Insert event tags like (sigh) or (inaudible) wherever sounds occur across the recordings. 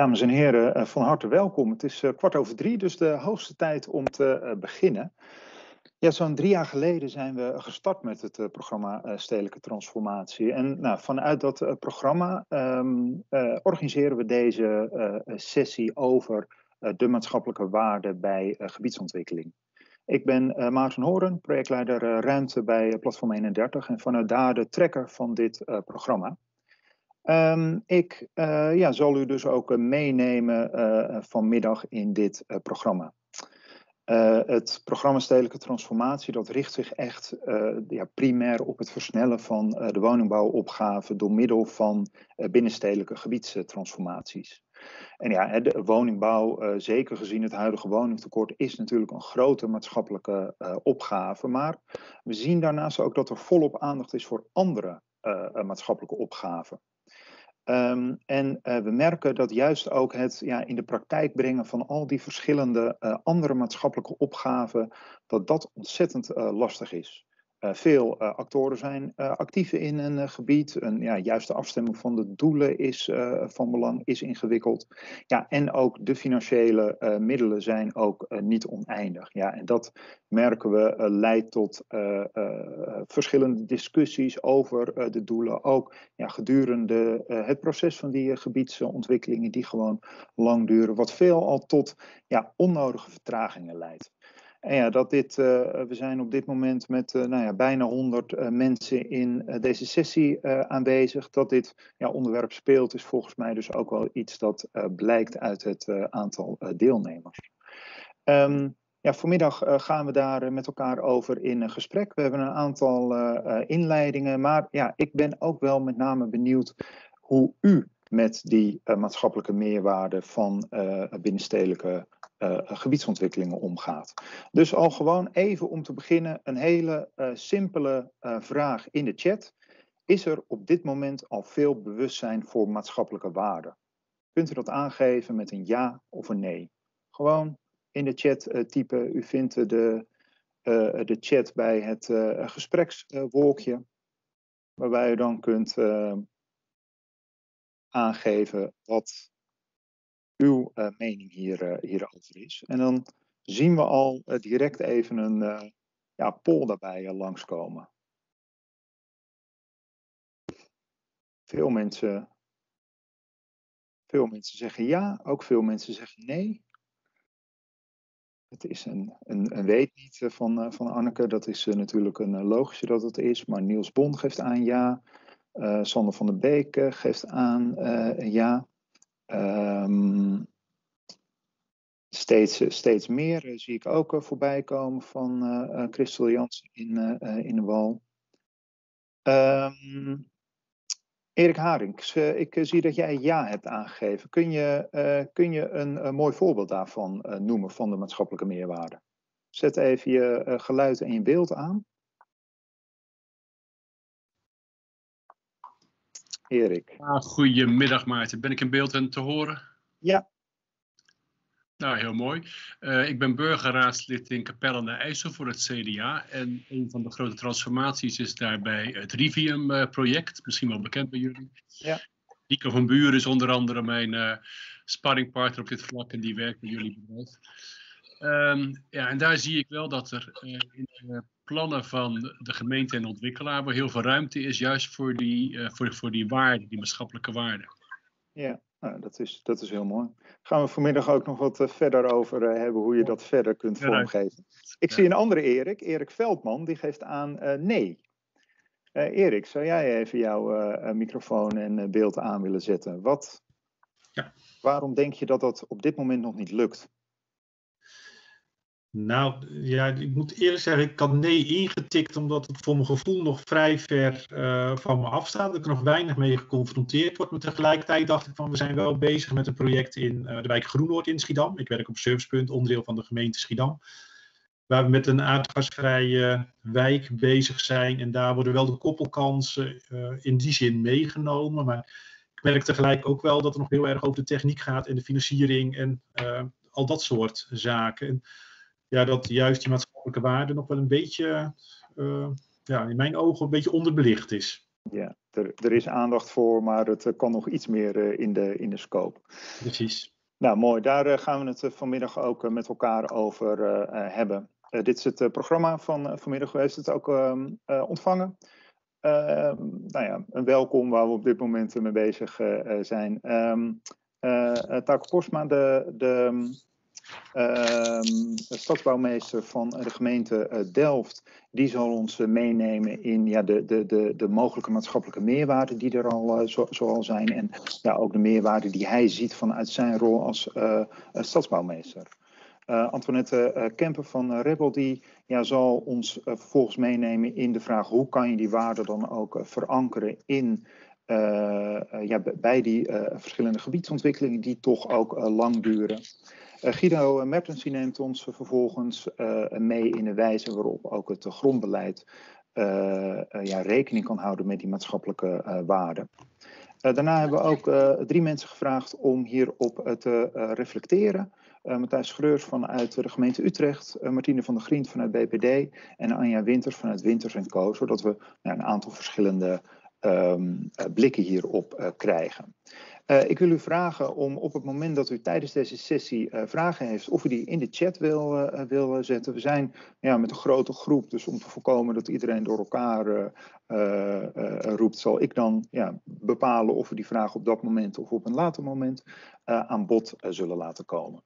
Dames en heren, eh, van harte welkom. Het is eh, kwart over drie, dus de hoogste tijd om te eh, beginnen. Ja, zo'n drie jaar geleden zijn we gestart met het programma Stedelijke Transformatie. En nou, vanuit dat programma um, organiseren we deze sessie over de maatschappelijke waarde bij gebiedsontwikkeling. Ik ben Maarten Horen, projectleider Ruimte bij Platform 31 en vanuit daar de trekker van dit programma. Um, ik uh, ja, zal u dus ook uh, meenemen uh, vanmiddag in dit programma. het programma Stedelijke Transformatie dat richt zich echt ja, primair op het versnellen van de woningbouwopgave door middel van binnenstedelijke gebiedstransformaties. En ja, de woningbouw, zeker gezien het huidige woningtekort, is natuurlijk een grote maatschappelijke opgave. Maar we zien daarnaast ook dat er volop aandacht is voor andere maatschappelijke opgaven. Um, en uh, we merken dat juist ook het ja, in de praktijk brengen van al die verschillende uh, andere maatschappelijke opgaven, dat dat ontzettend uh, lastig is. Uh, veel uh, actoren zijn uh, actief in een gebied. Een ja, juiste afstemming van de doelen is van belang, is ingewikkeld. Ja, en ook de financiële middelen zijn ook niet oneindig. Ja, en dat merken we leidt tot verschillende discussies over de doelen. Ook ja, gedurende het proces van die gebiedsontwikkelingen die gewoon lang duren. Wat veel al tot ja, onnodige vertragingen leidt. Ja, dat dit, uh, we zijn op dit moment met uh, nou ja, bijna 100 uh, eh, mensen in deze sessie aanwezig. Dat dit ja, onderwerp speelt, is volgens mij dus ook wel iets dat blijkt uit het aantal deelnemers. Um, ja, vanmiddag gaan we daar met elkaar over in gesprek. We hebben een aantal inleidingen, maar ja, ik ben ook wel met name benieuwd hoe u met die maatschappelijke meerwaarde van binnenstedelijke uh, gebiedsontwikkelingen omgaat. Dus al gewoon even om te beginnen een hele uh, simpele uh, vraag in de chat. Is er op dit moment al veel bewustzijn voor maatschappelijke waarden? Kunt u dat aangeven met een ja of een nee? Gewoon in de chat typen. U vindt de, de chat bij het gesprekswolkje, waarbij u dan kunt aangeven wat uw uh, mening hier, uh, hierover is. En dan zien we al uh, direct even een ja, poll daarbij langskomen. Veel mensen, veel mensen zeggen ja, ook veel mensen zeggen nee. Het is een, een, een weet niet van, van Anneke, dat is natuurlijk een logische dat het is. Maar Niels Bond geeft aan ja. Sander van der Beek geeft aan ja. Um, steeds, steeds meer uh, zie ik ook uh, voorbij komen van uh, Christel Jansen in, in de wal. Um, Erik Haring, ik zie dat jij ja hebt aangegeven. Kun je, kun je een, een, mooi voorbeeld daarvan noemen van de maatschappelijke meerwaarde? Zet even je geluid en je beeld aan. Erik. Ah, goedemiddag Maarten. Ben ik in beeld en te horen? Ja. Nou, heel mooi. Uh, ik ben burgerraadslid in Capelle aan de IJssel voor het CDA. En een van de grote transformaties is daarbij het Rivium-project. Misschien wel bekend bij jullie. Ja. Nico van Buren is onder andere mijn uh, sparringpartner op dit vlak en die werkt bij jullie bedrijf. Um, ja, en daar zie ik wel dat er uh, in de plannen van de gemeente en de ontwikkelaar waar heel veel ruimte is, juist voor die, uh, voor, voor die waarde, die maatschappelijke waarde. Ja, nou, dat, is, dat is heel mooi. Gaan we vanmiddag ook nog wat uh, verder over hebben, hoe je dat verder kunt vormgeven. Ik ja. zie een andere Erik, Erik Veldman, die geeft aan nee. Erik, zou jij even jouw microfoon en beeld aan willen zetten? Wat, ja. Waarom denk je dat dat op dit moment nog niet lukt? Nou, ja, ik moet eerlijk zeggen, ik had nee ingetikt omdat het voor mijn gevoel nog vrij ver uh, van me afstaat. Dat ik er nog weinig mee geconfronteerd word. Maar tegelijkertijd dacht ik van, we zijn wel bezig met een project in uh, de wijk Groenoord in Schiedam. Ik werk op Servicepunt, onderdeel van de gemeente Schiedam. Waar we met een aardgasvrije wijk bezig zijn. En daar worden wel de koppelkansen uh, in die zin meegenomen. Maar ik merk tegelijk ook wel dat het nog heel erg over de techniek gaat en de financiering en al dat soort zaken. En, ja, dat juist die maatschappelijke waarde nog wel een beetje, uh, ja, in mijn ogen, een beetje onderbelicht is. Ja, er, er is aandacht voor, maar het kan nog iets meer in, de, in de scope. Precies. Nou, mooi. Daar gaan we het vanmiddag ook met elkaar over hebben. dit is het programma van vanmiddag. U heeft het ook ehm, ontvangen. Ehm, nou ja, een welkom waar we op dit moment mee bezig zijn. Um, Taco Postma, de, de de stadsbouwmeester van de gemeente eh, Delft, die zal ons eh, meenemen in ja, de, de, de, de mogelijke maatschappelijke meerwaarden die er al zo, zo zijn. En ja, ook de meerwaarde die hij ziet vanuit zijn rol als stadsbouwmeester. Uh, Antoinette Kemper van Rebel die ja, zal ons vervolgens meenemen in de vraag hoe kan je die waarden dan ook verankeren in ja, bij die verschillende gebiedsontwikkelingen die toch ook lang duren. Uh, Guido Mertens neemt ons vervolgens uh, mee in de wijze waarop ook het grondbeleid uh, ja, rekening kan houden met die maatschappelijke waarden. daarna hebben we ook drie mensen gevraagd om hierop te reflecteren. Matthijs Schreurs vanuit de gemeente Utrecht, Martine van der Grient vanuit BPD en Anja Winters vanuit Winters Co. Zodat we nou, een aantal verschillende um, blikken hierop krijgen. Uh, ik wil u vragen om op het moment dat u tijdens deze sessie uh, vragen heeft, of u die in de chat wil, uh, zetten. We zijn ja, met een grote groep, dus om te voorkomen dat iedereen door elkaar roept, zal ik dan ja, bepalen of we die vraag op dat moment of op een later moment aan bod zullen laten komen.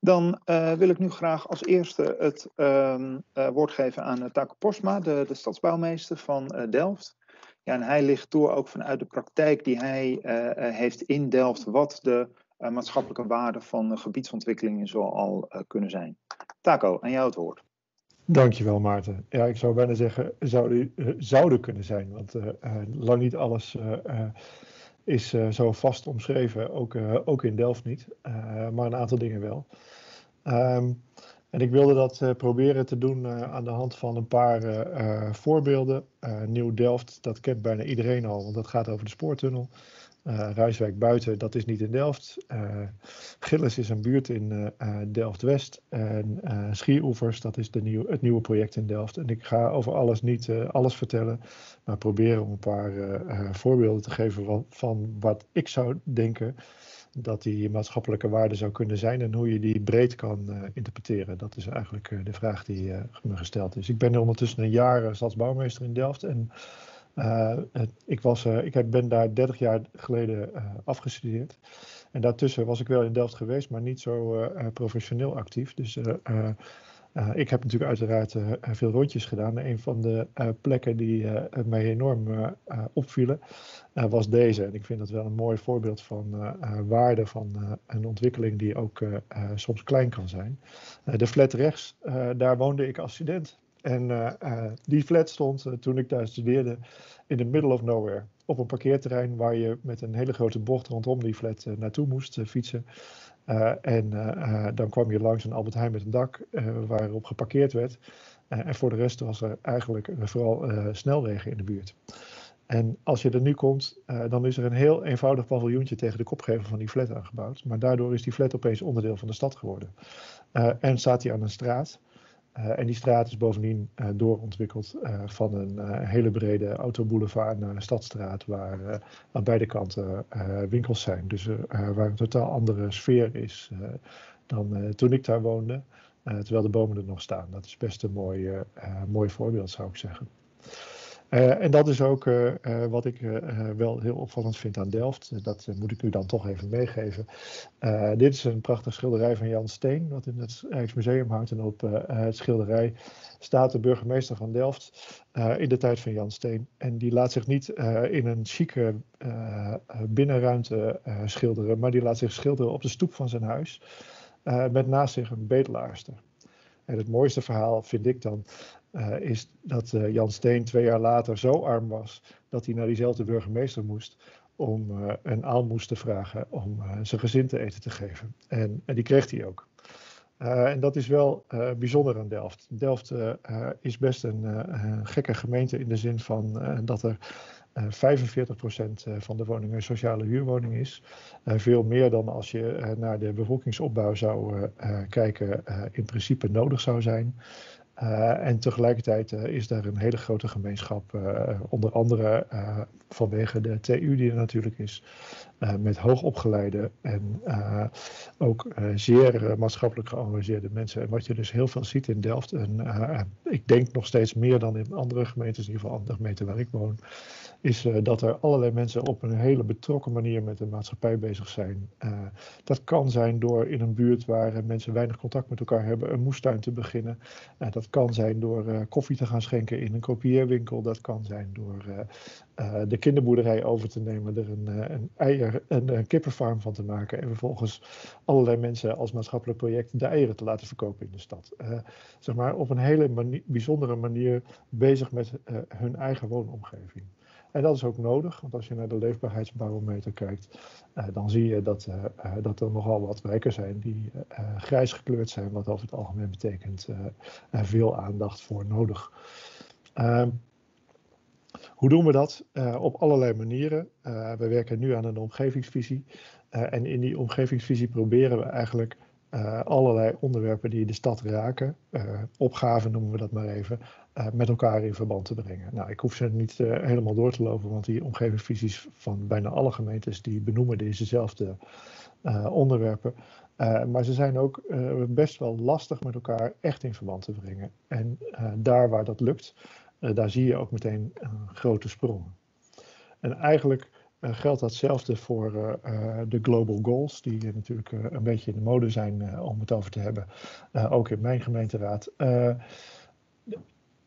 Dan wil ik nu graag als eerste het ehm, woord geven aan Taco Postma, de, de stadsbouwmeester van Delft. Ja, en hij ligt door ook vanuit de praktijk die hij uh, heeft in Delft, wat de uh, maatschappelijke waarden van gebiedsontwikkelingen zal al kunnen zijn. Taco, aan jou het woord. Dankjewel Maarten. Ja, ik zou bijna zeggen, zouden, zouden kunnen zijn, want lang niet alles is zo vast omschreven, ook, ook in Delft niet, maar een aantal dingen wel. Um, en ik wilde dat uh, proberen te doen uh, aan de hand van een paar uh, voorbeelden. Nieuw Delft, dat kent bijna iedereen al, want dat gaat over de spoortunnel. Ruiswijk buiten, dat is niet in Delft. Gilles is een buurt in Delft-West. En Schieroevers, dat is de nieuw, het nieuwe project in Delft. En ik ga over alles niet alles vertellen, maar proberen om een paar voorbeelden te geven van, van wat ik zou denken dat die maatschappelijke waarde zou kunnen zijn en hoe je die breed kan uh, interpreteren. Dat is eigenlijk uh, de vraag die uh, me gesteld is. Ik ben ondertussen een jaar stadsbouwmeester in Delft en het, ik, was, ik ben daar 30 jaar geleden afgestudeerd. En daartussen was ik wel in Delft geweest, maar niet zo professioneel actief. Dus uh, ik heb natuurlijk uiteraard uh, veel rondjes gedaan. Een van de uh, plekken die mij enorm opvielen was deze. En ik vind dat wel een mooi voorbeeld van waarde van een ontwikkeling die ook soms klein kan zijn. de flat rechts, daar woonde ik als student. En die flat stond toen ik daar studeerde in the middle of nowhere. Op een parkeerterrein waar je met een hele grote bocht rondom die flat naartoe moest fietsen. Uh, en uh, dan kwam je langs een Albert Heijn met een dak waarop geparkeerd werd. en voor de rest was er eigenlijk vooral snelwegen in de buurt. En als je er nu komt, dan is er een heel eenvoudig paviljoentje tegen de kopgevel van die flat aangebouwd. Maar daardoor is die flat opeens onderdeel van de stad geworden. en staat hij aan een straat en die straat is bovendien uh, doorontwikkeld uh, van een hele brede autoboulevard naar een stadstraat waar aan beide kanten winkels zijn. Dus waar een totaal andere sfeer is dan toen ik daar woonde, terwijl de bomen er nog staan. Dat is best een mooi, mooi voorbeeld zou ik zeggen. Uh, en dat is ook uh, uh, wat ik wel heel opvallend vind aan Delft. Dat moet ik u dan toch even meegeven. dit is een prachtig schilderij van Jan Steen, wat in het Rijksmuseum hangt. En op het schilderij staat de burgemeester van Delft in de tijd van Jan Steen. En die laat zich niet in een chique binnenruimte schilderen, maar die laat zich schilderen op de stoep van zijn huis. met naast zich een bedelaarster. En het mooiste verhaal vind ik dan uh, is dat uh, Jan Steen twee jaar later zo arm was dat hij naar diezelfde burgemeester moest om uh, een aalmoes te vragen om zijn gezin te eten te geven. En, en die kreeg hij ook. en dat is wel bijzonder aan Delft. Delft is best een, een, gekke gemeente in de zin van dat er 45% van de woningen sociale huurwoning is. veel meer dan als je naar de bevolkingsopbouw zou kijken, in principe nodig zou zijn. Uh, en tegelijkertijd uh, is daar een hele grote gemeenschap, uh, onder andere vanwege de TU die er natuurlijk is, met hoogopgeleide en ook zeer maatschappelijk geëngageerde mensen. En wat je dus heel veel ziet in Delft, en ik denk nog steeds meer dan in andere gemeentes, in ieder geval andere gemeenten waar ik woon, is uh, dat er allerlei mensen op een hele betrokken manier met de maatschappij bezig zijn. Uh, dat kan zijn door in een buurt waar mensen weinig contact met elkaar hebben een moestuin te beginnen. Uh, dat kan zijn door koffie te gaan schenken in een kopieerwinkel. Dat kan zijn door de kinderboerderij over te nemen, er een, een eier, een, een, kippenfarm van te maken en vervolgens allerlei mensen als maatschappelijk project de eieren te laten verkopen in de stad. zeg maar op een hele bijzondere manier bezig met hun eigen woonomgeving. En dat is ook nodig, want als je naar de leefbaarheidsbarometer kijkt, dan zie je dat, dat er nogal wat wijken zijn die grijs gekleurd zijn, wat over het algemeen betekent veel aandacht voor nodig. Hoe doen we dat? op allerlei manieren. we werken nu aan een omgevingsvisie. en in die omgevingsvisie proberen we eigenlijk allerlei onderwerpen die de stad raken, opgaven noemen we dat maar even, met elkaar in verband te brengen. Nou, ik hoef ze niet helemaal door te lopen, want die omgevingsvisies van bijna alle gemeentes die benoemen dezezelfde onderwerpen. maar ze zijn ook best wel lastig met elkaar echt in verband te brengen. En daar waar dat lukt, daar zie je ook meteen grote sprongen. En eigenlijk uh, geldt datzelfde voor uh, de global goals, die natuurlijk een beetje in de mode zijn om het over te hebben, ook in mijn gemeenteraad.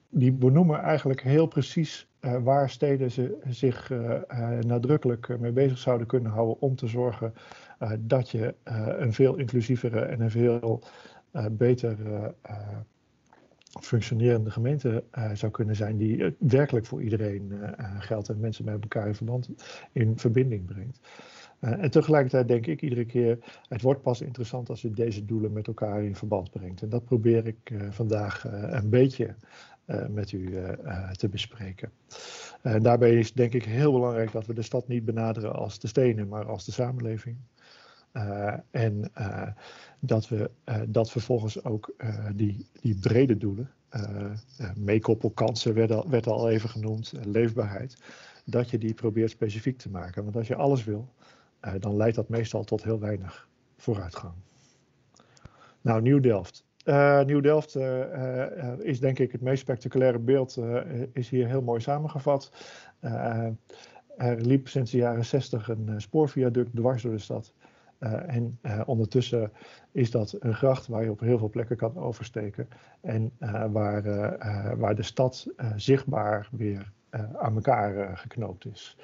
die benoemen eigenlijk heel precies waar steden ze zich nadrukkelijk mee bezig zouden kunnen houden om te zorgen dat je een veel inclusievere en een veel beter functionerende gemeente uh, zou kunnen zijn die werkelijk voor iedereen uh, geldt en mensen met elkaar in verband in verbinding brengt. En tegelijkertijd denk ik iedere keer, het wordt pas interessant als je deze doelen met elkaar in verband brengt. En dat probeer ik vandaag een beetje met u te bespreken. daarbij is denk ik heel belangrijk dat we de stad niet benaderen als de stenen, maar als de samenleving. Uh, en uh, dat we uh, dat vervolgens ook die, die brede doelen, meekoppelkansen werd al, werd al even genoemd, leefbaarheid, dat je die probeert specifiek te maken. Want als je alles wil, dan leidt dat meestal tot heel weinig vooruitgang. Nou, Nieuw-Delft. Nieuw-Delft is denk ik het meest spectaculaire beeld, is hier heel mooi samengevat. er liep sinds de jaren 60 een spoorviaduct dwars door de stad. Uh, en uh, ondertussen is dat een gracht waar je op heel veel plekken kan oversteken. En uh, waar, waar de stad zichtbaar weer aan elkaar geknoopt is.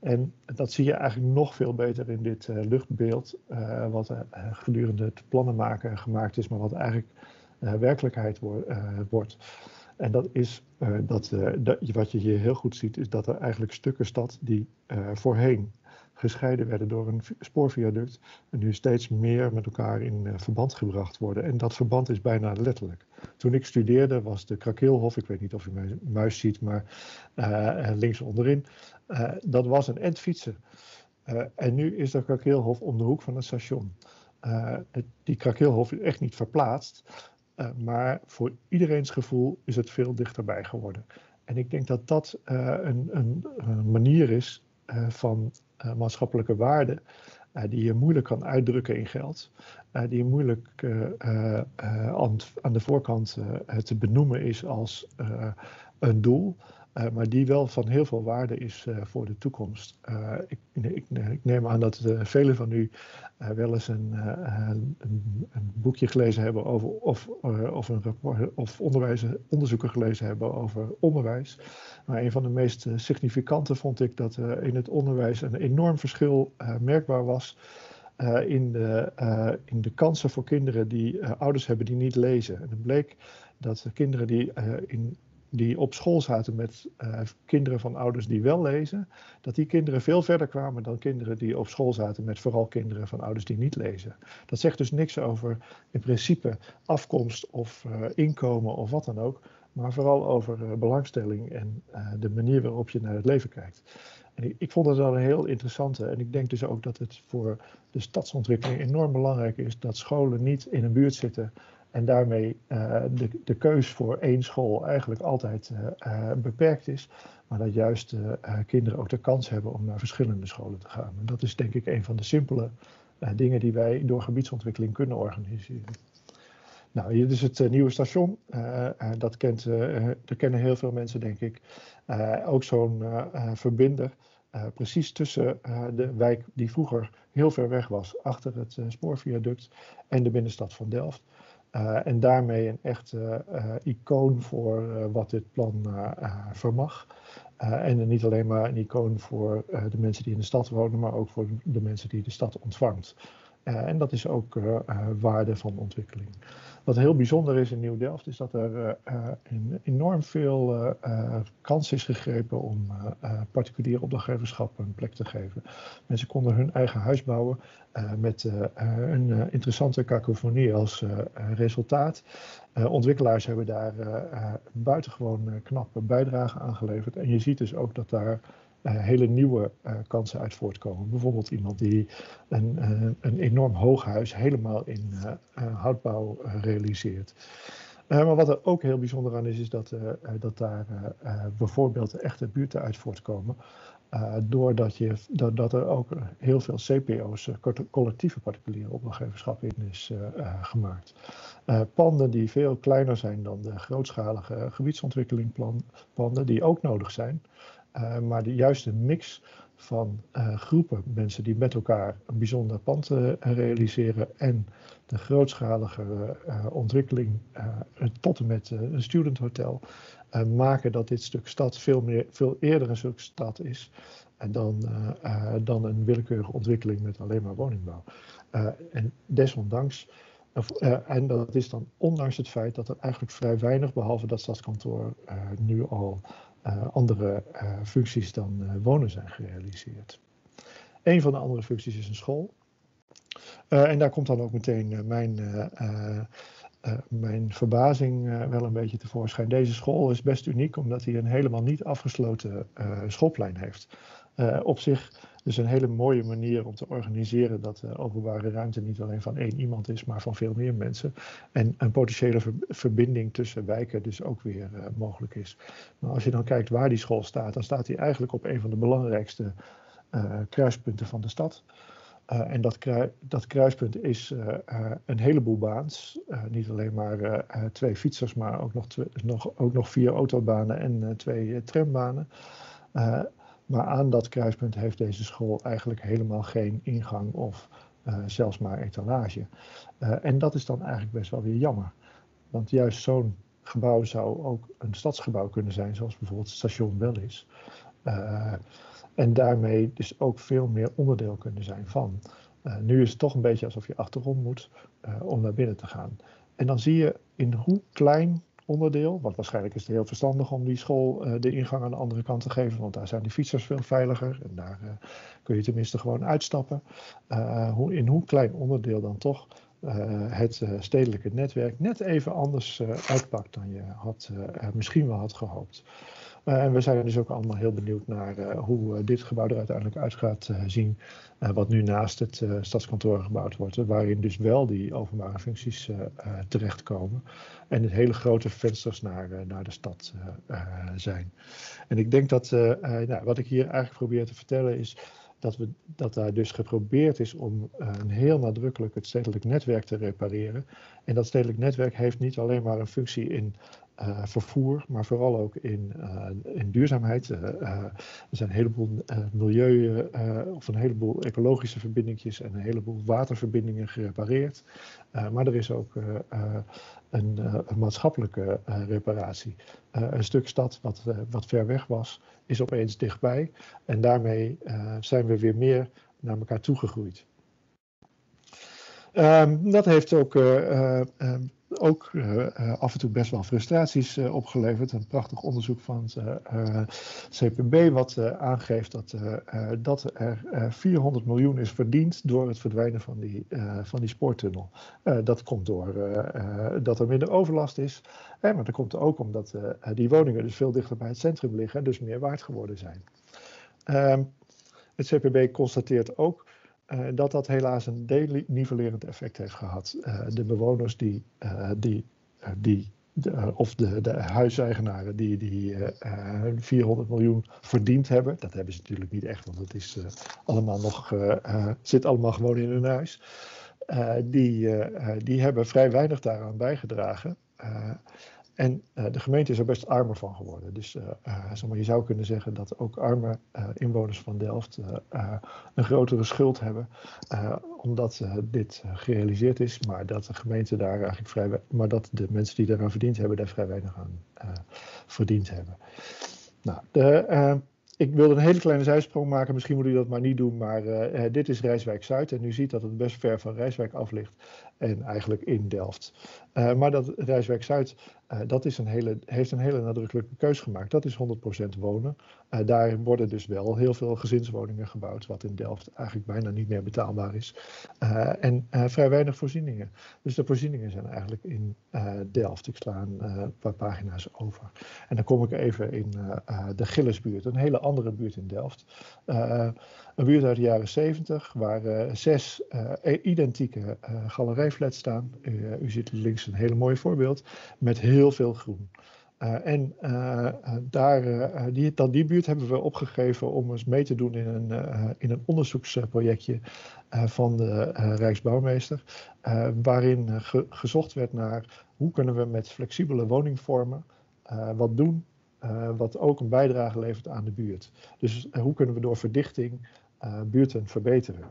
En dat zie je eigenlijk nog veel beter in dit luchtbeeld, wat gedurende het plannen maken gemaakt is, maar wat eigenlijk werkelijkheid wo wordt. En dat is dat, dat, wat je hier heel goed ziet, is dat er eigenlijk stukken stad die voorheen gescheiden werden door een spoorviaduct en nu steeds meer met elkaar in uh, verband gebracht worden. En dat verband is bijna letterlijk. Toen ik studeerde was de Krakeelhof, ik weet niet of u mijn muis ziet, maar uh, links onderin, dat was een endfietsen. en nu is de Krakeelhof om de hoek van het station. Die Krakeelhof is echt niet verplaatst, maar voor iedereen's gevoel is het veel dichterbij geworden. En ik denk dat dat een, een, een manier is van uh, maatschappelijke waarden uh, die je moeilijk kan uitdrukken in geld, die je moeilijk aan, aan, de voorkant te benoemen is als een doel, uh, maar die wel van heel veel waarde is uh, voor de toekomst. Uh, ik, ik, neem aan dat velen van u wel eens een, een, een, boekje gelezen hebben over, of, of, een rapport, of onderzoeken gelezen hebben over onderwijs. Maar een van de meest significante vond ik dat in het onderwijs een enorm verschil merkbaar was. in, de, in de kansen voor kinderen die ouders hebben die niet lezen. En het bleek dat kinderen die in die op school zaten met uh, kinderen van ouders die wel lezen, dat die kinderen veel verder kwamen dan kinderen die op school zaten met vooral kinderen van ouders die niet lezen. Dat zegt dus niks over in principe afkomst of uh, inkomen of wat dan ook, maar vooral over uh, belangstelling en de manier waarop je naar het leven kijkt. En ik, ik vond dat wel een heel interessante en ik denk dus ook dat het voor de stadsontwikkeling enorm belangrijk is dat scholen niet in een buurt zitten En daarmee de, de keus voor één school eigenlijk altijd beperkt is. Maar dat juist kinderen ook de kans hebben om naar verschillende scholen te gaan. En dat is denk ik een van de simpele dingen die wij door gebiedsontwikkeling kunnen organiseren. Nou, hier is het uh, nieuwe station. Uh, uh, dat, kent, dat kennen heel veel mensen, denk ik. ook zo'n verbinder. precies tussen de wijk die vroeger heel ver weg was, achter het spoorviaduct, en de binnenstad van Delft. En daarmee een echt icoon voor wat dit plan vermag. en niet alleen maar een icoon voor de mensen die in de stad wonen, maar ook voor de mensen die de stad ontvangt. En dat is ook waarde van ontwikkeling. Wat heel bijzonder is in Nieuw-Delft, is dat er enorm veel uh, kans is gegrepen om particulier opdrachtgeverschap een plek te geven. Mensen konden hun eigen huis bouwen met een interessante kakofonie als resultaat. ontwikkelaars hebben daar buitengewoon knappe bijdrage aan geleverd. En je ziet dus ook dat daar hele nieuwe uh, kansen uit voortkomen. Bijvoorbeeld iemand die een, uh, een enorm hoog huis helemaal in houtbouw realiseert. maar wat er ook heel bijzonder aan is, is dat, dat daar bijvoorbeeld echte buurten uit voortkomen. doordat je, dat, dat er ook heel veel CPO's, collectieve particuliere opdrachtgeverschap, in is gemaakt. panden die veel kleiner zijn dan de grootschalige gebiedsontwikkelingpanden, die ook nodig zijn. Uh, maar de juiste mix van uh, groepen mensen die met elkaar een bijzonder pand uh, realiseren en de grootschalige ontwikkeling tot en met een studenthotel maken dat dit stuk stad veel, meer, veel eerder een stuk stad is dan, dan een willekeurige ontwikkeling met alleen maar woningbouw. en desondanks en dat is dan ondanks het feit dat er eigenlijk vrij weinig, behalve dat stadskantoor, nu al andere uh, functies dan uh, wonen zijn gerealiseerd. Een van de andere functies is een school. en daar komt dan ook meteen mijn, mijn verbazing wel een beetje tevoorschijn. Deze school is best uniek omdat hij een helemaal niet afgesloten schoolplein heeft. Op zich dus een hele mooie manier om te organiseren dat de openbare ruimte niet alleen van één iemand is, maar van veel meer mensen. En een potentiële verbinding tussen wijken dus ook weer uh, mogelijk is. Maar als je dan kijkt waar die school staat, dan staat die eigenlijk op een van de belangrijkste kruispunten van de stad. En dat, dat, kruispunt is een heleboel baans. niet alleen maar twee fietsers, maar ook nog, nog, ook nog vier autobanen en twee trambanen. Maar aan dat kruispunt heeft deze school eigenlijk helemaal geen ingang of uh, zelfs maar etalage. Uh, en dat is dan eigenlijk best wel weer jammer. Want juist zo'n gebouw zou ook een stadsgebouw kunnen zijn, zoals bijvoorbeeld het station wel is. Uh, en daarmee dus ook veel meer onderdeel kunnen zijn van. nu is het toch een beetje alsof je achterom moet om naar binnen te gaan. En dan zie je in hoe klein onderdeel. Want waarschijnlijk is het heel verstandig om die school uh, de ingang aan de andere kant te geven. Want daar zijn die fietsers veel veiliger. En daar uh, kun je tenminste gewoon uitstappen. Uh, hoe, in hoe klein onderdeel dan toch het stedelijke netwerk net even anders uitpakt dan je had, misschien wel had gehoopt. Uh, en we zijn dus ook allemaal heel benieuwd naar uh, hoe uh, dit gebouw er uiteindelijk uit gaat zien. wat nu naast het stadskantoor gebouwd wordt. waarin dus wel die openbare functies terechtkomen. En het hele grote vensters naar, naar de stad zijn. En ik denk dat nou, wat ik hier eigenlijk probeer te vertellen is. Dat, we, dat daar dus geprobeerd is om een heel nadrukkelijk het stedelijk netwerk te repareren. En dat stedelijk netwerk heeft niet alleen maar een functie in uh, vervoer, maar vooral ook in, uh, in duurzaamheid. Uh, er zijn een heleboel milieu- of een heleboel ecologische verbindingjes en een heleboel waterverbindingen gerepareerd. maar er is ook een, een, maatschappelijke reparatie. een stuk stad wat, wat ver weg was, is opeens dichtbij. En daarmee zijn we weer meer naar elkaar toegegroeid. Um, dat heeft ook af en toe best wel frustraties uh, opgeleverd. Een prachtig onderzoek van CPB wat aangeeft dat, dat er 400 miljoen is verdiend door het verdwijnen van die, van die spoortunnel. dat komt door dat er minder overlast is, maar dat komt ook omdat die woningen dus veel dichter bij het centrum liggen en dus meer waard geworden zijn. Ehm, het CPB constateert ook dat dat helaas een denivellerend effect heeft gehad. de bewoners die, die, die de, of de, de huiseigenaren die, die 400 miljoen verdiend hebben. Dat hebben ze natuurlijk niet echt, want het is allemaal nog, zit allemaal gewoon in hun huis. die, die hebben vrij weinig daaraan bijgedragen. En uh, de gemeente is er best armer van geworden. Dus zeg maar, je zou kunnen zeggen dat ook arme inwoners van Delft een grotere schuld hebben. omdat dit gerealiseerd is, maar dat de gemeente daar eigenlijk vrij maar dat de mensen die daaraan verdiend hebben, daar vrij weinig aan verdiend hebben. Nou, de, ik wilde een hele kleine zijsprong maken, misschien moet u dat maar niet doen, maar dit is Rijswijk Zuid en u ziet dat het best ver van Rijswijk af ligt en eigenlijk in Delft. Uh, maar dat Rijswijk Zuid, uh, dat is een hele, heeft een hele nadrukkelijke keus gemaakt. Dat is 100% wonen. daar worden dus wel heel veel gezinswoningen gebouwd, wat in Delft eigenlijk bijna niet meer betaalbaar is. en vrij weinig voorzieningen. Dus de voorzieningen zijn eigenlijk in Delft. Ik sla een paar pagina's over. En dan kom ik even in de Gillesbuurt, een hele andere buurt in Delft. een buurt uit de jaren 70, waar zes identieke galerij flat staan. U, ziet links een hele mooi voorbeeld met heel veel groen. Uh, en uh, daar, uh, die, dan die buurt hebben we opgegeven om eens mee te doen in een, in een onderzoeksprojectje van de Rijksbouwmeester. waarin ge, gezocht werd naar hoe kunnen we met flexibele woningvormen wat doen wat ook een bijdrage levert aan de buurt. Dus hoe kunnen we door verdichting buurten verbeteren.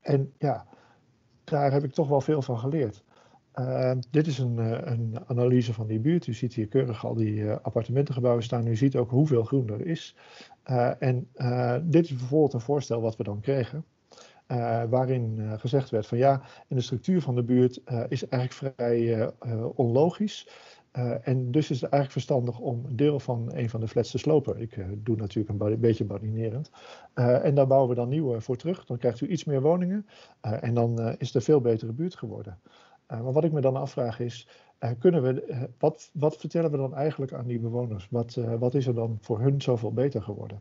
en ja, daar heb ik toch wel veel van geleerd. Uh, dit is een, eh, een, analyse van die buurt. U ziet hier keurig al die uh, appartementengebouwen staan. U ziet ook hoeveel groen er is. Uh, en dit is bijvoorbeeld een voorstel wat we dan kregen. waarin gezegd werd van ja, in de structuur van de buurt is eigenlijk vrij onlogisch. En dus is het eigenlijk verstandig om een deel van een van de flats te slopen. Ik doe natuurlijk een beetje badinerend. En daar bouwen we dan nieuwe voor terug. Dan krijgt u iets meer woningen. en dan is het een veel betere buurt geworden. Maar wat ik me dan afvraag is, kunnen we, wat, wat vertellen we dan eigenlijk aan die bewoners? Wat, wat is er dan voor hun zoveel beter geworden?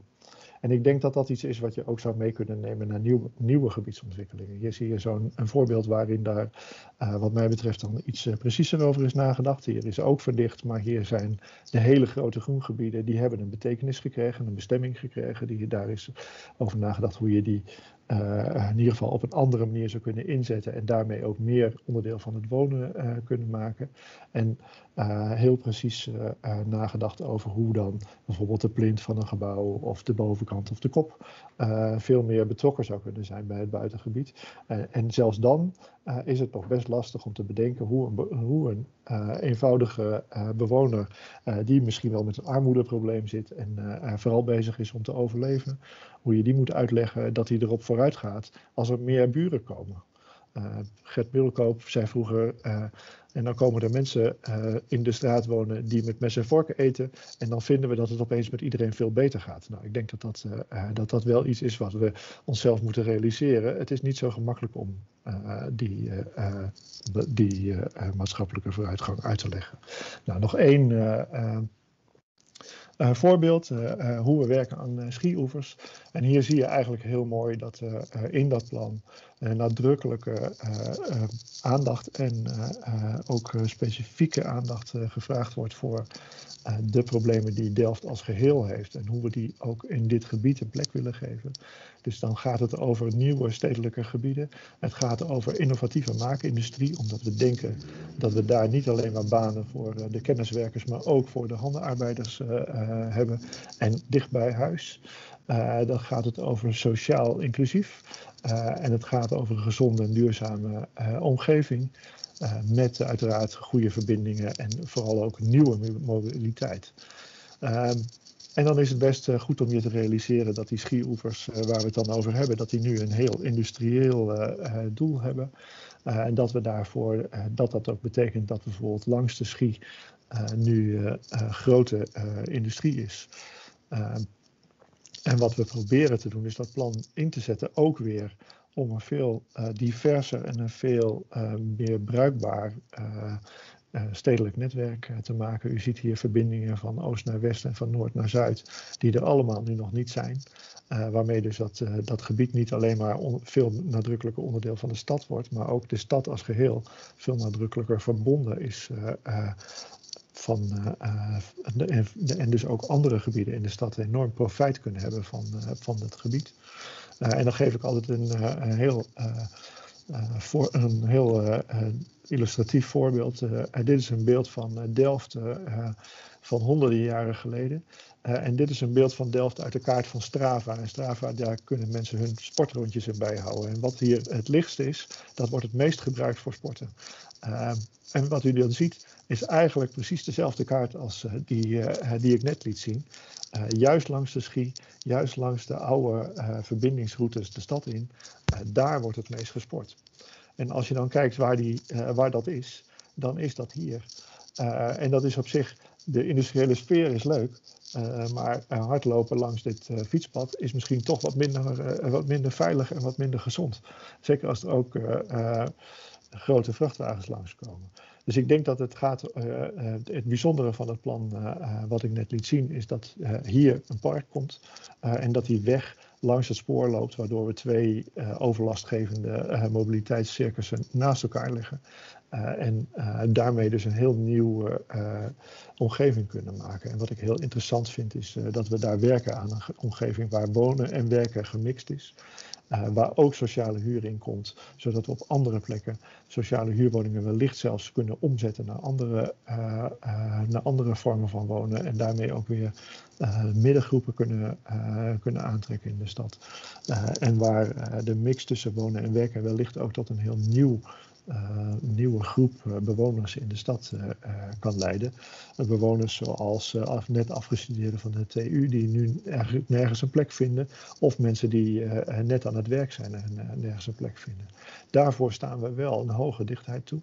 En ik denk dat dat iets is wat je ook zou mee kunnen nemen naar nieuw, nieuwe gebiedsontwikkelingen. Hier zie je zo'n voorbeeld waarin daar, wat mij betreft, dan iets uh, preciezer over is nagedacht. Hier is ook verdicht, maar hier zijn de hele grote groengebieden, die hebben een betekenis gekregen, een bestemming gekregen. Die, daar is over nagedacht hoe je die uh, in ieder geval op een andere manier zou kunnen inzetten en daarmee ook meer onderdeel van het wonen uh, kunnen maken. En uh, heel precies nagedacht over hoe dan bijvoorbeeld de plint van een gebouw of de bovenkant of de kop veel meer betrokken zou kunnen zijn bij het buitengebied. en zelfs dan is het nog best lastig om te bedenken hoe een, hoe een eenvoudige bewoner die misschien wel met een armoedeprobleem zit en vooral bezig is om te overleven, hoe je die moet uitleggen dat hij erop vooruit gaat als er meer buren komen. Uh, Gert Middelkoop zei vroeger, uh, en dan komen er mensen uh, in de straat wonen die met mes en vorken eten. En dan vinden we dat het opeens met iedereen veel beter gaat. Nou, ik denk dat dat, dat, dat wel iets is wat we onszelf moeten realiseren. Het is niet zo gemakkelijk om die, die maatschappelijke vooruitgang uit te leggen. Nou, nog één voorbeeld, hoe we werken aan schieoevers. En hier zie je eigenlijk heel mooi dat in dat plan nadrukkelijke aandacht en ook specifieke aandacht gevraagd wordt voor de problemen die Delft als geheel heeft en hoe we die ook in dit gebied een plek willen geven. Dus dan gaat het over nieuwe stedelijke gebieden. Het gaat over innovatieve maakindustrie, omdat we denken dat we daar niet alleen maar banen voor eh, de kenniswerkers, maar ook voor de handenarbeiders hebben en dicht bij huis. Uh, dan gaat het over sociaal inclusief uh, en het gaat over een gezonde en duurzame uh, omgeving. met uiteraard goede verbindingen en vooral ook nieuwe mobiliteit. Ehm, en dan is het best goed om je te realiseren dat die schieoevers waar we het dan over hebben, dat die nu een heel industrieel doel hebben. en dat we daarvoor, dat dat ook betekent dat bijvoorbeeld langs de schie nu grote industrie is. En wat we proberen te doen is dat plan in te zetten ook weer om een veel diverser en een veel meer bruikbaar stedelijk netwerk te maken. U ziet hier verbindingen van oost naar west en van noord naar zuid, die er allemaal nu nog niet zijn. waarmee dus dat, dat gebied niet alleen maar veel nadrukkelijker onderdeel van de stad wordt, maar ook de stad als geheel veel nadrukkelijker verbonden is van, en dus ook andere gebieden in de stad enorm profijt kunnen hebben van, van het gebied. en dan geef ik altijd een, heel uh, voor een heel uh, illustratief voorbeeld. dit is een beeld van Delft van honderden jaren geleden. en dit is een beeld van Delft uit de kaart van Strava. En Strava, daar kunnen mensen hun sportrondjes in bijhouden. En wat hier het lichtst is, dat wordt het meest gebruikt voor sporten. en wat u dan ziet, is eigenlijk precies dezelfde kaart als die, die ik net liet zien. Juist langs de ski, juist langs de oude verbindingsroutes de stad in, daar wordt het meest gesport. En als je dan kijkt waar, die, uh, waar dat is, dan is dat hier. Uh, en dat is op zich, de industriële sfeer is leuk, uh, maar hardlopen langs dit fietspad is misschien toch wat minder, wat minder veilig en wat minder gezond. Zeker als er ook grote vrachtwagens langskomen. Dus ik denk dat het gaat, uh, het bijzondere van het plan uh, wat ik net liet zien, is dat hier een park komt en dat die weg langs het spoor loopt, waardoor we twee overlastgevende mobiliteitscircussen naast elkaar liggen. en daarmee dus een heel nieuwe omgeving kunnen maken. En wat ik heel interessant vind, is dat we daar werken aan een omgeving waar wonen en werken gemixt is. Uh, waar ook sociale huur in komt, zodat we op andere plekken sociale huurwoningen wellicht zelfs kunnen omzetten naar andere, uh, uh, naar andere vormen van wonen en daarmee ook weer middengroepen kunnen, kunnen aantrekken in de stad. en waar de mix tussen wonen en werken wellicht ook tot een heel nieuw nieuwe groep uh, bewoners in de stad uh, kan leiden. bewoners zoals net afgestudeerden van de TU, die nu nergens een plek vinden, of mensen die net aan het werk zijn en nergens een plek vinden. Daarvoor staan we wel een hoge dichtheid toe.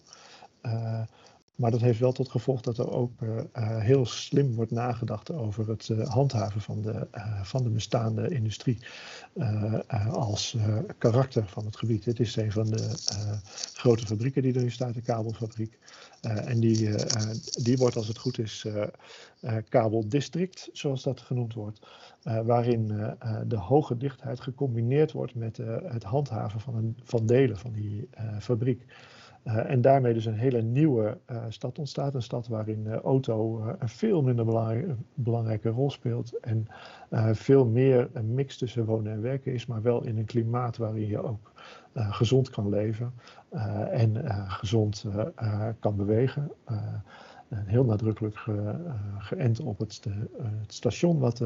Maar dat heeft wel tot gevolg dat er ook uh, heel slim wordt nagedacht over het uh, handhaven van de, van de bestaande industrie als karakter van het gebied. Het is een van de grote fabrieken die erin staat, de kabelfabriek. en die, die wordt als het goed is kabeldistrict, zoals dat genoemd wordt. waarin de hoge dichtheid gecombineerd wordt met het handhaven van, van delen van die fabriek. Uh, en daarmee dus een hele nieuwe uh, stad ontstaat. Een stad waarin uh, auto een veel minder belangrijk, belangrijke rol speelt. En veel meer een mix tussen wonen en werken is. Maar wel in een klimaat waarin je ook gezond kan leven. en gezond kan bewegen heel nadrukkelijk ge, uh, geënt op het, uh, het station wat,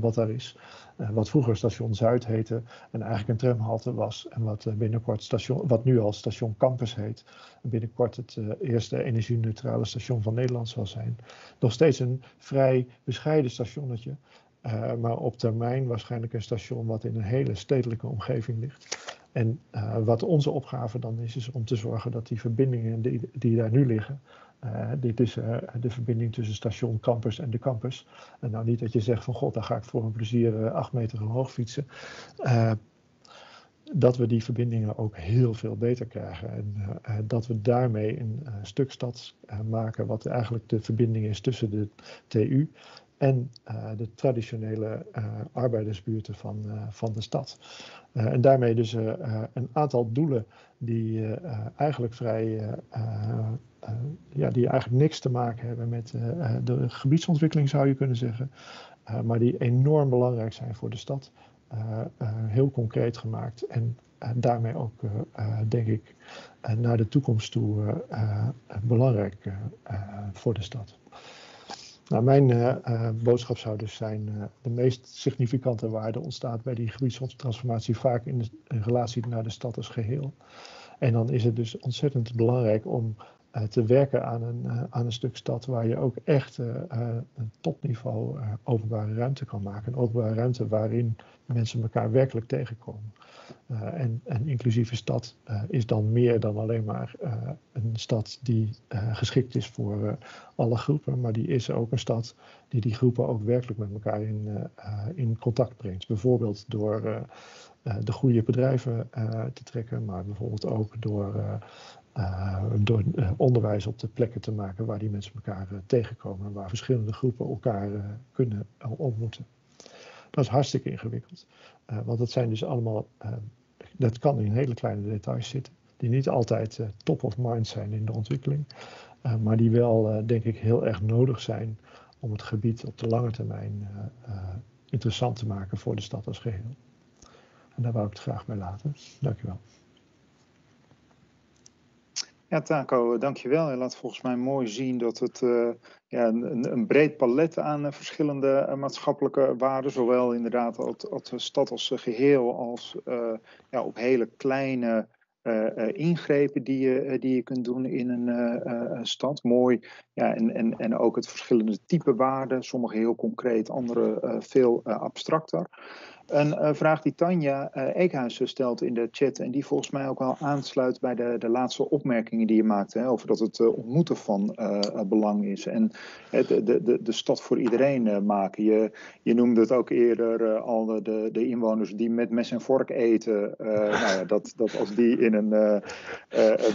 wat daar is. wat vroeger station Zuid heette en eigenlijk een tramhalte was. En wat, binnenkort station, wat nu al station Campus heet. En binnenkort het eerste energie-neutrale station van Nederland zal zijn. Nog steeds een vrij bescheiden stationnetje. maar op termijn waarschijnlijk een station wat in een hele stedelijke omgeving ligt. En wat onze opgave dan is, is om te zorgen dat die verbindingen die, die daar nu liggen, uh, dit is uh, de verbinding tussen station campus en de campus. En nou niet dat je zegt van god, daar ga ik voor een plezier uh, acht meter omhoog fietsen. dat we die verbindingen ook heel veel beter krijgen. En dat we daarmee een stuk stad maken wat eigenlijk de verbinding is tussen de TU en de traditionele arbeidersbuurten van, van de stad. en daarmee dus een aantal doelen die eigenlijk vrij ja, die eigenlijk niks te maken hebben met uh, de gebiedsontwikkeling, zou je kunnen zeggen. Maar die enorm belangrijk zijn voor de stad. heel concreet gemaakt en daarmee ook, denk ik, naar de toekomst toe belangrijk voor de stad. Nou, mijn boodschap zou dus zijn: de meest significante waarde ontstaat bij die gebiedstransformatie vaak in, de, in relatie naar de stad als geheel. En dan is het dus ontzettend belangrijk om eh, te werken aan een, eh, aan een stuk stad waar je ook echt eh, een topniveau openbare ruimte kan maken. Een openbare ruimte waarin mensen elkaar werkelijk tegenkomen. en een inclusieve stad is dan meer dan alleen maar een stad die geschikt is voor alle groepen, maar die is ook een stad die die groepen ook werkelijk met elkaar in, in contact brengt. Bijvoorbeeld door de goede bedrijven te trekken, maar bijvoorbeeld ook door door onderwijs op de plekken te maken waar die mensen elkaar tegenkomen, waar verschillende groepen elkaar kunnen ontmoeten. Dat is hartstikke ingewikkeld. want dat zijn dus allemaal, dat kan in hele kleine details zitten, die niet altijd top of mind zijn in de ontwikkeling, maar die wel, denk ik, heel erg nodig zijn om het gebied op de lange termijn interessant te maken voor de stad als geheel. En daar wou ik het graag bij laten. Dankjewel. Ja, Taco, dankjewel. Je laat volgens mij mooi zien dat het uh, ja, een, een, breed palet aan uh, verschillende maatschappelijke waarden, zowel inderdaad de stad als geheel, als ja, op hele kleine ingrepen die je, die je kunt doen in een stad. Mooi. Ja, en, en, en ook het verschillende type waarden, sommige heel concreet, andere veel abstracter. Een uh, vraag die Tanja uh, Eekhuis stelt in de chat en die volgens mij ook wel aansluit bij de, de laatste opmerkingen die je maakte hè, over dat het uh, ontmoeten van belang is en de, de, de stad voor iedereen maken. Je, je noemde het ook eerder al de, de inwoners die met mes en vork eten, (laughs) nou ja, dat, dat als die in een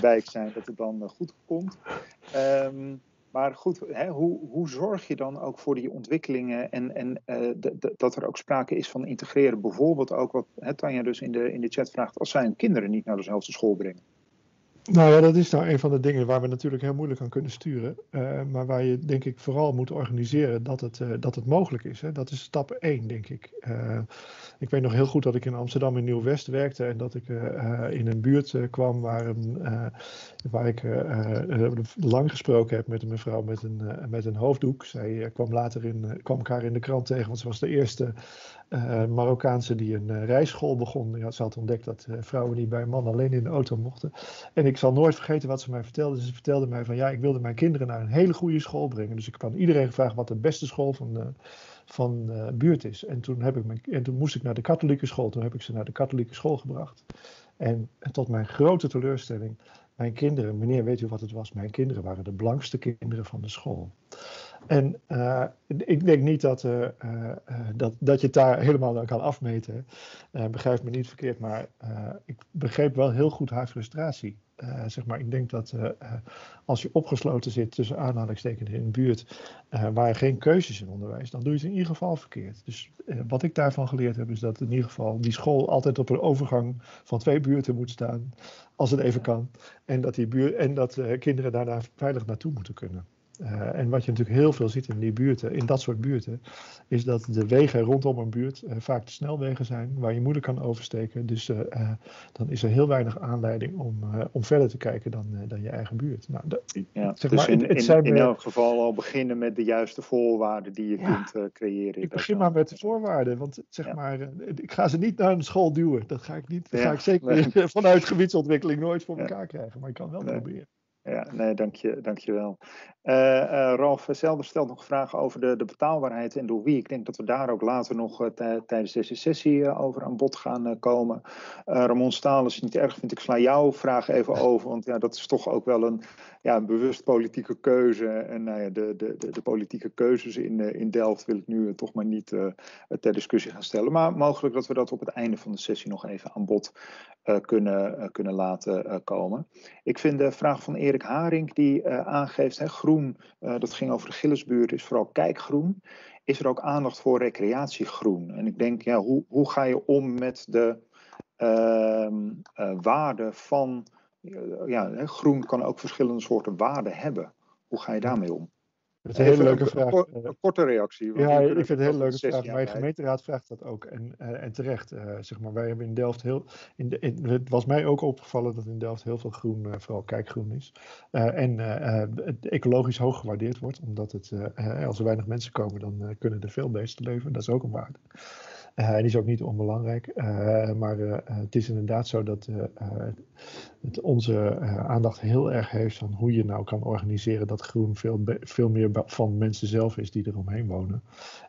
wijk zijn, dat het dan goed komt. Um, maar goed, hè, hoe, hoe zorg je dan ook voor die ontwikkelingen en, en uh, dat er ook sprake is van integreren? Bijvoorbeeld ook wat hè, Tanja dus in de, in de chat vraagt, als zij hun kinderen niet naar dezelfde school brengen. Nou ja, dat is nou een van de dingen waar we natuurlijk heel moeilijk aan kunnen sturen. Uh, maar waar je denk ik vooral moet organiseren dat het, uh, dat het mogelijk is. Hè. Dat is stap 1, denk ik. Uh, ik weet nog heel goed dat ik in Amsterdam in Nieuw-West werkte en dat ik in een buurt kwam waar, een, waar ik lang gesproken heb met een mevrouw met een, met een hoofddoek. Zij kwam later in, kwam elkaar in de krant tegen, want ze was de eerste uh, Marokkaanse die een uh, rijschool begon. Ja, ze had ontdekt dat uh, vrouwen niet bij een man alleen in de auto mochten. En ik zal nooit vergeten wat ze mij vertelde. Ze vertelde mij van ja, ik wilde mijn kinderen naar een hele goede school brengen. Dus ik aan iedereen gevraagd wat de beste school van de, van buurt is. En toen, heb ik mijn, en toen moest ik naar de katholieke school. Toen heb ik ze naar de katholieke school gebracht. En tot mijn grote teleurstelling, mijn kinderen, meneer weet u wat het was? Mijn kinderen waren de blankste kinderen van de school. En uh, ik denk niet dat, uh, uh, dat, dat je het daar helemaal aan kan afmeten. begrijp me niet verkeerd, maar ik begreep wel heel goed haar frustratie. zeg maar, ik denk dat als je opgesloten zit tussen aanhalingstekens in een buurt waar geen keuzes in onderwijs, dan doe je het in ieder geval verkeerd. Dus wat ik daarvan geleerd heb, is dat in ieder geval die school altijd op een overgang van twee buurten moet staan, als het even kan. En dat, die buurt, en dat kinderen daarna veilig naartoe moeten kunnen. Uh, en wat je natuurlijk heel veel ziet in die buurten, in dat soort buurten, is dat de wegen rondom een buurt uh, vaak de snelwegen zijn waar je moeilijk kan oversteken. Dus uh, dan is er heel weinig aanleiding om, om verder te kijken dan, dan je eigen buurt. Nou, ja, zeg dus maar, in, het, in, in elk geval al beginnen met de juiste voorwaarden die je kunt creëren. Ik begin maar met de voorwaarden, want zeg ja. maar, ik ga ze niet naar een school duwen. Dat ga ik niet, dat ga ik zeker nee. (laughs) vanuit gebiedsontwikkeling nooit voor elkaar krijgen, maar ik kan wel nee. proberen. Ja, nee, dank je, dank je wel. Uh, Ralf Zelder stelt nog vragen over de, de betaalbaarheid en door wie. Ik denk dat we daar ook later nog uh, tijdens deze sessie over aan bod gaan komen. Ramon Staal, als je het niet erg vindt, ik sla jouw vraag even over. Want ja, dat is toch ook wel een, ja, een bewust politieke keuze. En nou ja, de, de, de, politieke keuzes in, in Delft wil ik nu toch maar niet ter discussie gaan stellen. Maar mogelijk dat we dat op het einde van de sessie nog even aan bod kunnen, kunnen laten komen. Ik vind de vraag van Erik Haring die aangeeft, hè, groen, dat ging over de Gillesbuurt, is vooral kijkgroen. Is er ook aandacht voor recreatiegroen? En ik denk, ja, hoe, hoe ga je om met de uh, waarde van. Ja, groen kan ook verschillende soorten waarden hebben. Hoe ga je daarmee om? Dat is een hele leuke vraag. Een, korte reactie. Ja, ik vind het een hele leuke vraag. Mijn gemeenteraad vraagt dat ook. En, uh, en terecht, uh, zeg maar. Wij hebben in Delft heel... In de, in, het was mij ook opgevallen dat in Delft heel veel groen, uh, vooral kijkgroen is. en ecologisch hoog gewaardeerd wordt. Omdat het, als er weinig mensen komen, dan kunnen er veel beesten leven. Dat is ook een waarde. Uh, die is ook niet onbelangrijk. Uh, maar uh, het is inderdaad zo dat het onze aandacht heel erg heeft van hoe je nou kan organiseren dat groen veel, veel meer van mensen zelf is die eromheen wonen.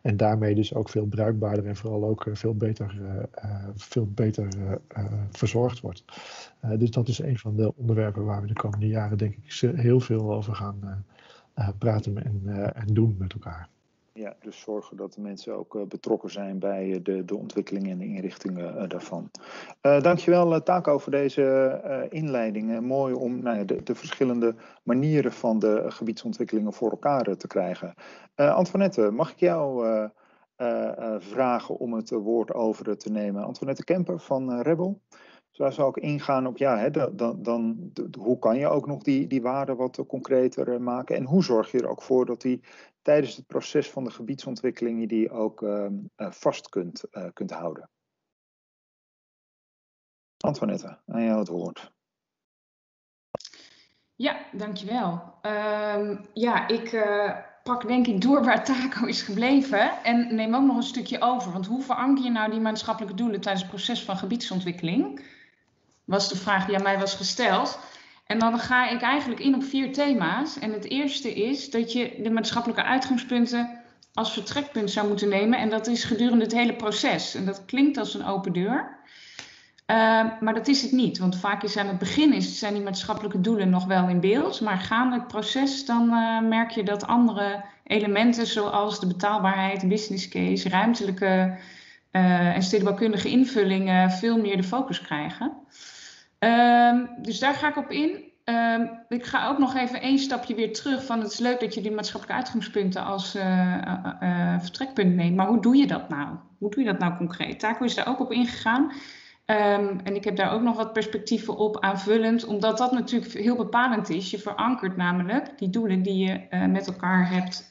En daarmee dus ook veel bruikbaarder en vooral ook veel beter, veel beter verzorgd wordt. dus dat is een van de onderwerpen waar we de komende jaren denk ik heel veel over gaan praten en, en doen met elkaar. Ja, dus zorgen dat de mensen ook uh, betrokken zijn bij de, de ontwikkeling en de inrichtingen uh, daarvan. Uh, dankjewel Taco voor deze inleiding. mooi om nou de, de, verschillende manieren van de gebiedsontwikkelingen voor elkaar te krijgen. Antoinette, mag ik jou vragen om het woord over te nemen? Antoinette Kemper van Rebel. Daar zou ik ingaan op, ja, hè, dan, dan, hoe kan je ook nog die, die waarden wat concreter maken? En hoe zorg je er ook voor dat die tijdens het proces van de gebiedsontwikkeling je die ook uh, vast kunt, uh, kunt houden? Antoinette, aan jou het woord. Ja, dankjewel. Uh, ja, ik uh, pak denk ik door waar Taco is gebleven en neem ook nog een stukje over. Want hoe veranker je nou die maatschappelijke doelen tijdens het proces van gebiedsontwikkeling? was de vraag die aan mij was gesteld. En dan ga ik eigenlijk in op vier thema's. En het eerste is dat je de maatschappelijke uitgangspunten als vertrekpunt zou moeten nemen. En dat is gedurende het hele proces. En dat klinkt als een open deur. Uh, maar dat is het niet. Want vaak is aan het begin is, zijn die maatschappelijke doelen nog wel in beeld. Maar gaande het proces dan uh, merk je dat andere elementen zoals de betaalbaarheid, business case, ruimtelijke uh, en stedenbouwkundige invullingen veel meer de focus krijgen. Um, dus daar ga ik op in. Um, ik ga ook nog even één stapje weer terug van het is leuk dat je die maatschappelijke uitgangspunten als uh, uh, uh, vertrekpunt neemt. Maar hoe doe je dat nou? Hoe doe je dat nou concreet? Taco is daar ook op ingegaan. Um, en ik heb daar ook nog wat perspectieven op aanvullend, omdat dat natuurlijk heel bepalend is. Je verankert namelijk die doelen die je met elkaar hebt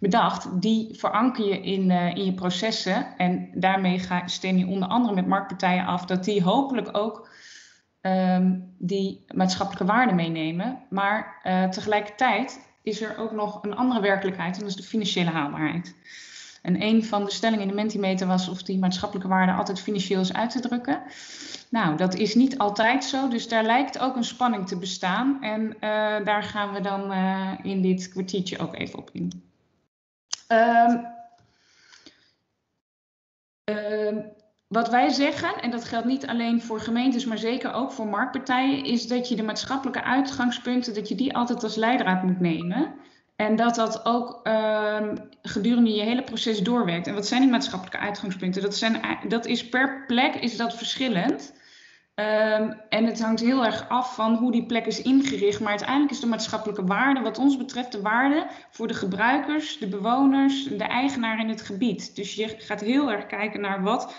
bedacht, die veranker je in, in je processen. En daarmee ga, stem je onder andere met marktpartijen af dat die hopelijk ook um, die maatschappelijke waarde meenemen. Maar uh, tegelijkertijd is er ook nog een andere werkelijkheid, en dat is de financiële haalbaarheid. En een van de stellingen in de Mentimeter was of die maatschappelijke waarde altijd financieel is uit te drukken. Nou, dat is niet altijd zo, dus daar lijkt ook een spanning te bestaan. En uh, daar gaan we dan uh, in dit kwartiertje ook even op in. Um, um, wat wij zeggen, en dat geldt niet alleen voor gemeentes, maar zeker ook voor marktpartijen, is dat je de maatschappelijke uitgangspunten, dat je die altijd als leidraad moet nemen. En dat dat ook uh, gedurende je hele proces doorwerkt. En wat zijn die maatschappelijke uitgangspunten? Dat, zijn, dat is per plek is dat verschillend. Um, en het hangt heel erg af van hoe die plek is ingericht. Maar uiteindelijk is de maatschappelijke waarde, wat ons betreft, de waarde voor de gebruikers, de bewoners, de eigenaar in het gebied. Dus je gaat heel erg kijken naar wat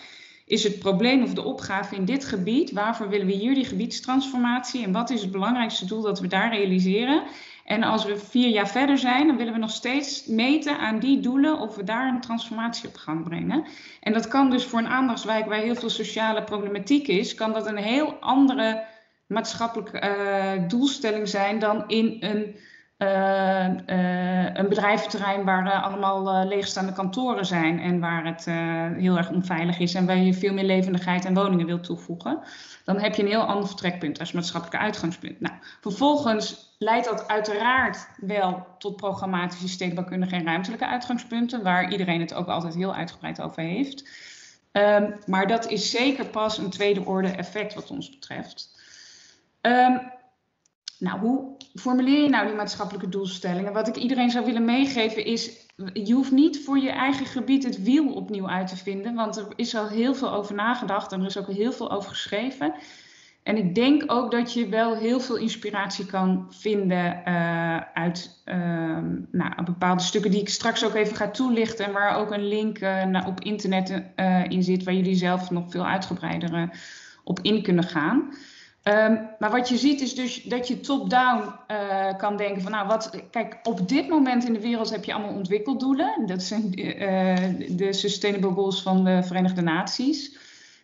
is het probleem of de opgave in dit gebied? Waarvoor willen we hier die gebiedstransformatie? En wat is het belangrijkste doel dat we daar realiseren? En als we vier jaar verder zijn, dan willen we nog steeds meten aan die doelen of we daar een transformatie op gang brengen. En dat kan dus voor een aandachtswijk waar heel veel sociale problematiek is, kan dat een heel andere maatschappelijke uh, doelstelling zijn dan in een uh, uh, een bedrijventerrein waar uh, allemaal leegstaande kantoren zijn en waar het heel erg onveilig is en waar je veel meer levendigheid en woningen wilt toevoegen, dan heb je een heel ander vertrekpunt als maatschappelijk uitgangspunt. Nou, vervolgens leidt dat uiteraard wel tot programmatische stedenbouwkundige en ruimtelijke uitgangspunten, waar iedereen het ook altijd heel uitgebreid over heeft. Um, maar dat is zeker pas een tweede orde effect wat ons betreft. Um, nou, hoe formuleer je nou die maatschappelijke doelstellingen? Wat ik iedereen zou willen meegeven is, je hoeft niet voor je eigen gebied het wiel opnieuw uit te vinden, want er is al heel veel over nagedacht en er is ook heel veel over geschreven. En ik denk ook dat je wel heel veel inspiratie kan vinden uh, uit uh, nou, bepaalde stukken die ik straks ook even ga toelichten. En waar ook een link naar, op internet uh, in zit, waar jullie zelf nog veel uitgebreider op in kunnen gaan. Um, maar wat je ziet is dus dat je top-down uh, kan denken van, nou wat, kijk, op dit moment in de wereld heb je allemaal ontwikkeldoelen. Dat zijn uh, de Sustainable Goals van de Verenigde Naties.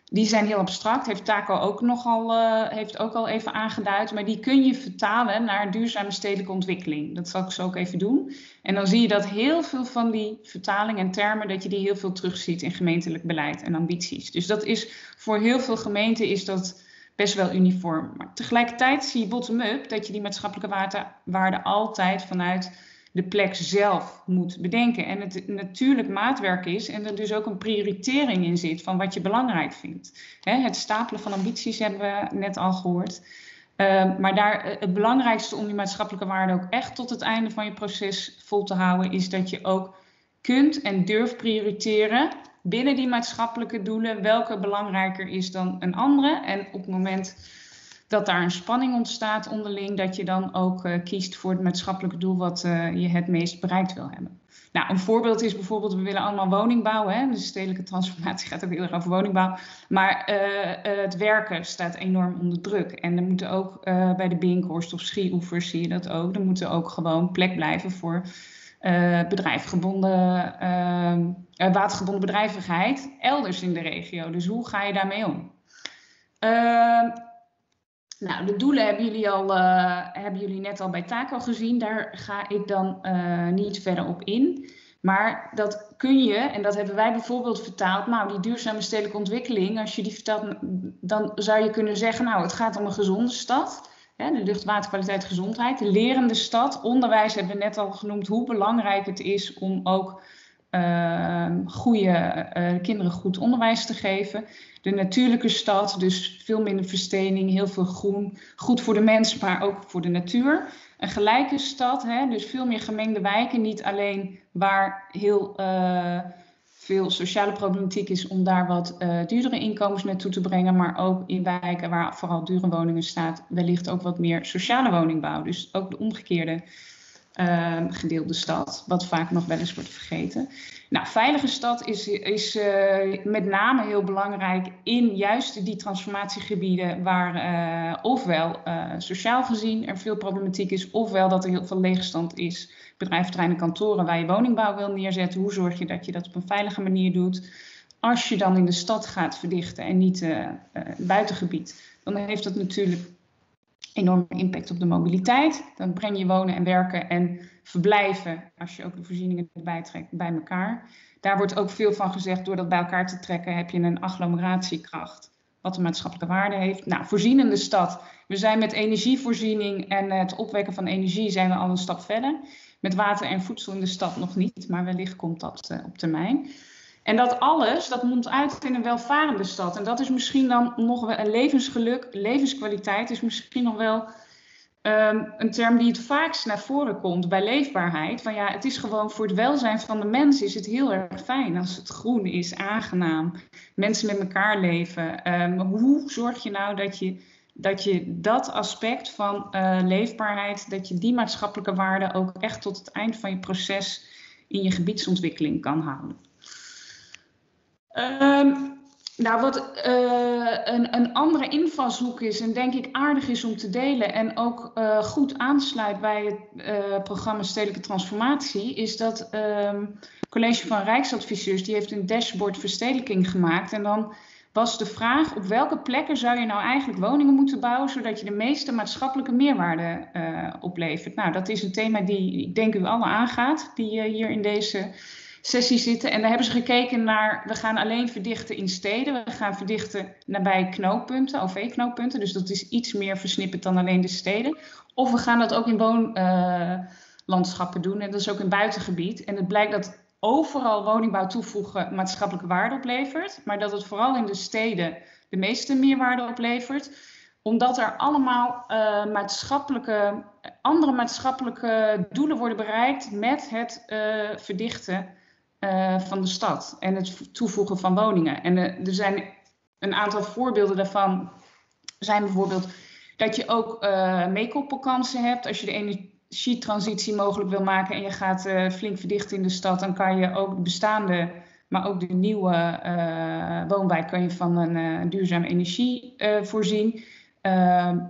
Die zijn heel abstract, heeft Taco ook nogal, uh, heeft ook al even aangeduid. Maar die kun je vertalen naar duurzame stedelijke ontwikkeling. Dat zal ik zo ook even doen. En dan zie je dat heel veel van die vertalingen en termen, dat je die heel veel terugziet in gemeentelijk beleid en ambities. Dus dat is voor heel veel gemeenten is dat best wel uniform. Maar tegelijkertijd zie je bottom-up dat je die maatschappelijke waarde, altijd vanuit de plek zelf moet bedenken. En het natuurlijk maatwerk is en er dus ook een prioritering in zit van wat je belangrijk vindt. het stapelen van ambities hebben we net al gehoord. Uh, maar daar, het belangrijkste om die maatschappelijke waarde ook echt tot het einde van je proces vol te houden, is dat je ook kunt en durft prioriteren binnen die maatschappelijke doelen, welke belangrijker is dan een andere. En op het moment dat daar een spanning ontstaat onderling, dat je dan ook uh, kiest voor het maatschappelijke doel wat uh, je het meest bereikt wil hebben. Nou, een voorbeeld is bijvoorbeeld, we willen allemaal woning bouwen. Hè? Dus de stedelijke transformatie (laughs) gaat ook heel erg over woningbouw. Maar uh, het werken staat enorm onder druk. En er moeten ook bij de Binkhorst of Schieoevers zie je dat ook. Er moeten ook gewoon plek blijven voor bedrijfgebonden, watergebonden bedrijvigheid elders in de regio. Dus hoe ga je daarmee om? Nou, de doelen hebben jullie, al, uh, hebben jullie net al bij Taco gezien. Daar ga ik dan niet verder op in. Maar dat kun je, en dat hebben wij bijvoorbeeld vertaald. Nou, die duurzame stedelijke ontwikkeling, als je die vertaalt, dan zou je kunnen zeggen: Nou, het gaat om een gezonde stad. De lucht, waterkwaliteit, gezondheid. De lerende stad. Onderwijs hebben we net al genoemd hoe belangrijk het is om ook uh, goede, uh, kinderen goed onderwijs te geven. De natuurlijke stad, dus veel minder verstening, heel veel groen. Goed voor de mens, maar ook voor de natuur. Een gelijke stad, hè, dus veel meer gemengde wijken. Niet alleen waar heel uh, veel sociale problematiek is om daar wat duurdere inkomens naartoe te brengen. Maar ook in wijken waar vooral dure woningen staat, wellicht ook wat meer sociale woningbouw. Dus ook de omgekeerde uh, gedeelde stad, wat vaak nog wel eens wordt vergeten. Nou, veilige stad is, is uh, met name heel belangrijk in juist die transformatiegebieden waar uh, ofwel sociaal gezien er veel problematiek is, ofwel dat er heel veel leegstand is, bedrijven, kantoren waar je woningbouw wil neerzetten. Hoe zorg je dat je dat op een veilige manier doet? Als je dan in de stad gaat verdichten en niet buitengebied, dan heeft dat natuurlijk enorme impact op de mobiliteit. Dan breng je wonen en werken en verblijven, als je ook de voorzieningen erbij trekt, bij elkaar. Daar wordt ook veel van gezegd, door dat bij elkaar te trekken heb je een agglomeratiekracht, wat een maatschappelijke waarde heeft. Nou, voorzienende stad. We zijn met energievoorziening en het opwekken van energie zijn we al een stap verder. Met water en voedsel in de stad nog niet, maar wellicht komt dat uh, op termijn. En dat alles, dat mondt uit in een welvarende stad. En dat is misschien dan nog wel een levensgeluk, levenskwaliteit is misschien nog wel um, een term die het vaakst naar voren komt bij leefbaarheid. Van ja, het is gewoon voor het welzijn van de mens is het heel erg fijn als het groen is, aangenaam. Mensen met elkaar leven. Um, hoe zorg je nou dat je dat, je dat aspect van uh, leefbaarheid, dat je die maatschappelijke waarden ook echt tot het eind van je proces in je gebiedsontwikkeling kan houden. Um, nou, wat uh, een, een, andere invalshoek is en denk ik aardig is om te delen en ook uh, goed aansluit bij het programma Stedelijke Transformatie, is dat het ehm, College van Rijksadviseurs die heeft een dashboard verstedelijking gemaakt. En dan was de vraag op welke plekken zou je nou eigenlijk woningen moeten bouwen zodat je de meeste maatschappelijke meerwaarde oplevert. Nou, dat is een thema die ik denk u alle aangaat, die hier in deze sessie zitten. En daar hebben ze gekeken naar, we gaan alleen verdichten in steden. We gaan verdichten nabij knooppunten, OV-knooppunten. Dus dat is iets meer versnipperd dan alleen de steden. Of we gaan dat ook in woonlandschappen uh, doen. En dat is ook in buitengebied. En het blijkt dat overal woningbouw toevoegen maatschappelijke waarde oplevert. Maar dat het vooral in de steden de meeste meerwaarde oplevert omdat er allemaal uh, maatschappelijke, andere maatschappelijke doelen worden bereikt met het uh, verdichten uh, van de stad en het toevoegen van woningen. En er zijn een aantal voorbeelden daarvan. Zijn bijvoorbeeld dat je ook meekoppelkansen hebt. Als je de energietransitie mogelijk wil maken en je gaat flink verdichten in de stad, dan kan je ook de bestaande, maar ook de nieuwe woonwijk kan je van een duurzame energie voorzien.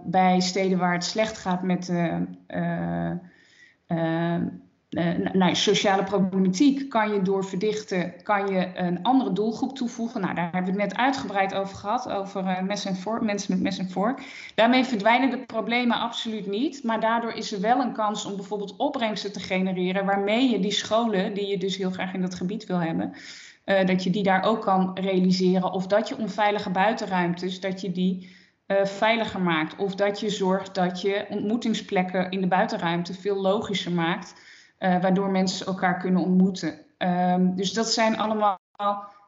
bij steden waar het slecht gaat met uh, nou, sociale problematiek kan je door verdichten, kan je een andere doelgroep toevoegen. Nou, daar hebben we het net uitgebreid over gehad, over vork, mensen met mes en vork. Daarmee verdwijnen de problemen absoluut niet, maar daardoor is er wel een kans om bijvoorbeeld opbrengsten te genereren, waarmee je die scholen, die je dus heel graag in dat gebied wil hebben, uh, dat je die daar ook kan realiseren. Of dat je onveilige buitenruimtes, dat je die veiliger maakt. Of dat je zorgt dat je ontmoetingsplekken in de buitenruimte veel logischer maakt. Uh, waardoor mensen elkaar kunnen ontmoeten. Um, dus dat zijn allemaal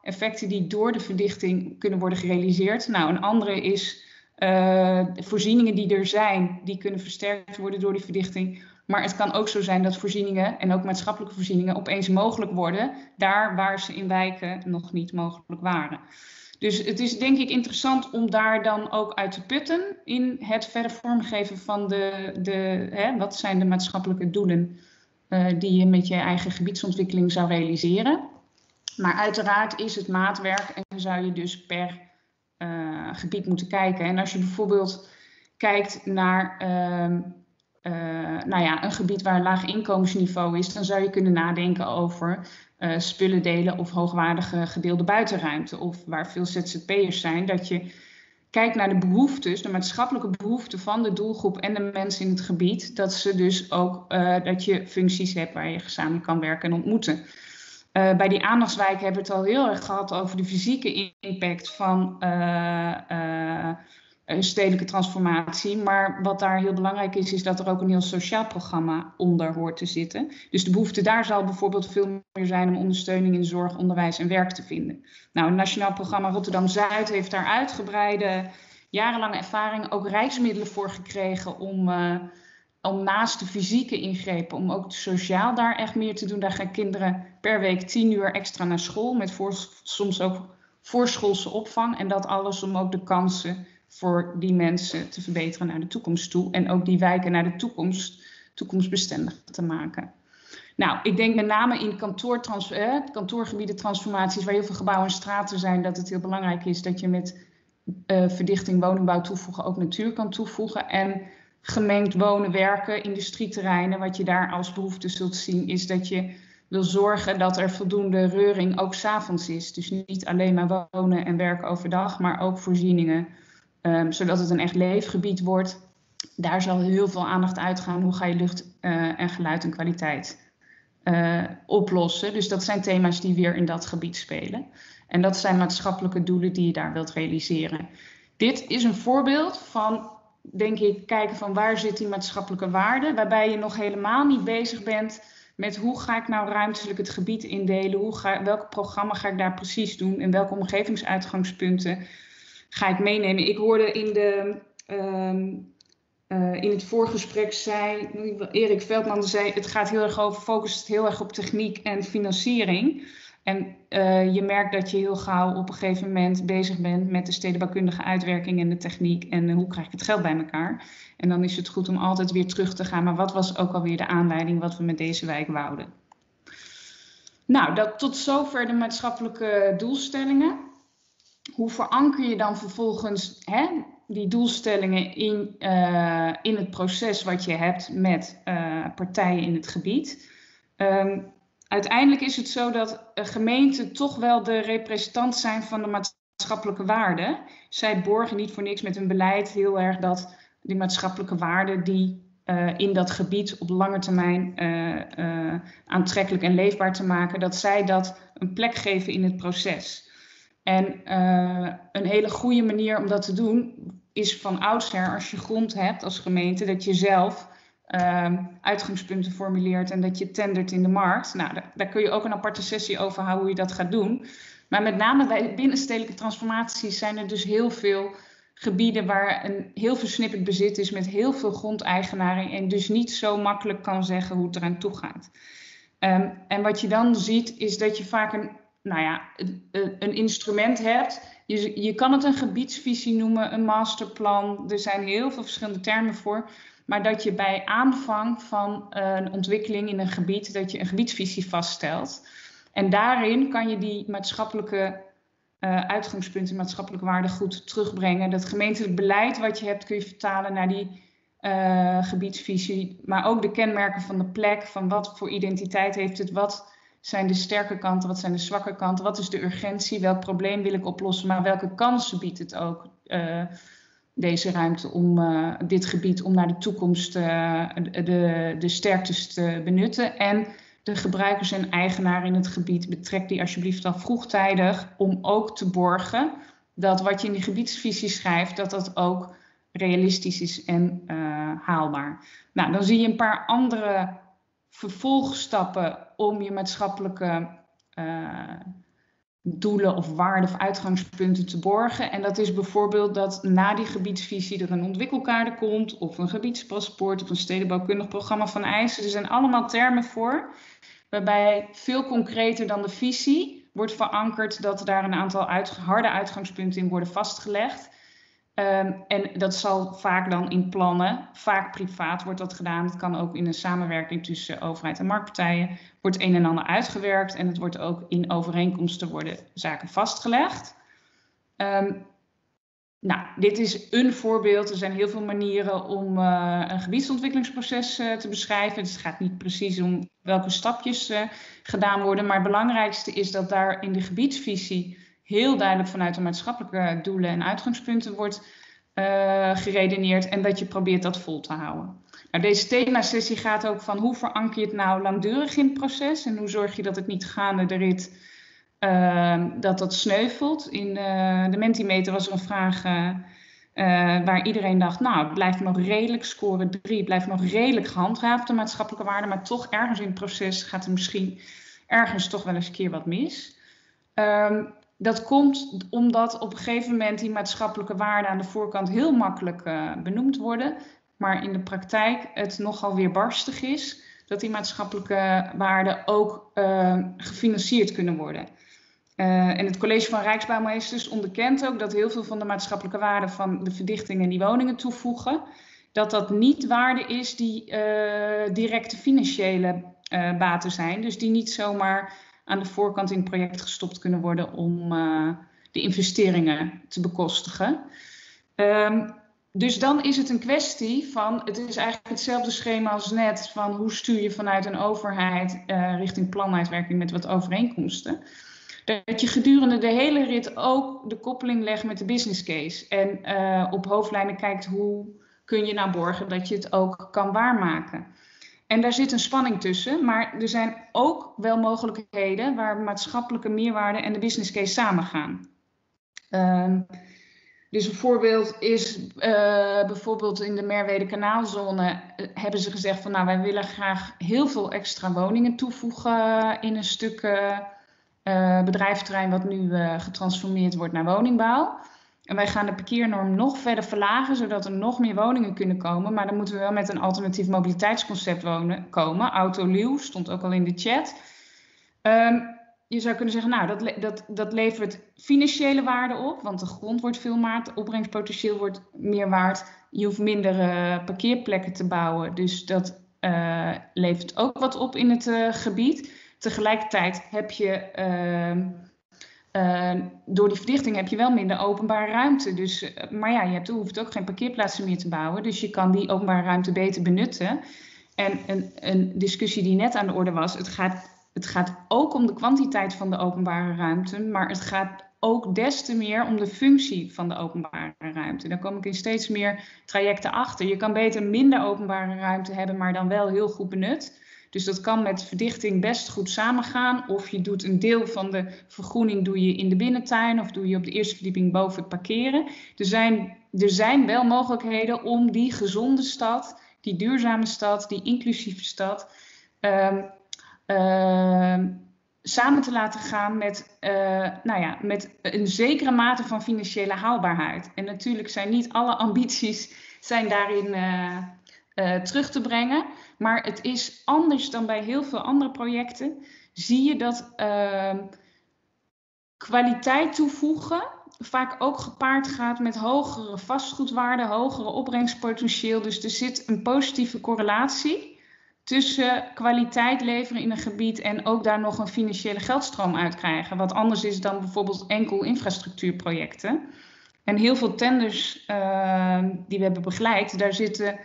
effecten die door de verdichting kunnen worden gerealiseerd. Nou, een andere is uh, voorzieningen die er zijn, die kunnen versterkt worden door die verdichting. Maar het kan ook zo zijn dat voorzieningen en ook maatschappelijke voorzieningen opeens mogelijk worden, daar waar ze in wijken nog niet mogelijk waren. Dus het is denk ik interessant om daar dan ook uit te putten in het verder vormgeven van de, de hè, wat zijn de maatschappelijke doelen die je met je eigen gebiedsontwikkeling zou realiseren. Maar uiteraard is het maatwerk en zou je dus per uh, gebied moeten kijken. En als je bijvoorbeeld kijkt naar uh, nou ja, een gebied waar een laag inkomensniveau is, dan zou je kunnen nadenken over spullen delen of hoogwaardige gedeelde buitenruimte. Of waar veel ZZP'ers zijn, dat je kijkt naar de behoeftes, de maatschappelijke behoeften van de doelgroep en de mensen in het gebied. Dat ze dus ook, uh, dat je functies hebt waar je gezamenlijk kan werken en ontmoeten. Uh, bij die aandachtswijken hebben we het al heel erg gehad over de fysieke impact van een stedelijke transformatie. Maar wat daar heel belangrijk is, is dat er ook een heel sociaal programma onder hoort te zitten. Dus de behoefte daar zal bijvoorbeeld veel meer zijn om ondersteuning in zorg, onderwijs en werk te vinden. Nou, het Nationaal Programma Rotterdam Zuid heeft daar uitgebreide, jarenlange ervaring, ook rijksmiddelen voor gekregen om. Uh, om naast de fysieke ingrepen, om ook sociaal daar echt meer te doen. Daar gaan kinderen per week tien uur extra naar school, met soms ook voorschoolse opvang. En dat alles om ook de kansen voor die mensen te verbeteren naar de toekomst toe. En ook die wijken naar de toekomst toekomstbestendig te maken. Nou, ik denk met name in kantoortrans eh, kantoorgebieden transformaties, waar heel veel gebouwen en straten zijn, dat het heel belangrijk is dat je met uh, verdichting, woningbouw toevoegen ook natuur kan toevoegen. En gemengd wonen, werken, industrieterreinen, wat je daar als behoefte zult zien, is dat je wil zorgen dat er voldoende reuring ook s'avonds is. Dus niet alleen maar wonen en werken overdag, maar ook voorzieningen, um, zodat het een echt leefgebied wordt. Daar zal heel veel aandacht uitgaan. Hoe ga je lucht uh, en geluid en kwaliteit uh, oplossen? Dus dat zijn thema's die weer in dat gebied spelen. En dat zijn maatschappelijke doelen die je daar wilt realiseren. Dit is een voorbeeld van, denk ik, kijken van waar zit die maatschappelijke waarde, waarbij je nog helemaal niet bezig bent met hoe ga ik nou ruimtelijk het gebied indelen, welk programma ga ik daar precies doen en welke omgevingsuitgangspunten ga ik meenemen. Ik hoorde in, de, um, uh, in het voorgesprek zei Erik Veldman zei het gaat heel erg over, focust heel erg op techniek en financiering. En uh, je merkt dat je heel gauw op een gegeven moment bezig bent met de stedenbouwkundige uitwerking en de techniek en uh, hoe krijg ik het geld bij elkaar. En dan is het goed om altijd weer terug te gaan, maar wat was ook alweer de aanleiding wat we met deze wijk wouden. Nou, dat, tot zover de maatschappelijke doelstellingen hoe veranker je dan vervolgens hè, die doelstellingen in, uh, in het proces wat je hebt met uh, partijen in het gebied? Um, uiteindelijk is het zo dat gemeenten toch wel de representant zijn van de maatschappelijke waarden. Zij borgen niet voor niks met hun beleid heel erg dat die maatschappelijke waarden die in dat gebied op lange termijn aantrekkelijk en leefbaar te maken, dat zij dat een plek geven in het proces. En uh, een hele goede manier om dat te doen is van oudsher, als je grond hebt als gemeente, dat je zelf uh, uitgangspunten formuleert en dat je tendert in de markt. Nou, daar, kun je ook een aparte sessie over houden hoe je dat gaat doen. Maar met name bij binnenstedelijke transformaties zijn er dus heel veel gebieden waar een heel versnipperd bezit is met heel veel grondeigenaren en dus niet zo makkelijk kan zeggen hoe het eraan toe gaat. Um, en wat je dan ziet is dat je vaak een nou ja, een instrument hebt. Je, je kan het een gebiedsvisie noemen, een masterplan. Er zijn heel veel verschillende termen voor. Maar dat je bij aanvang van een ontwikkeling in een gebied, dat je een gebiedsvisie vaststelt. En daarin kan je die maatschappelijke uh, uitgangspunten, maatschappelijke waarden goed terugbrengen. Dat gemeentelijk beleid wat je hebt, kun je vertalen naar die uh, gebiedsvisie. Maar ook de kenmerken van de plek, van wat voor identiteit heeft het, wat zijn de sterke kanten, wat zijn de zwakke kanten, wat is de urgentie, welk probleem wil ik oplossen, maar welke kansen biedt het ook uh, deze ruimte om uh, dit gebied om naar de toekomst uh, de, de sterktes te benutten. En de gebruikers en eigenaren in het gebied, betrek die alsjeblieft al vroegtijdig om ook te borgen dat wat je in die gebiedsvisie schrijft, dat dat ook realistisch is en haalbaar. Nou, dan zie je een paar andere vervolgstappen om je maatschappelijke uh, doelen of waarden of uitgangspunten te borgen. En dat is bijvoorbeeld dat na die gebiedsvisie er een ontwikkelkader komt, of een gebiedspaspoort, of een stedenbouwkundig programma van eisen. Er zijn allemaal termen voor, waarbij veel concreter dan de visie wordt verankerd dat daar een aantal harde uitgangspunten in worden vastgelegd. Um, en dat zal vaak dan in plannen, vaak privaat wordt dat gedaan. Het kan ook in een samenwerking tussen overheid en marktpartijen. Wordt een en ander uitgewerkt en het wordt ook in overeenkomsten worden zaken vastgelegd. Um, nou, dit is een voorbeeld. Er zijn heel veel manieren om uh, een gebiedsontwikkelingsproces uh, te beschrijven. Het gaat niet precies om welke stapjes uh, gedaan worden. Maar het belangrijkste is dat daar in de gebiedsvisie heel duidelijk vanuit de maatschappelijke doelen en uitgangspunten wordt uh, geredeneerd en dat je probeert dat vol te houden. Nou, deze thema-sessie gaat ook van hoe veranker je het nou langdurig in het proces en hoe zorg je dat het niet gaande de rit uh, dat dat sneuvelt. In uh, de Mentimeter was er een vraag waar iedereen dacht, nou het blijft nog redelijk, scoren 3, blijft nog redelijk gehandhaafd de maatschappelijke waarde, maar toch ergens in het proces gaat er misschien ergens toch wel eens een keer wat mis. Um, dat komt omdat op een gegeven moment die maatschappelijke waarden aan de voorkant heel makkelijk uh, benoemd worden, maar in de praktijk het nogal weer barstig is dat die maatschappelijke waarden ook uh, gefinancierd kunnen worden. Uh, en het college van Rijksbouwmeesters onderkent ook dat heel veel van de maatschappelijke waarden van de verdichtingen die woningen toevoegen, dat dat niet waarde is die directe financiële baten zijn. Dus die niet zomaar aan de voorkant in het project gestopt kunnen worden om uh, de investeringen te bekostigen. Um, dus dan is het een kwestie van, het is eigenlijk hetzelfde schema als net, van hoe stuur je vanuit een overheid uh, richting planuitwerking met wat overeenkomsten. Dat je gedurende de hele rit ook de koppeling legt met de business case. En uh, op hoofdlijnen kijkt hoe kun je nou borgen dat je het ook kan waarmaken. En daar zit een spanning tussen, maar er zijn ook wel mogelijkheden waar maatschappelijke meerwaarde en de business case samengaan. Um, dus een voorbeeld is uh, bijvoorbeeld in de Merwede kanaalzone uh, hebben ze gezegd van nou wij willen graag heel veel extra woningen toevoegen in een stuk uh, bedrijfterrein wat nu getransformeerd wordt naar woningbouw. En wij gaan de parkeernorm nog verder verlagen, zodat er nog meer woningen kunnen komen. Maar dan moeten we wel met een alternatief mobiliteitsconcept wonen, komen. Autoluw stond ook al in de chat. Um, je zou kunnen zeggen, nou, dat, dat, dat levert financiële waarde op, want de grond wordt veel waard, opbrengspotentieel wordt meer waard. Je hoeft minder uh, parkeerplekken te bouwen, dus dat uh, levert ook wat op in het uh, gebied. Tegelijkertijd heb je ehm, uh, door die verdichting heb je wel minder openbare ruimte. Dus, uh, maar ja, je hebt, hoeft ook geen parkeerplaatsen meer te bouwen. Dus je kan die openbare ruimte beter benutten. En een, een discussie die net aan de orde was, het gaat, het gaat ook om de kwantiteit van de openbare ruimte, maar het gaat ook des te meer om de functie van de openbare ruimte. Daar kom ik in steeds meer trajecten achter. Je kan beter minder openbare ruimte hebben, maar dan wel heel goed benut. Dus dat kan met verdichting best goed samengaan. Of je doet een deel van de vergroening doe je in de binnentuin of doe je op de eerste verdieping boven het parkeren. Er zijn, er zijn wel mogelijkheden om die gezonde stad, die duurzame stad, die inclusieve stad, uh, uh, samen te laten gaan met, uh, nou ja, met een zekere mate van financiële haalbaarheid. En natuurlijk zijn niet alle (laughs) ambities zijn daarin uh, uh, terug te brengen. Maar het is anders dan bij heel veel andere projecten. Zie je dat uh, kwaliteit toevoegen vaak ook gepaard gaat met hogere vastgoedwaarde, hogere opbrengspotentieel. Dus er zit een positieve correlatie tussen kwaliteit leveren in een gebied en ook daar nog een financiële geldstroom uit krijgen. Wat anders is dan bijvoorbeeld enkel infrastructuurprojecten. En heel veel tenders uh, die we hebben begeleid, daar zitten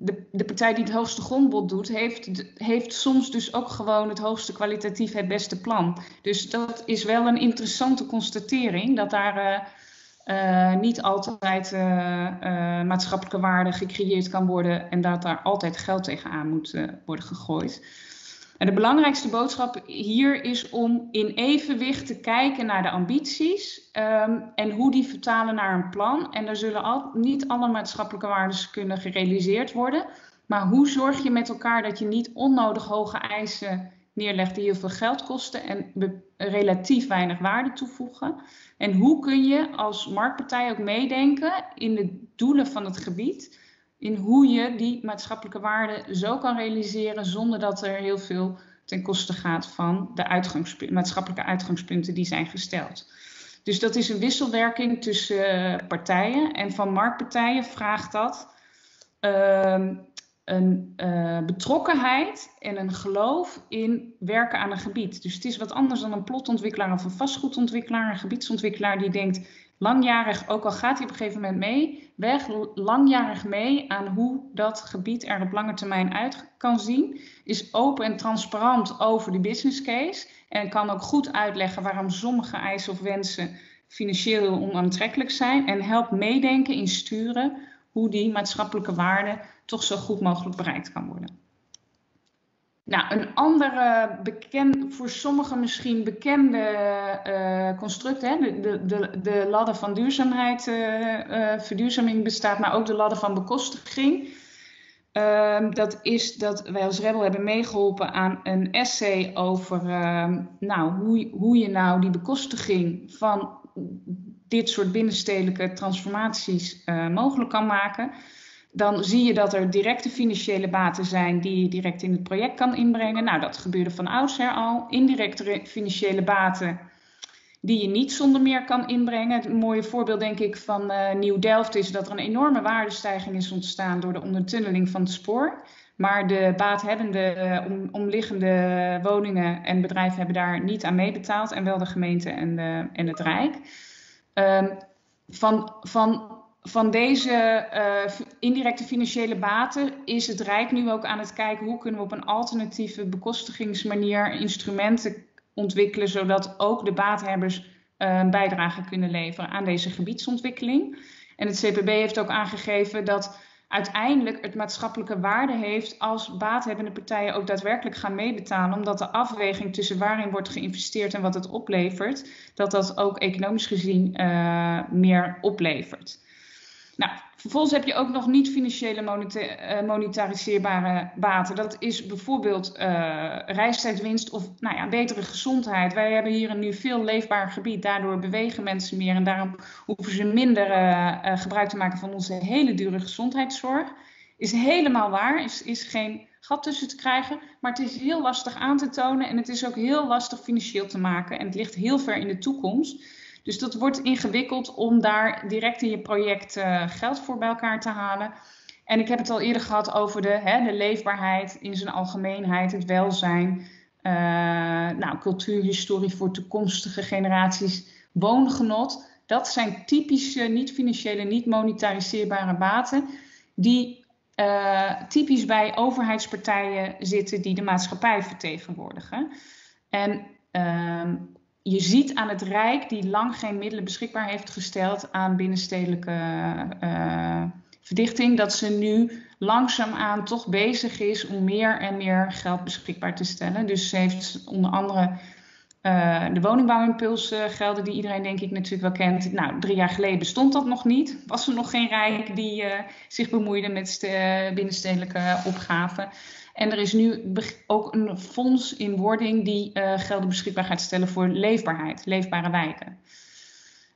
de, de partij die het hoogste grondbod doet, heeft, heeft soms dus ook gewoon het hoogste kwalitatief het beste plan. Dus dat is wel een interessante constatering, dat daar uh, uh, niet altijd uh, maatschappelijke waarde gecreëerd kan worden en dat daar altijd geld tegenaan moet worden gegooid. En de belangrijkste boodschap hier is om in evenwicht te kijken naar de ambities um, en hoe die vertalen naar een plan. En er zullen al, niet alle maatschappelijke waarden kunnen gerealiseerd worden. Maar hoe zorg je met elkaar dat je niet onnodig hoge eisen neerlegt die heel veel geld kosten en relatief weinig waarde toevoegen. En hoe kun je als marktpartij ook meedenken in de doelen van het gebied, in hoe je die maatschappelijke waarde zo kan realiseren zonder dat er heel veel ten koste gaat van de maatschappelijke uitgangspunten die zijn gesteld. Dus dat is een wisselwerking tussen partijen en van marktpartijen vraagt dat ehm, een uh, betrokkenheid en een geloof in werken aan een gebied. Dus het is wat anders dan een plotontwikkelaar of een vastgoedontwikkelaar, een gebiedsontwikkelaar die denkt langjarig, ook al gaat hij op een gegeven moment mee, weg langjarig mee aan hoe dat gebied er op lange termijn uit kan zien, is open en transparant over de business case en kan ook goed uitleggen waarom sommige eisen of wensen financieel onaantrekkelijk zijn en helpt meedenken in sturen hoe die maatschappelijke waarde toch zo goed mogelijk bereikt kan worden. Nou, een andere bekend, voor sommigen misschien bekende uh, construct, hè, de, de, de ladder van duurzaamheid, uh, verduurzaming bestaat, maar ook de ladder van bekostiging. Ehm, dat is dat wij als Rebel hebben meegeholpen aan een essay over ehm, nou, hoe, hoe je nou die bekostiging van dit soort binnenstedelijke transformaties mogelijk kan maken dan zie je dat er directe financiële baten zijn die je direct in het project kan inbrengen. Nou, dat gebeurde van oudsher al. Indirecte financiële baten die je niet zonder meer kan inbrengen. Het mooie voorbeeld, denk ik, van uh, Nieuw-Delft is dat er een enorme waardestijging is ontstaan door de ondertunneling van het spoor. Maar de baathebbende om, omliggende woningen en bedrijven hebben daar niet aan meebetaald. En wel de gemeente en, en het Rijk. Uh, van, van van deze uh, indirecte financiële baten is het Rijk nu ook aan het kijken hoe kunnen we op een alternatieve bekostigingsmanier instrumenten ontwikkelen, zodat ook de baathebbers uh, een bijdrage kunnen leveren aan deze gebiedsontwikkeling. En het CPB heeft ook aangegeven dat uiteindelijk het maatschappelijke waarde heeft als baathebbende partijen ook daadwerkelijk gaan meebetalen, omdat de afweging tussen waarin wordt geïnvesteerd en wat het oplevert, dat dat ook economisch gezien uh, meer oplevert. Nou, vervolgens heb je ook nog niet financiële eh, monetariseerbare baten. Dat is bijvoorbeeld uh, reistijdwinst of nou ja, betere gezondheid. Wij hebben hier een nu veel leefbaar gebied. Daardoor bewegen mensen meer en daarom hoeven ze minder uh, gebruik te maken van onze hele dure gezondheidszorg. Is helemaal waar, is, is geen gat tussen te krijgen. Maar het is heel lastig aan te tonen en het is ook heel lastig financieel te maken. En het ligt heel ver in de toekomst. Dus dat wordt ingewikkeld om daar direct in je project uh, geld voor bij elkaar te halen. En ik heb het al eerder gehad over de, hè, de leefbaarheid in zijn algemeenheid, het welzijn, uh, nou, cultuurhistorie voor toekomstige generaties, woongenot. Dat zijn typische niet-financiële, niet monetariseerbare baten die uh, typisch bij overheidspartijen zitten die de maatschappij vertegenwoordigen. En uh, je ziet aan het Rijk, die lang geen middelen beschikbaar heeft gesteld aan binnenstedelijke uh, verdichting, dat ze nu langzaamaan toch bezig is om meer en meer geld beschikbaar te stellen. Dus ze heeft onder andere uh, de woningbouwimpulsgelden, die iedereen denk ik natuurlijk wel kent. Nou, drie jaar geleden bestond dat nog niet. Was er nog geen Rijk die uh, zich bemoeide met binnenstedelijke opgaven. En er is nu ook een fonds in wording die uh, gelden beschikbaar gaat stellen voor leefbaarheid, leefbare wijken.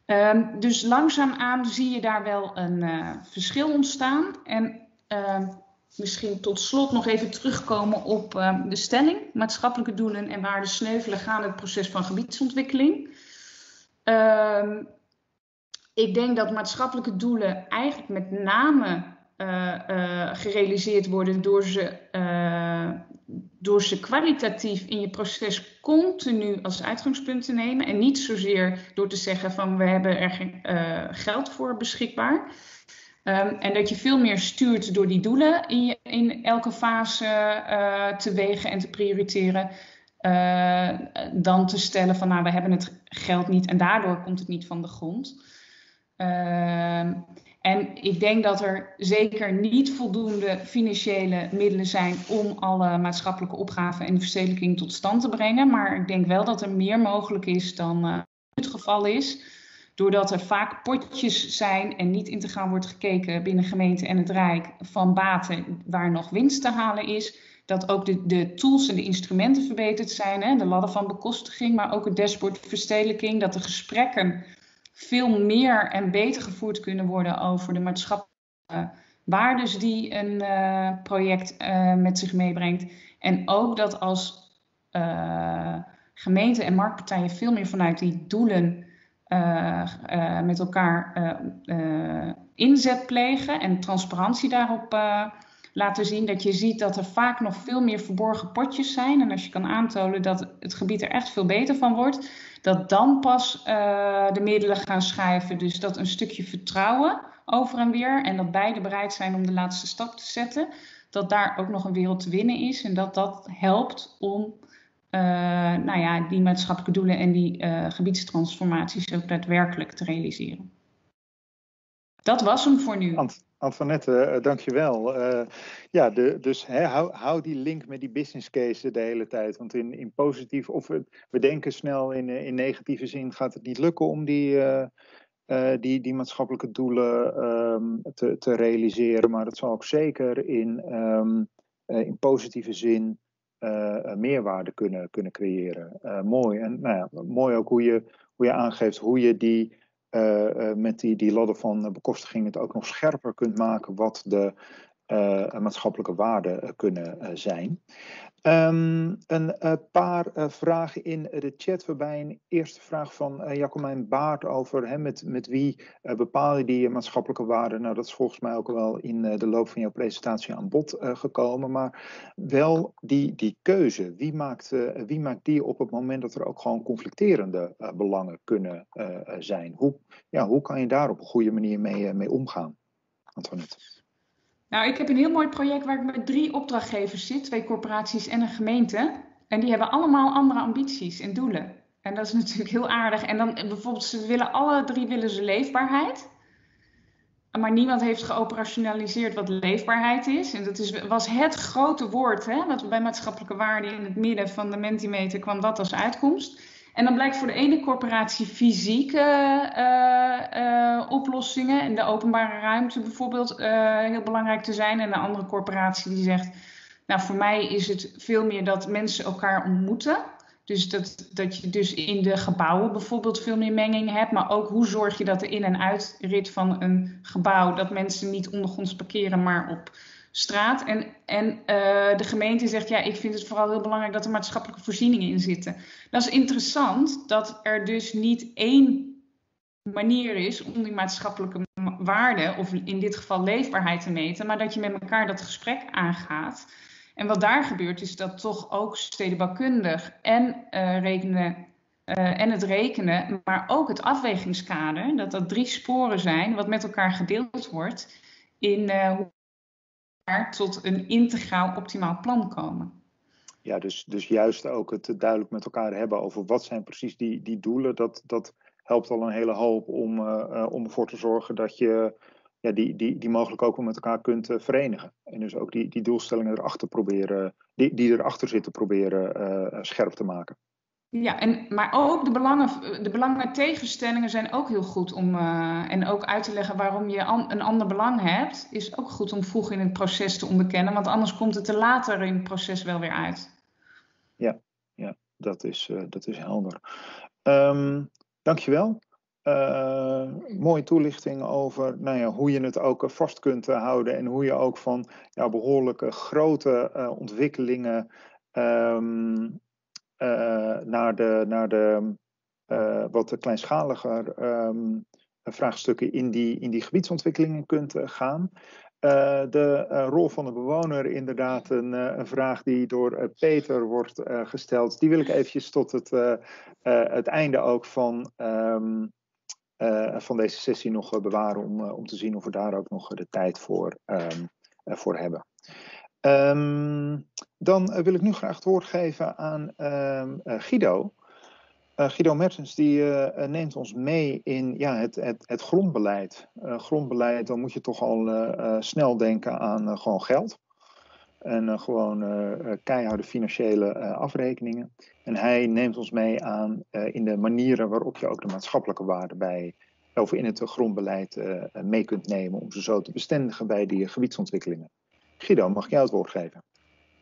Um, dus langzaamaan zie je daar wel een uh, verschil ontstaan. En uh, misschien tot slot nog even terugkomen op ehm, de stelling. Maatschappelijke doelen en waarden sneuvelen gaan het proces van gebiedsontwikkeling. Ehm, ik denk dat maatschappelijke doelen eigenlijk met name gerealiseerd worden door ze, uh, door ze kwalitatief in je proces continu als uitgangspunt te nemen. En niet zozeer door te zeggen van we hebben er geld voor beschikbaar. Um, en dat je veel meer stuurt door die doelen in, in elke fase te wegen en te prioriteren. dan te stellen van nou we hebben het geld niet en daardoor komt het niet van de grond. Ehm, en ik denk dat er zeker niet voldoende financiële middelen zijn om alle maatschappelijke opgaven en de verstedelijking tot stand te brengen. Maar ik denk wel dat er meer mogelijk is dan uh, het geval is. Doordat er vaak potjes zijn en niet integraal wordt gekeken binnen gemeente en het Rijk van baten waar nog winst te halen is, dat ook de, de tools en de instrumenten verbeterd zijn. Hè? De ladder van bekostiging, maar ook het dashboard verstedelijking. Dat de gesprekken veel meer en beter gevoerd kunnen worden over de maatschappelijke waarden die een uh, project uh, met zich meebrengt. En ook dat als uh, gemeenten en marktpartijen veel meer vanuit die doelen met elkaar inzet plegen en transparantie daarop laten zien, dat je ziet dat er vaak nog veel meer verborgen potjes zijn. En als je kan aantonen dat het gebied er echt veel beter van wordt, dat dan pas de middelen gaan schuiven. Dus dat een stukje vertrouwen over en weer. En dat beide bereid zijn om de laatste stap te zetten. Dat daar ook nog een wereld te winnen is. En dat dat helpt om uh, nou ja, die maatschappelijke doelen en die uh, gebiedstransformaties ook daadwerkelijk te realiseren. Dat was hem voor nu. Ant Antoinette, uh, dankjewel. Uh, ja, de, dus hou, hou, die link met die business case de hele tijd. Want in, in positief, of we, denken snel in, in negatieve zin, gaat het niet lukken om die, die, die maatschappelijke doelen um, te, te, realiseren. Maar dat zal ook zeker in, uh, in positieve zin meerwaarde kunnen, kunnen creëren. mooi. En nou ja, mooi ook hoe je, hoe je aangeeft hoe je die, met die, die ladder van bekostiging het ook nog scherper kunt maken wat de maatschappelijke waarden kunnen zijn. Um, een uh, paar uh, vragen in de chat, waarbij een eerste vraag van uh, Jacomijn Baart over hè, met, met wie bepaal je die maatschappelijke waarden. Nou, dat is volgens mij ook wel in de loop van jouw presentatie aan bod gekomen, maar wel die, die keuze. Wie maakt, wie maakt die op het moment dat er ook gewoon conflicterende belangen kunnen zijn? Hoe, ja, hoe kan je daar op een goede manier mee, mee omgaan, Antoinette? Nou, ik heb een heel mooi project waar ik met drie opdrachtgevers zit, twee corporaties en een gemeente. En die hebben allemaal andere ambities en doelen. En dat is (laughs) natuurlijk heel aardig. En dan bijvoorbeeld, ze willen alle drie willen ze leefbaarheid. Maar niemand heeft geoperationaliseerd wat leefbaarheid is. En dat is, was het grote woord, hè, wat bij maatschappelijke waarden in het midden van de Mentimeter kwam dat als uitkomst. En dan blijkt voor de ene corporatie fysieke uh, uh, oplossingen in de openbare ruimte bijvoorbeeld uh, heel belangrijk te zijn. En de andere corporatie die zegt, nou voor mij is het veel meer dat mensen elkaar ontmoeten. Dus dat, dat je dus in de gebouwen bijvoorbeeld veel meer menging hebt. Maar ook hoe zorg je dat de in- en uitrit van een gebouw, dat mensen niet ondergronds parkeren, maar op straat. En, en uh, de gemeente zegt, ja, ik vind het vooral heel belangrijk dat er maatschappelijke voorzieningen in zitten. Dat is interessant dat er dus niet één manier is om die maatschappelijke waarde, of in dit geval leefbaarheid te meten, maar dat je met elkaar dat gesprek aangaat. En wat daar gebeurt is dat toch ook stedenbouwkundig en, uh, rekenen, uh, en het rekenen, maar ook het afwegingskader, dat dat drie sporen zijn wat met elkaar gedeeld wordt in uh, tot een integraal optimaal plan komen. Ja, dus, dus juist ook het duidelijk met elkaar hebben over wat zijn precies die, die doelen, dat, dat helpt al een hele hoop om, uh, om ervoor te zorgen dat je ja, die, die, die mogelijk ook wel met elkaar kunt uh, verenigen. En dus ook die, die doelstellingen erachter proberen, die, die erachter zitten proberen scherp te maken. Ja, en, maar ook de belangen, de belangen tegenstellingen zijn ook heel goed om. Uh, en ook uit te leggen waarom je een ander belang hebt, is ook goed om vroeg in het proces te onderkennen. Want anders komt het er later in het proces wel weer uit. Ja, ja dat, is, uh, dat is helder. Um, dankjewel. Uh, mooie toelichting over nou ja, hoe je het ook vast kunt houden en hoe je ook van ja, behoorlijke grote ontwikkelingen. Uh, naar de, naar de uh, wat kleinschaliger um, vraagstukken in die, in die gebiedsontwikkelingen kunt uh, gaan. de rol van de bewoner, inderdaad een, een vraag die door Peter wordt gesteld. Die wil ik eventjes tot het, einde ook van, um, van deze sessie nog bewaren om, om te zien of we daar ook nog de tijd voor, um, voor hebben. Um, dan wil ik nu graag het woord geven aan um, uh, Guido. Uh, Guido Mertens die neemt ons mee in ja, het, het, het grondbeleid. grondbeleid, dan moet je toch al snel denken aan gewoon geld. En gewoon keiharde financiële afrekeningen. En hij neemt ons mee aan in de manieren waarop je ook de maatschappelijke waarde bij, of in het grondbeleid mee kunt nemen om ze zo te bestendigen bij die gebiedsontwikkelingen. Guido, mag ik jou het woord geven?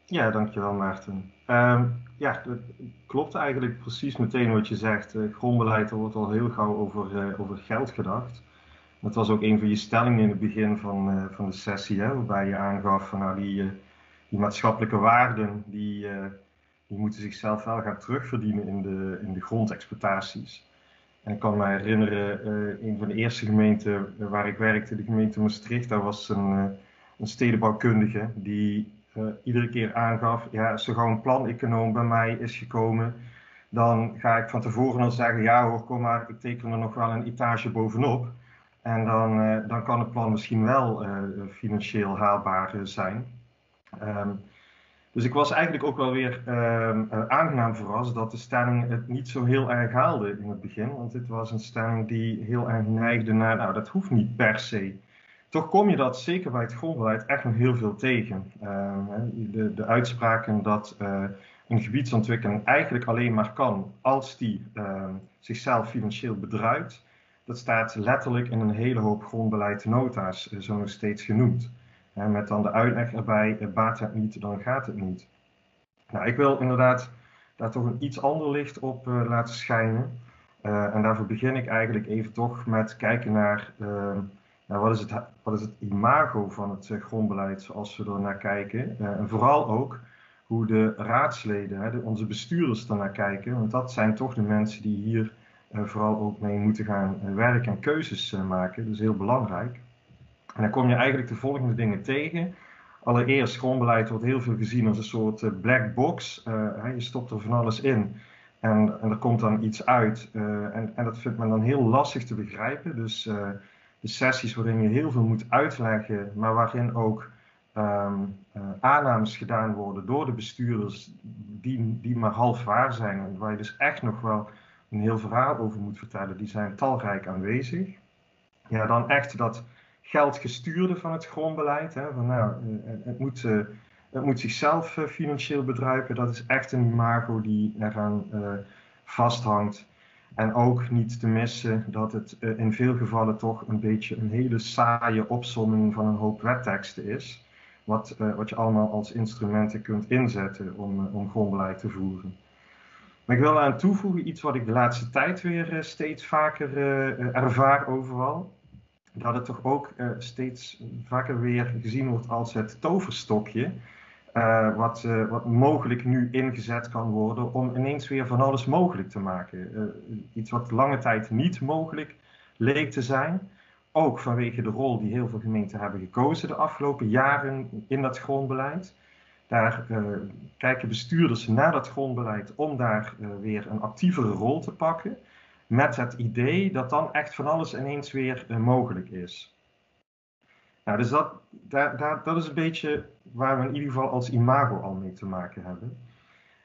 Ja, dankjewel Maarten. Um, ja, dat klopt eigenlijk precies meteen wat je zegt. Uh, grondbeleid, er wordt al heel gauw over, uh, over geld gedacht. Dat was ook een van je stellingen in het begin van, uh, van de sessie, hè, waarbij je aangaf van nou, die, maatschappelijke waarden, die, die moeten zichzelf wel gaan terugverdienen in de, in de grondexploitaties. En ik kan me herinneren, een van de eerste gemeenten waar ik werkte, de gemeente Maastricht, daar was een, een stedenbouwkundige die uh, iedere keer aangaf, ja, zo gauw een planeconoom bij mij is gekomen, dan ga ik van tevoren al zeggen, ja hoor, kom maar, ik teken er nog wel een etage bovenop. En dan, uh, dan kan het plan misschien wel uh, financieel haalbaar zijn. Um, dus ik was eigenlijk ook wel weer um, aangenaam verrast dat de stelling het niet zo heel erg haalde in het begin. Want dit was een stelling die heel erg neigde naar, nou dat hoeft niet per se. Toch kom je dat zeker bij het grondbeleid echt nog heel veel tegen. Uh, de, de, uitspraken dat uh, een gebiedsontwikkeling eigenlijk alleen maar kan als die uh, zichzelf financieel bedruipt, dat staat letterlijk in een hele hoop grondbeleidsnota's, eh, zo nog steeds genoemd. met dan de uitleg erbij, baat het niet, dan gaat het niet. Nou, ik wil inderdaad daar toch een iets ander licht op laten schijnen. en daarvoor begin ik eigenlijk even toch met kijken naar ehm, nou, wat, is het, wat is het imago van het eh, grondbeleid zoals we er naar kijken? Uh, en vooral ook hoe de raadsleden, onze bestuurders er naar kijken. Want dat zijn toch de mensen die hier uh, vooral ook mee moeten gaan werken en keuzes maken. Dat is heel belangrijk. En dan kom je eigenlijk de volgende dingen tegen. Allereerst, grondbeleid wordt heel veel gezien als een soort black box. je stopt er van alles in. En, er komt dan iets uit. en dat vindt men dan heel lastig te begrijpen. Dus de sessies waarin je heel veel moet uitleggen, maar waarin ook um, uh, aannames gedaan worden door de bestuurders die, die maar half waar zijn en waar je dus echt nog wel een heel verhaal over moet vertellen, die zijn talrijk aanwezig. Ja, dan echt dat geldgestuurde van het grondbeleid, hè, van nou, eh, het moet, uh, het moet zichzelf financieel bedruipen, dat is echt een imago die eraan vasthangt. En ook niet te missen dat het eh, in veel gevallen toch een beetje een hele saaie opsomming van een hoop wetteksten is. Wat, uh, wat je allemaal als instrumenten kunt inzetten om, uh, om grondbeleid te voeren. Maar ik wil eraan toevoegen iets wat ik de laatste tijd weer steeds vaker ervaar overal. Dat het toch ook steeds vaker weer gezien wordt als het toverstokje uh, wat, uh, wat mogelijk nu ingezet kan worden om ineens weer van alles mogelijk te maken. Uh, iets wat lange tijd niet mogelijk leek te zijn. Ook vanwege de rol die heel veel gemeenten hebben gekozen de afgelopen jaren in dat grondbeleid. Daar kijken bestuurders naar dat grondbeleid om daar weer een actievere rol te pakken. Met het idee dat dan echt van alles ineens weer mogelijk is. Dus dat, dat is een beetje waar we in ieder geval als imago al mee te maken hebben.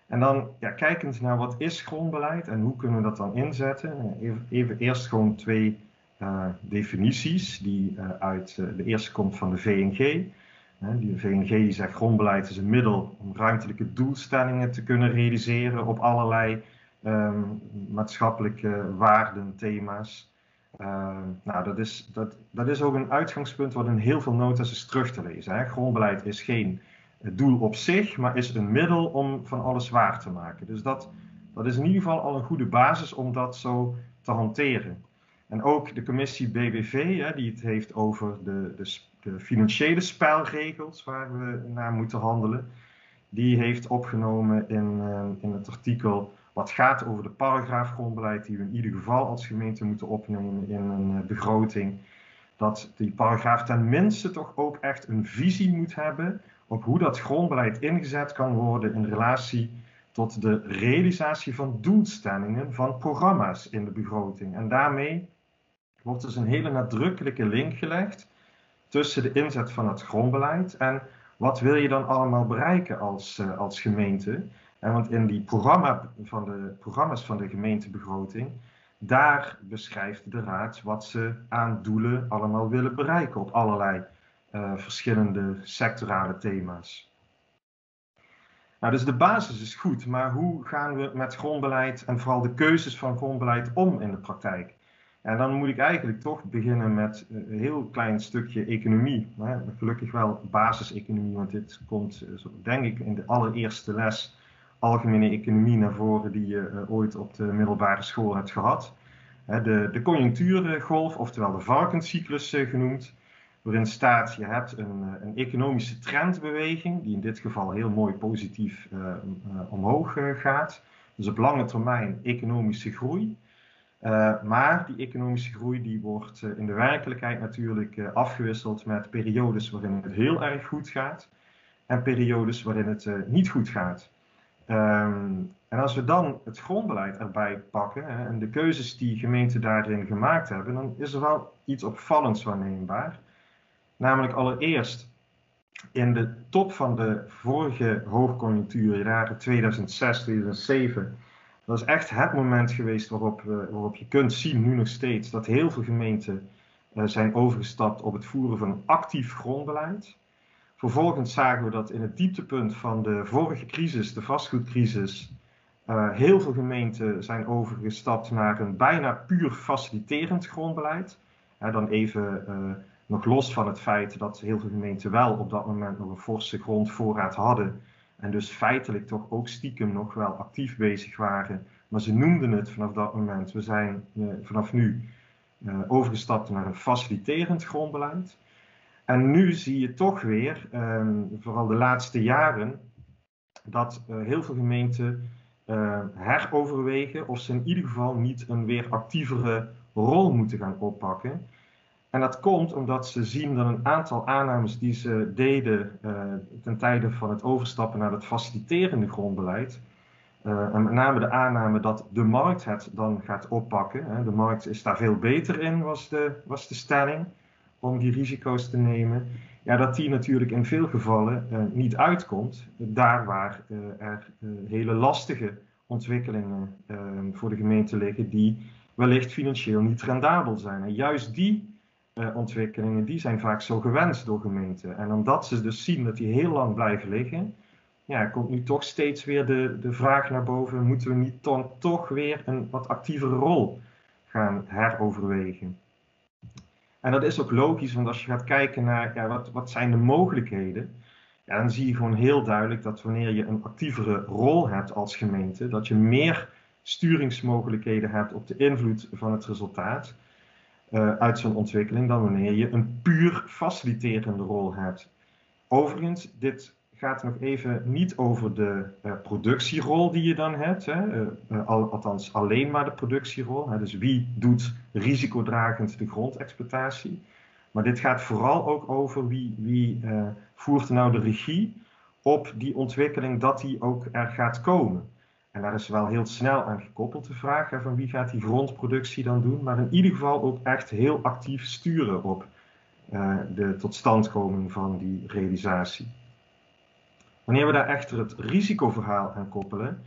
En dan ja, kijkend naar wat is grondbeleid en hoe kunnen we dat dan inzetten. Even, even eerst gewoon twee uh, definities die uh, uit uh, de eerste komt van de VNG. die VNG zegt grondbeleid is een middel om ruimtelijke doelstellingen te kunnen realiseren op allerlei um, maatschappelijke waarden, thema's. Uh, nou, dat is, dat, dat is ook een uitgangspunt wat in heel veel notas is terug te lezen. Grondbeleid is geen doel op zich, maar is een middel om van alles waar te maken. Dus dat, dat is in ieder geval al een goede basis om dat zo te hanteren. En ook de commissie BBV, hè, die het heeft over de, de, de financiële spelregels waar we naar moeten handelen, die heeft opgenomen in, uh, in het artikel wat gaat over de paragraaf grondbeleid die we in ieder geval als gemeente moeten opnemen in een eh, begroting. Dat die paragraaf tenminste toch ook echt een visie moet hebben op hoe dat grondbeleid ingezet kan worden in relatie tot de realisatie van doelstellingen van programma's in de begroting. En daarmee wordt dus een hele nadrukkelijke link gelegd tussen de inzet van het grondbeleid en wat wil je dan allemaal bereiken als, uh, als gemeente. En want in die programma van de, programma's van de gemeentebegroting, daar beschrijft de Raad wat ze aan doelen allemaal willen bereiken op allerlei uh, verschillende sectorale thema's. Nou, dus de basis is goed, maar hoe gaan we met grondbeleid en vooral de keuzes van grondbeleid om in de praktijk? En dan moet ik eigenlijk toch beginnen met een heel klein stukje economie. Gelukkig wel basiseconomie, want dit komt, denk ik, in de allereerste les algemene economie naar voren die je ooit op de middelbare school hebt gehad. De, de conjunctuurgolf, oftewel de varkenscyclus genoemd waarin staat je hebt een, eh, een, economische trendbeweging, die in dit geval heel mooi positief omhoog gaat. Dus op lange termijn economische groei. maar die economische groei die wordt in de werkelijkheid natuurlijk afgewisseld met periodes waarin het heel erg goed gaat en periodes waarin het niet goed gaat. Um, en als we dan het grondbeleid erbij pakken hè, en de keuzes die gemeenten daarin gemaakt hebben, dan is er wel iets opvallends waarneembaar. Namelijk allereerst in de top van de vorige hoogconjunctuur, jaren 2006, 2007. Dat is echt het moment geweest waarop, waarop je kunt zien, nu nog steeds, dat heel veel gemeenten uh, zijn overgestapt op het voeren van een actief grondbeleid. Vervolgens zagen we dat in het dieptepunt van de vorige crisis, de vastgoedcrisis, uh, heel veel gemeenten zijn overgestapt naar een bijna puur faciliterend grondbeleid. Dan even uh, nog los van het feit dat heel veel gemeenten wel op dat moment nog een forse grondvoorraad hadden. En dus feitelijk toch ook stiekem nog wel actief bezig waren. Maar ze noemden het vanaf dat moment, we zijn uh, vanaf nu overgestapt naar een faciliterend grondbeleid. En nu zie je toch weer, um, vooral de laatste jaren, dat uh, heel veel gemeenten heroverwegen of ze in ieder geval niet een weer actievere rol moeten gaan oppakken. En dat komt omdat ze zien dat een aantal aannames die ze deden uh, ten tijde van het overstappen naar het faciliterende grondbeleid, en met name de aanname dat de markt het dan gaat oppakken, hè, de markt is daar veel beter in, was de, was de stelling, om die risico's te nemen, ja, dat die natuurlijk in veel gevallen uh, niet uitkomt, daar waar er hele lastige ontwikkelingen voor de gemeente liggen, die wellicht financieel niet rendabel zijn. En juist die ontwikkelingen, die zijn vaak zo gewenst door gemeenten. En omdat ze dus zien dat die heel lang blijven liggen, ja, komt nu toch steeds weer de, de vraag naar boven, moeten we niet dan toch weer een wat actievere rol gaan heroverwegen? En dat is ook logisch, want als je gaat kijken naar ja, wat, wat zijn de mogelijkheden, dan zie je gewoon heel duidelijk dat wanneer je een actievere rol hebt als gemeente, dat je meer sturingsmogelijkheden hebt op de invloed van het resultaat uh, uit zo'n ontwikkeling dan wanneer je een puur faciliterende rol hebt. Overigens, dit gaat nog even niet over de uh, productierol die je dan hebt, hè? Uh, al, althans alleen maar de productierol. Hè? Dus wie doet risicodragend de grondexploitatie? Maar dit gaat vooral ook over wie, wie voert nou de regie op die ontwikkeling dat die ook er gaat komen. En daar is wel heel snel aan gekoppeld de vraag van wie gaat die grondproductie dan doen, maar in ieder geval ook echt heel actief sturen op de totstandkoming van die realisatie. Wanneer we daar echter het risicoverhaal aan koppelen,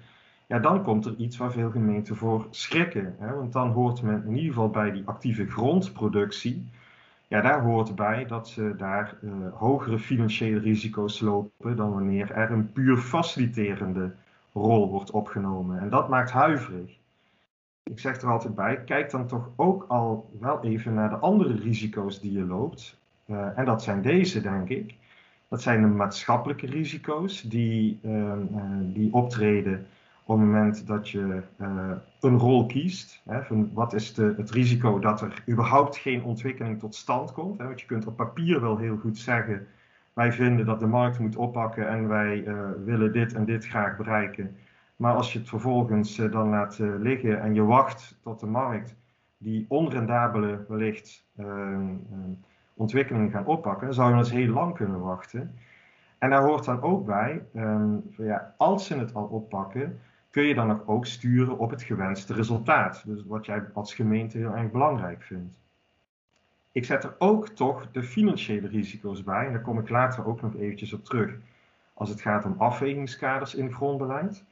ja, dan komt er iets waar veel gemeenten voor schrikken. Hè, want dan hoort men in ieder geval bij die actieve grondproductie, ja, daar hoort bij dat ze daar uh, hogere financiële risico's lopen dan wanneer er een puur faciliterende rol wordt opgenomen. En dat maakt huiverig. Ik zeg er altijd bij, kijk dan toch ook al wel even naar de andere risico's die je loopt. Uh, en dat zijn deze, denk ik. Dat zijn de maatschappelijke risico's die, uh, uh, die optreden op het moment dat je een rol kiest. Hè, van wat is de, het risico dat er überhaupt geen ontwikkeling tot stand komt? Hè, want je kunt op papier wel heel goed zeggen wij vinden dat de markt moet oppakken en wij uh, willen dit en dit graag bereiken. Maar als je het vervolgens dan laat liggen en je wacht tot de markt die onrendabele wellicht ontwikkelingen gaan oppakken, dan zou je dus heel lang kunnen wachten. En daar hoort dan ook bij, um, ja, als ze het al oppakken, kun je dan ook sturen op het gewenste resultaat. Dus wat jij als gemeente heel erg belangrijk vindt. Ik zet er ook toch de financiële risico's bij. En daar kom ik later ook nog eventjes op terug. Als het gaat om afwegingskaders in grondbeleid.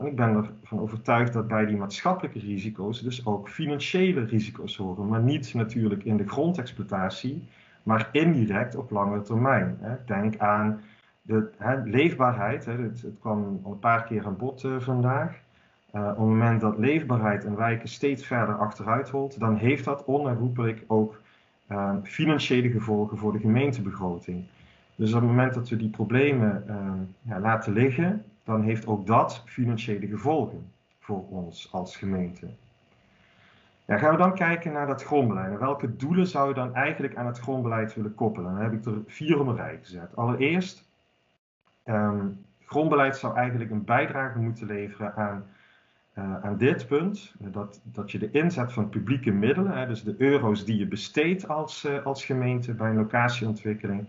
Want ik ben ervan overtuigd dat bij die maatschappelijke risico's dus ook financiële risico's horen. Maar niet natuurlijk in de grondexploitatie, maar indirect op lange termijn. Denk aan de leefbaarheid. Het, kwam al een paar keer aan bod uh, vandaag. op het moment dat leefbaarheid in wijken steeds verder achteruit rolt, dan heeft dat onherroepelijk ook financiële gevolgen voor de gemeentebegroting. Dus op het moment dat we die problemen ja, laten liggen, dan heeft ook dat financiële gevolgen voor ons als gemeente. Gaan we dan kijken naar dat grondbeleid. En welke doelen zou je dan eigenlijk aan het grondbeleid willen koppelen? Dan heb ik er vier op een rij gezet. Allereerst, um, grondbeleid zou eigenlijk een bijdrage moeten leveren aan, uh, aan dit punt. Dat, dat je de inzet van publieke middelen, hè, dus de euro's die je besteedt als, uh, als gemeente bij een locatieontwikkeling,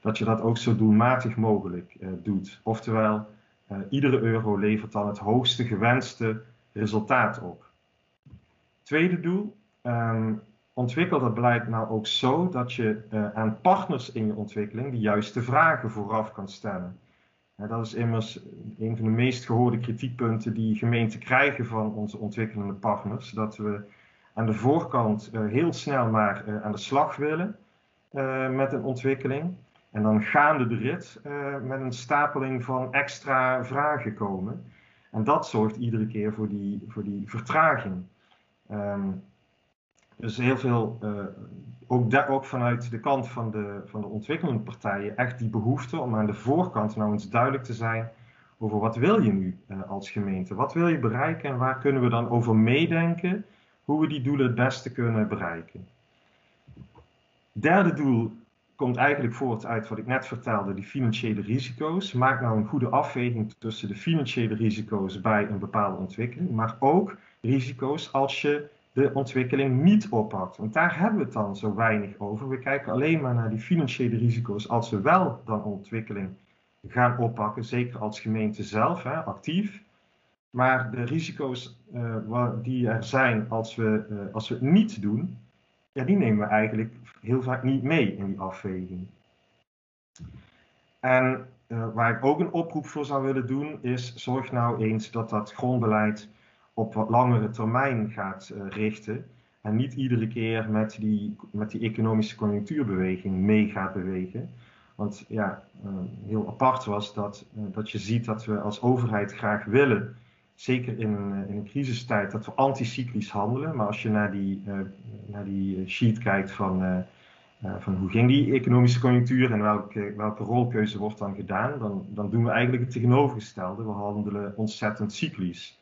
dat je dat ook zo doelmatig mogelijk uh, doet. Oftewel, iedere euro levert dan het hoogste gewenste resultaat op. Tweede doel, um, ontwikkel dat beleid nou ook zo dat je uh, aan partners in je ontwikkeling de juiste vragen vooraf kan stellen. Ja, dat is immers een van de meest gehoorde kritiekpunten die gemeenten krijgen van onze ontwikkelende partners. Dat we aan de voorkant heel snel maar aan de slag willen met een ontwikkeling. En dan gaande de rit met een stapeling van extra vragen komen. En dat zorgt iedere keer voor die, voor die vertraging. Um, dus heel veel, uh, ook, daar, ook vanuit de kant van de, van de ontwikkelende partijen, echt die behoefte om aan de voorkant nou eens duidelijk te zijn over wat wil je nu uh, als gemeente? Wat wil je bereiken en waar kunnen we dan over meedenken hoe we die doelen het beste kunnen bereiken? Derde doel komt eigenlijk voort uit wat ik net vertelde, die financiële risico's. Maak nou een goede afweging tussen de financiële risico's bij een bepaalde ontwikkeling, maar ook risico's als je de ontwikkeling niet oppakt. Want daar hebben we het dan zo weinig over. We kijken alleen maar naar die financiële risico's als we wel dan ontwikkeling gaan oppakken, zeker als gemeente zelf, hè, actief. Maar de risico's uh, die er zijn als we, uh, als we het niet doen, ja, die nemen we eigenlijk heel vaak niet mee in die afweging. En uh, waar ik ook een oproep voor zou willen doen, is zorg nou eens dat dat grondbeleid op wat langere termijn gaat uh, richten. En niet iedere keer met die, met die economische conjunctuurbeweging mee gaat bewegen. Want ja, uh, heel apart was dat, dat je ziet dat we als overheid graag willen, zeker in, in een crisistijd, dat we anticyclisch handelen. Maar als je naar die, naar die sheet kijkt van, van hoe ging die economische conjunctuur en welke, welke rolkeuze wordt dan gedaan, dan, dan doen we eigenlijk het tegenovergestelde. We handelen ontzettend cyclisch.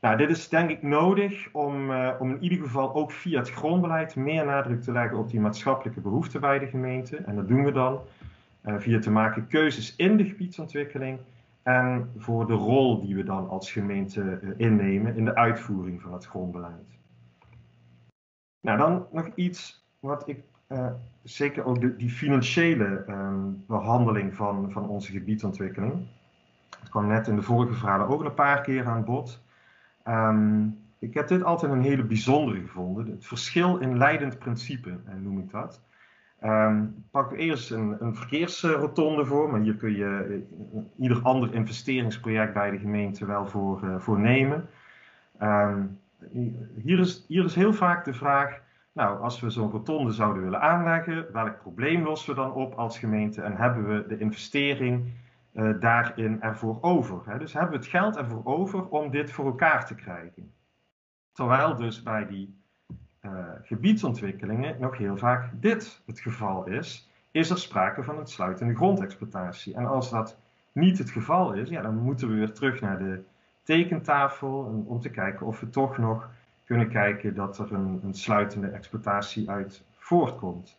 Nou, dit is denk ik nodig om, om in ieder geval ook via het grondbeleid meer nadruk te leggen op die maatschappelijke behoeften bij de gemeente. En dat doen we dan via te maken keuzes in de gebiedsontwikkeling en voor de rol die we dan als gemeente uh, innemen in de uitvoering van het grondbeleid. Nou, dan nog iets wat ik zeker ook de, die financiële behandeling van, van onze gebiedsontwikkeling. Het kwam net in de vorige vragen ook een paar keer aan bod. Um, ik heb dit altijd een hele bijzondere gevonden. Het verschil in leidend principe, eh, noem ik dat. Um, pak eerst een, een, verkeersrotonde voor, maar hier kun je uh, ieder ander investeringsproject bij de gemeente wel voor, uh, voor nemen. Um, hier, is, hier is heel vaak de vraag, nou, als we zo'n rotonde zouden willen aanleggen, welk probleem lossen we dan op als gemeente en hebben we de investering uh, daarin ervoor over. Hè? Dus hebben we het geld ervoor over om dit voor elkaar te krijgen. Terwijl dus bij die uh, gebiedsontwikkelingen nog heel vaak dit het geval is, is er sprake van een sluitende grondexploitatie. En als dat niet het geval is, ja, dan moeten we weer terug naar de tekentafel om te kijken of we toch nog kunnen kijken dat er een, sluitende exploitatie uit voortkomt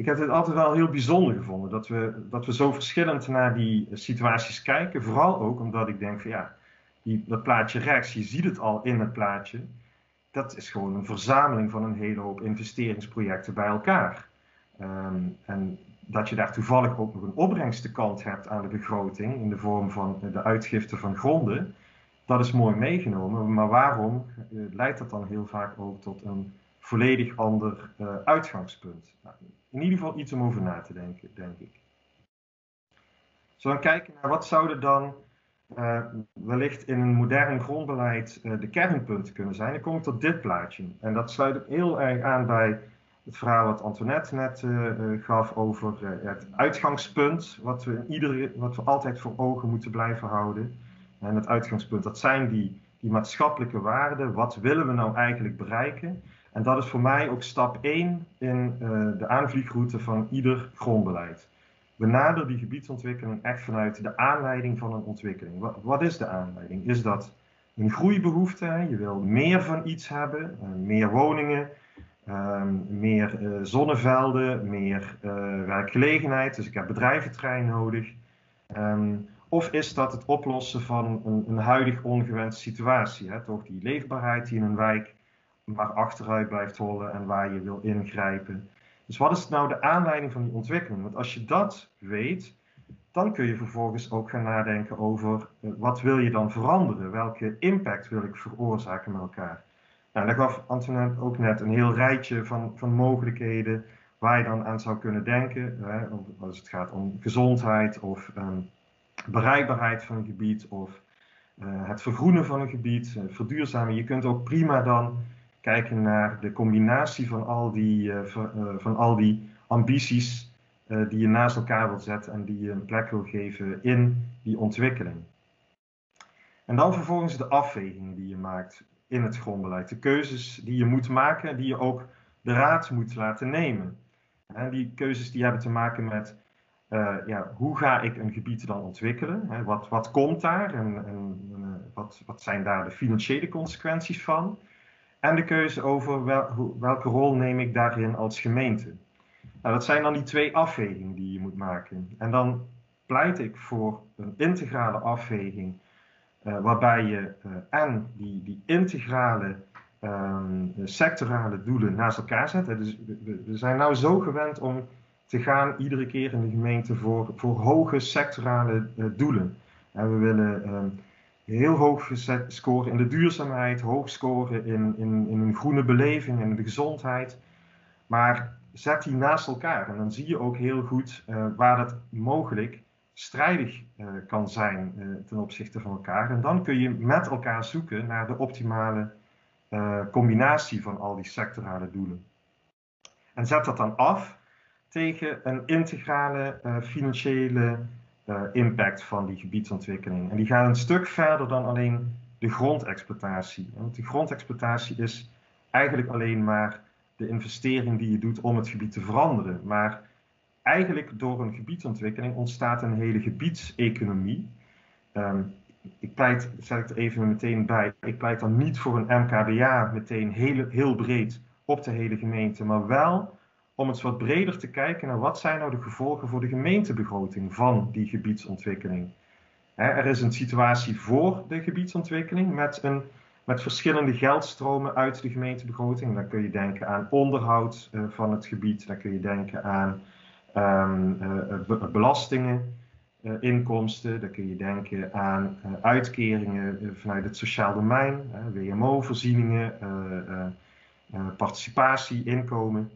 ik heb het altijd wel heel bijzonder gevonden dat we, dat we zo verschillend naar die situaties kijken. Vooral ook omdat ik denk van ja, die, dat plaatje rechts, je ziet het al in het plaatje. Dat is gewoon een verzameling van een hele hoop investeringsprojecten bij elkaar. Um, en dat je daar toevallig ook nog een opbrengstenkant hebt aan de begroting in de vorm van de uitgifte van gronden, dat is mooi meegenomen. Maar waarom uh, leidt dat dan heel vaak ook tot een volledig ander uh, uitgangspunt? Nou, in ieder geval iets om over na te denken, denk ik. Zullen we kijken naar wat zouden dan uh, wellicht in een modern grondbeleid uh, de kernpunten kunnen zijn, dan kom ik tot dit plaatje. En dat sluit ook heel erg aan bij het verhaal wat Antoinette net uh, gaf over het uitgangspunt, wat we, iedere, wat we altijd voor ogen moeten blijven houden. En het uitgangspunt, dat zijn die, die maatschappelijke waarden. Wat willen we nou eigenlijk bereiken? En dat is voor mij ook stap 1 in de aanvliegroute van ieder grondbeleid. Benader die gebiedsontwikkeling echt vanuit de aanleiding van een ontwikkeling. Wat, is de aanleiding? Is dat een groeibehoefte? Je wil meer van iets hebben, uh, meer woningen, um, meer uh, zonnevelden, meer werkgelegenheid. Dus ik heb bedrijventrein nodig. Um, of is dat het oplossen van een, een huidig ongewenste situatie? Hè? Toch die leefbaarheid die in een wijk maar achteruit blijft hollen en waar je wil ingrijpen. Dus wat is nou de aanleiding van die ontwikkeling? Want als je dat weet, dan kun je vervolgens ook gaan nadenken over uh, wat wil je dan veranderen? Welke impact wil ik veroorzaken met elkaar? Nou, daar gaf Antoinette ook net een heel rijtje van, van mogelijkheden waar je dan aan zou kunnen denken. Hè, als het gaat om gezondheid of um, bereikbaarheid van een gebied of uh, het vergroenen van een gebied, uh, verduurzamen. Je kunt ook prima dan kijken naar de combinatie van al die, uh, van al die ambities die je naast elkaar wilt zetten en die je een plek wil geven in die ontwikkeling. En dan vervolgens de afwegingen die je maakt in het grondbeleid. De keuzes die je moet maken, die je ook de raad moet laten nemen. En die keuzes die hebben te maken met ja, hoe ga ik een gebied dan ontwikkelen? Hè? Wat, wat komt daar en, en wat, wat zijn daar de financiële consequenties van? En de keuze over wel, welke rol neem ik daarin als gemeente? Nou, dat zijn dan die twee afwegingen die je moet maken. En dan pleit ik voor een integrale afweging, uh, waarbij je en die, die integrale um, sectorale doelen naast elkaar zet. Dus we, zijn nou zo gewend om te gaan iedere keer in de gemeente voor, voor hoge sectorale uh, doelen. En we willen uh, heel hoog scoren in de duurzaamheid, hoog scoren in, in, in een groene beleving en de gezondheid. Maar zet die naast elkaar en dan zie je ook heel goed uh, waar dat mogelijk strijdig uh, kan zijn uh, ten opzichte van elkaar. En dan kun je met elkaar zoeken naar de optimale combinatie van al die sectorale doelen. En zet dat dan af tegen een integrale financiële impact van die gebiedsontwikkeling. En die gaat een stuk verder dan alleen de grondexploitatie. Want de grondexploitatie is eigenlijk alleen maar de investering die je doet om het gebied te veranderen. Maar eigenlijk door een gebiedsontwikkeling ontstaat een hele gebiedseconomie. Um, ik pleit, zet ik er even meteen bij, ik pleit dan niet voor een MKBA meteen heel, heel breed op de hele gemeente, maar wel om eens wat breder te kijken naar wat zijn nou de gevolgen voor de gemeentebegroting van die gebiedsontwikkeling. er is een situatie voor de gebiedsontwikkeling met, een, met verschillende geldstromen uit de gemeentebegroting. Dan kun je denken aan onderhoud uh, van het gebied, dan kun je denken aan um, uh, belastingen, uh, inkomsten, dan kun je denken aan uitkeringen vanuit het sociaal domein, WMO-voorzieningen, participatie, inkomen.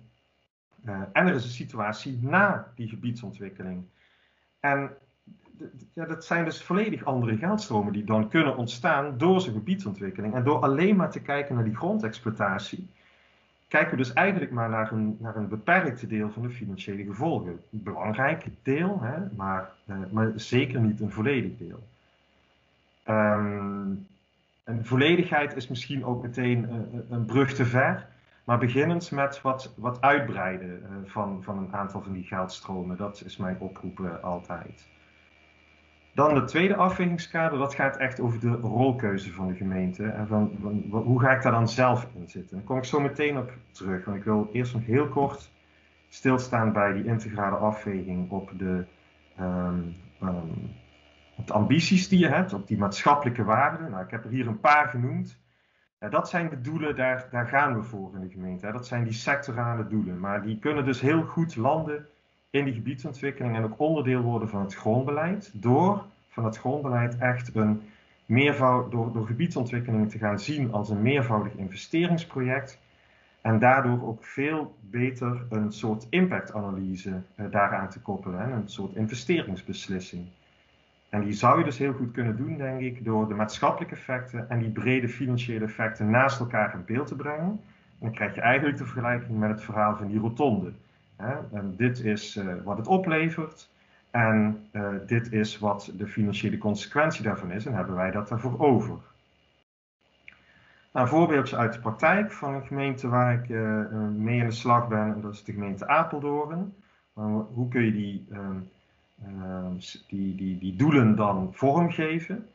Uh, en er is een situatie na die gebiedsontwikkeling. En ja, dat zijn dus volledig andere geldstromen die dan kunnen ontstaan door zo'n gebiedsontwikkeling. En door alleen maar te kijken naar die grondexploitatie, kijken we dus eigenlijk maar naar een, naar een beperkt deel van de financiële gevolgen. Een belangrijk deel, hè, maar, uh, maar zeker niet een volledig deel. Um, volledigheid is misschien ook meteen uh, een brug te ver. Maar beginnend met wat, wat uitbreiden uh, van, van een aantal van die geldstromen. Dat is mijn oproep altijd. Dan de tweede afwegingskader, dat gaat echt over de rolkeuze van de gemeente. En van, hoe ga ik daar dan zelf in zitten? Daar kom ik zo meteen op terug. Want ik wil eerst nog heel kort stilstaan bij die integrale afweging op de, um, um, op de ambities die je hebt, op die maatschappelijke waarden. Nou, ik heb er hier een paar genoemd. Ja, dat zijn de doelen, daar, daar gaan we voor in de gemeente. Hè. Dat zijn die sectorale doelen. Maar die kunnen dus heel goed landen in die gebiedsontwikkeling en ook onderdeel worden van het grondbeleid. Door van het grondbeleid echt een meervoud, door, door gebiedsontwikkeling te gaan zien als een meervoudig investeringsproject. En daardoor ook veel beter een soort impactanalyse eh, daaraan te koppelen. Hè, een soort investeringsbeslissing. En die zou je dus heel goed kunnen doen, denk ik, door de maatschappelijke effecten en die brede financiële effecten naast elkaar in beeld te brengen. En dan krijg je eigenlijk de vergelijking met het verhaal van die rotonde. En dit is uh, wat het oplevert. En uh, dit is wat de financiële consequentie daarvan is en hebben wij dat daarvoor over. Nou, een voorbeeldje uit de praktijk van een gemeente waar ik uh, mee in de slag ben, en dat is de gemeente Apeldoorn. hoe kun je die, uh, die, die, die doelen dan vormgeven?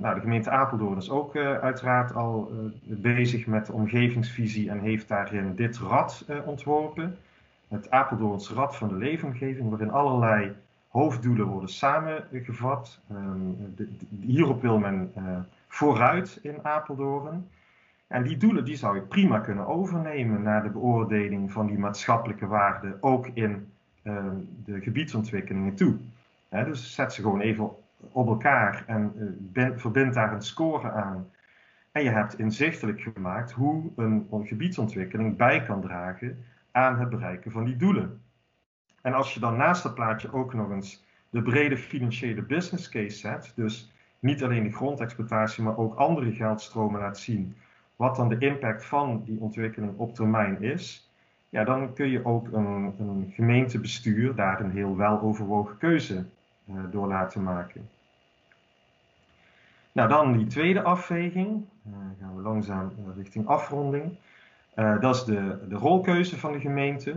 nou, de gemeente Apeldoorn is ook uiteraard al bezig met omgevingsvisie en heeft daarin dit rad ontworpen het Apeldoorns Rad van de Leefomgeving, waarin allerlei hoofddoelen worden samengevat. Um, hierop wil men vooruit in Apeldoorn. En die doelen die zou je prima kunnen overnemen naar de beoordeling van die maatschappelijke waarden, ook in de gebiedsontwikkelingen toe. dus zet ze gewoon even op elkaar en ben, verbind daar een score aan. En je hebt inzichtelijk gemaakt hoe een, een gebiedsontwikkeling bij kan dragen aan het bereiken van die doelen. En als je dan naast dat plaatje ook nog eens de brede financiële business case zet, dus niet alleen de grondexploitatie, maar ook andere geldstromen laat zien, wat dan de impact van die ontwikkeling op termijn is, ja, dan kun je ook een, een gemeentebestuur daar een heel weloverwogen keuze uh, door laten maken. Nou, dan die tweede afweging. Uh, gaan we langzaam richting afronding. Dat is de, de rolkeuze van de gemeente.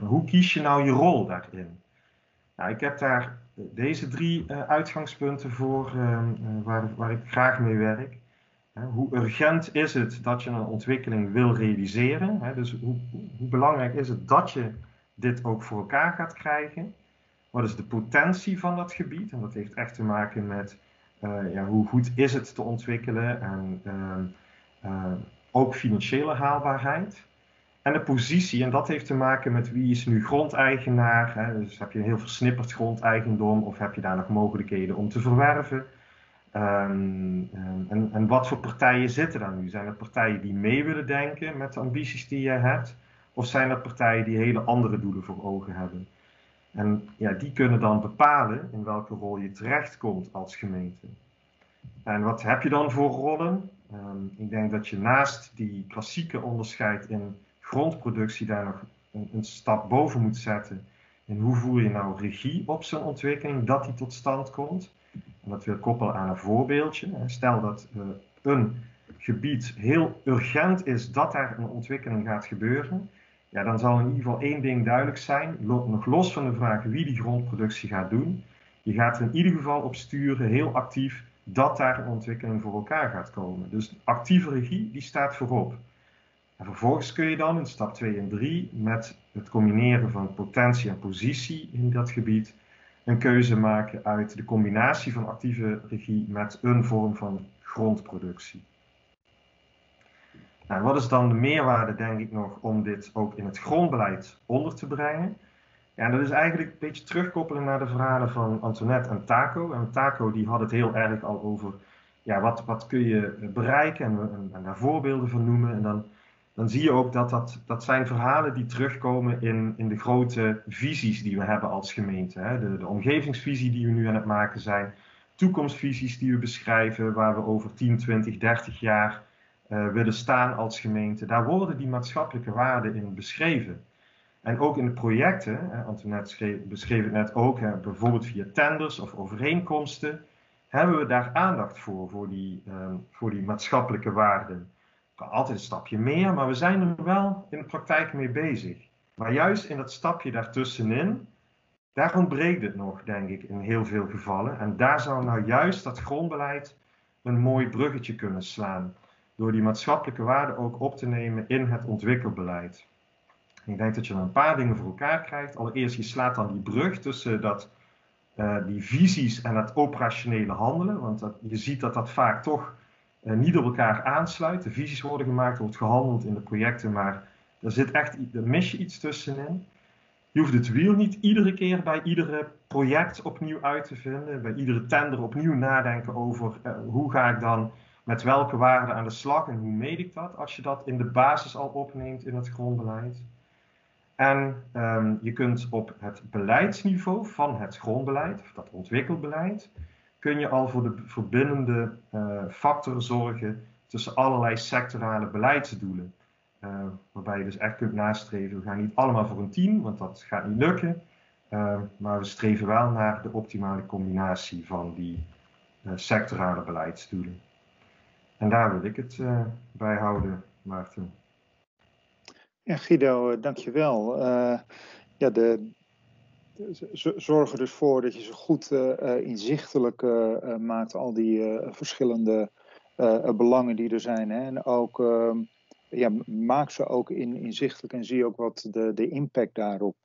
Hoe kies je nou je rol daarin? Nou, ik heb daar deze drie uitgangspunten voor waar, waar, ik graag mee werk. Hoe urgent is het dat je een ontwikkeling wil realiseren? dus hoe, hoe, belangrijk is het dat je dit ook voor elkaar gaat krijgen? Wat is de potentie van dat gebied? En dat heeft echt te maken met ja, hoe goed is het te ontwikkelen en ehm, ook financiële haalbaarheid. En de positie, en dat heeft te maken met wie is nu grondeigenaar. Hè? Dus heb je een heel versnipperd grondeigendom of heb je daar nog mogelijkheden om te verwerven? Um, en, en, wat voor partijen zitten daar nu? Zijn het partijen die mee willen denken met de ambities die je hebt? Of zijn het partijen die hele andere doelen voor ogen hebben? En ja, die kunnen dan bepalen in welke rol je terechtkomt als gemeente. En wat heb je dan voor rollen? Um, ik denk dat je naast die klassieke onderscheid in grondproductie daar nog een, een, stap boven moet zetten. En hoe voer je nou regie op zo'n ontwikkeling, dat die tot stand komt? En dat wil koppelen aan een voorbeeldje. Stel dat uh, een gebied heel urgent is dat daar een ontwikkeling gaat gebeuren. Ja, dan zal in ieder geval één ding duidelijk zijn, nog los van de vraag wie die grondproductie gaat doen. Je gaat er in ieder geval op sturen, heel actief, dat daar een ontwikkeling voor elkaar gaat komen. Dus actieve regie, die staat voorop. En vervolgens kun je dan in stap 2 en 3 met het combineren van potentie en positie in dat gebied een keuze maken uit de combinatie van actieve regie met een vorm van grondproductie. Nou, wat is dan de meerwaarde, denk ik nog, om dit ook in het grondbeleid onder te brengen? Ja, dat is eigenlijk een beetje terugkoppelen naar de verhalen van Antoinette en Taco. En Taco die had het heel erg al over ja, wat, wat kun je bereiken en, en, en daar voorbeelden van noemen. En dan, dan zie je ook dat, dat dat zijn verhalen die terugkomen in, in de grote visies die we hebben als gemeente. Hè. De, de omgevingsvisie die we nu aan het maken zijn, toekomstvisies die we beschrijven, waar we over 10, 20, 30 jaar uh, willen staan als gemeente. Daar worden die maatschappelijke waarden in beschreven. En ook in de projecten, Antoinette beschreef het net ook, hè, bijvoorbeeld via tenders of overeenkomsten, hebben we daar aandacht voor, voor die, uh, voor die maatschappelijke waarden. Kan altijd een stapje meer, maar we zijn er wel in de praktijk mee bezig. Maar juist in dat stapje daartussenin, daar ontbreekt het nog, denk ik, in heel veel gevallen. En daar zou nou juist dat grondbeleid een mooi bruggetje kunnen slaan. Door die maatschappelijke waarden ook op te nemen in het ontwikkelbeleid. Ik denk dat je dan een paar dingen voor elkaar krijgt. Allereerst, je slaat dan die brug tussen dat, uh, die visies en het operationele handelen. Want dat, je ziet dat dat vaak toch niet op elkaar aansluit. De visies worden gemaakt, er wordt gehandeld in de projecten, maar er zit echt, er mis je iets tussenin. Je hoeft het wiel niet iedere keer bij iedere project opnieuw uit te vinden, bij iedere tender opnieuw nadenken over uh, hoe ga ik dan met welke waarden aan de slag en hoe meet ik dat, als je dat in de basis al opneemt in het grondbeleid. En um, je kunt op het beleidsniveau van het grondbeleid, of dat ontwikkelbeleid, kun je al voor de verbindende uh, factor zorgen tussen allerlei sectorale beleidsdoelen. Uh, waarbij je dus echt kunt nastreven, we gaan niet allemaal voor een 10, want dat gaat niet lukken. maar we streven wel naar de optimale combinatie van die sectorale beleidsdoelen. En daar wil ik het bij houden, Maarten. Ja, Guido, dankjewel. Ja, de, zorg er dus voor dat je ze goed uh, inzichtelijk uh, maakt, al die verschillende belangen die er zijn. Hè? En ook ehm, ja, maak ze ook in, inzichtelijk en zie ook wat de, de impact daarop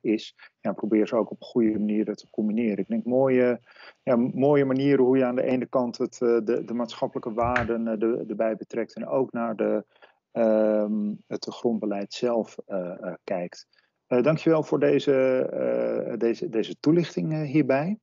is. Ja, probeer ze ook op goede manieren te combineren. Ik denk mooie, ja, mooie manieren hoe je aan de ene kant het, de, de maatschappelijke waarden de, erbij betrekt en ook naar de, um, het grondbeleid zelf kijkt. Uh, dankjewel voor deze, uh, deze, deze toelichting uh, hierbij.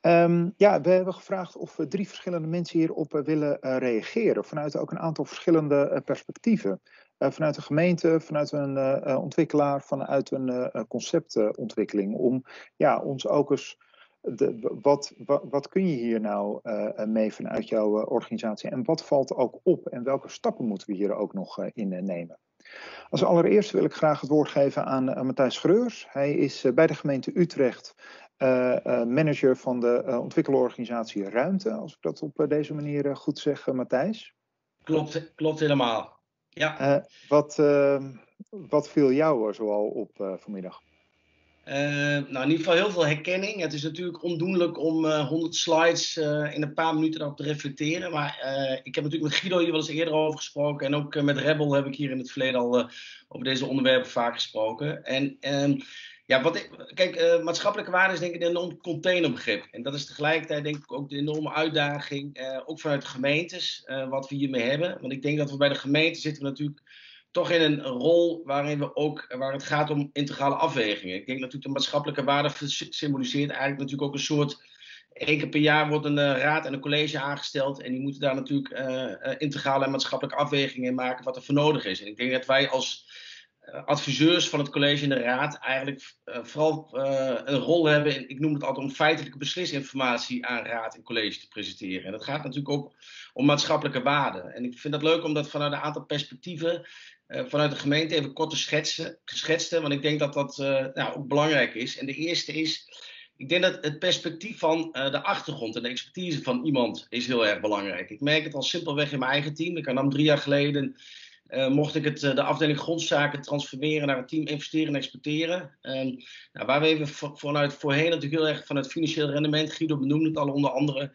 Um, ja, we hebben gevraagd of we drie verschillende mensen hierop willen reageren. Vanuit ook een aantal verschillende perspectieven. vanuit de gemeente, vanuit een ontwikkelaar, vanuit een conceptontwikkeling. Om ja, ons ook eens. De, wat, wat, wat, kun je hier nou mee vanuit jouw organisatie? En wat valt ook op? En welke stappen moeten we hier ook nog in nemen? Als allereerste wil ik graag het woord geven aan uh, Matthijs Greurs. Hij is uh, bij de gemeente Utrecht uh, manager van de ontwikkelorganisatie Ruimte. Als ik dat op deze manier goed zeg, Matthijs. Klopt, klopt helemaal. Ja. wat, wat viel jou zoal op vanmiddag? Uh, nou, in ieder geval heel veel herkenning. Het is natuurlijk ondoenlijk om uh, 100 slides uh, in een paar minuten daarop te reflecteren. Maar ik heb natuurlijk met Guido hier wel eens eerder over gesproken. En ook met Rebel heb ik hier in het verleden al over deze onderwerpen vaak gesproken. En ehm, ja, wat ik, kijk, maatschappelijke waarde is denk ik een enorm containerbegrip. En dat is tegelijkertijd denk ik ook de enorme uitdaging, ook vanuit de gemeentes, wat we hiermee hebben. Want ik denk dat we bij de gemeente zitten we natuurlijk toch in een rol waarin we ook, waar het gaat om integrale afwegingen. Ik denk natuurlijk de maatschappelijke waarde symboliseert eigenlijk natuurlijk ook een soort. Eén keer per jaar wordt een uh, raad en een college aangesteld. En die moeten daar natuurlijk uh, integrale en maatschappelijke afwegingen in maken wat er voor nodig is. En ik denk dat wij als adviseurs van het college en de raad eigenlijk vooral een rol hebben. In, ik noem het altijd om feitelijke beslisinformatie aan raad en college te presenteren. En dat gaat natuurlijk ook om maatschappelijke waarden. En ik vind dat leuk om dat vanuit een aantal perspectieven vanuit de gemeente even kort te schetsen. Want ik denk dat dat uh, nou, ook belangrijk is. En de eerste is, ik denk dat het perspectief van uh, de achtergrond en de expertise van iemand is heel erg belangrijk. Ik merk het al simpelweg in mijn eigen team. Ik nam drie jaar geleden mocht ik het, de afdeling grondzaken transformeren naar het team investeren en exporteren. nou, waar we even vanuit voorheen natuurlijk heel erg van het financieel rendement, Guido benoemde het al onder andere,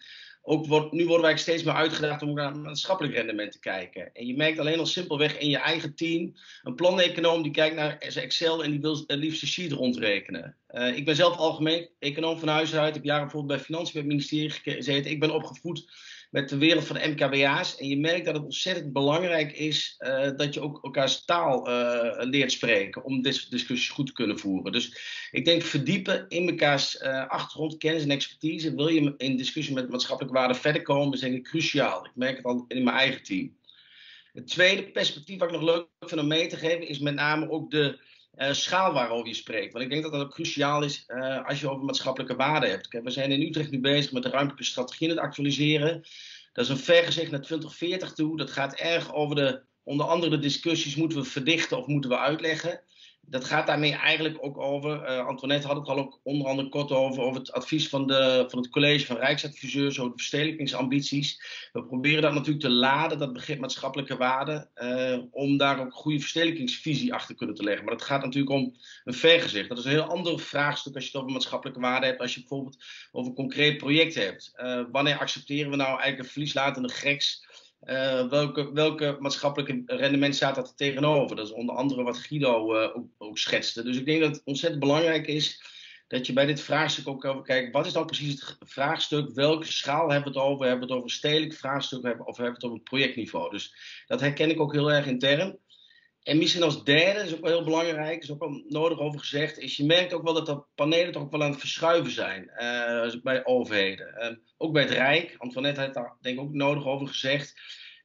ook nu worden wij steeds meer uitgedaagd om naar maatschappelijk rendement te kijken. En je merkt alleen al simpelweg in je eigen team. Een planeconoom die kijkt naar zijn Excel en die wil het liefst de sheet rondrekenen. Uh, ik ben zelf algemeen econoom van huis uit. Ik heb jaren bijvoorbeeld bij Financiën bij het ministerie gezeten. Ik ben opgevoed met de wereld van de MKBA's. En je merkt dat het ontzettend belangrijk is uh, dat je ook elkaars taal uh, leert spreken om deze discussies goed te kunnen voeren. Dus ik denk verdiepen in mekaars uh, achtergrond, kennis en expertise. Wil je in discussie met maatschappelijke waarden verder komen, is denk ik cruciaal. Ik merk het al in mijn eigen team. Het tweede perspectief wat ik nog leuk vind om mee te geven is met name ook de uh, schaal waarover je spreekt. Want ik denk dat dat ook cruciaal is uh, als je over maatschappelijke waarden hebt. Kijk, we zijn in Utrecht nu bezig met de ruimtelijke strategie het actualiseren. Dat is een vergezicht naar 2040 toe. Dat gaat erg over de, onder andere de discussies, moeten we verdichten of moeten we uitleggen dat gaat daarmee eigenlijk ook over. Uh, Antoinette had het al ook onder andere kort over, over het advies van, de, van het college van Rijksadviseurs over de verstedelijkingsambities. We proberen dat natuurlijk te laden, dat begrip maatschappelijke waarde, uh, om daar ook een goede verstedelijkingsvisie achter kunnen te leggen. Maar het gaat natuurlijk om een vergezicht. Dat is een heel ander vraagstuk als je het over maatschappelijke waarde hebt, als je bijvoorbeeld over een concreet project hebt. Uh, wanneer accepteren we nou eigenlijk een verlieslatende greks? Uh, welke, welke maatschappelijke rendement staat dat er tegenover? Dat is onder andere wat Guido uh, ook, schetste. Dus ik denk dat het ontzettend belangrijk is dat je bij dit vraagstuk ook over kijkt. Wat is dan precies het vraagstuk? Welke schaal hebben we het over? Hebben we het over een stedelijk vraagstuk of hebben we het over een projectniveau? Dus dat herken ik ook heel erg intern. En misschien als derde, is ook wel heel belangrijk, is ook wel nodig over gezegd, is je merkt ook wel dat de panelen toch ook wel aan het verschuiven zijn uh, bij overheden. Uh, ook bij het Rijk, Antoinette heeft daar denk ik ook nodig over gezegd.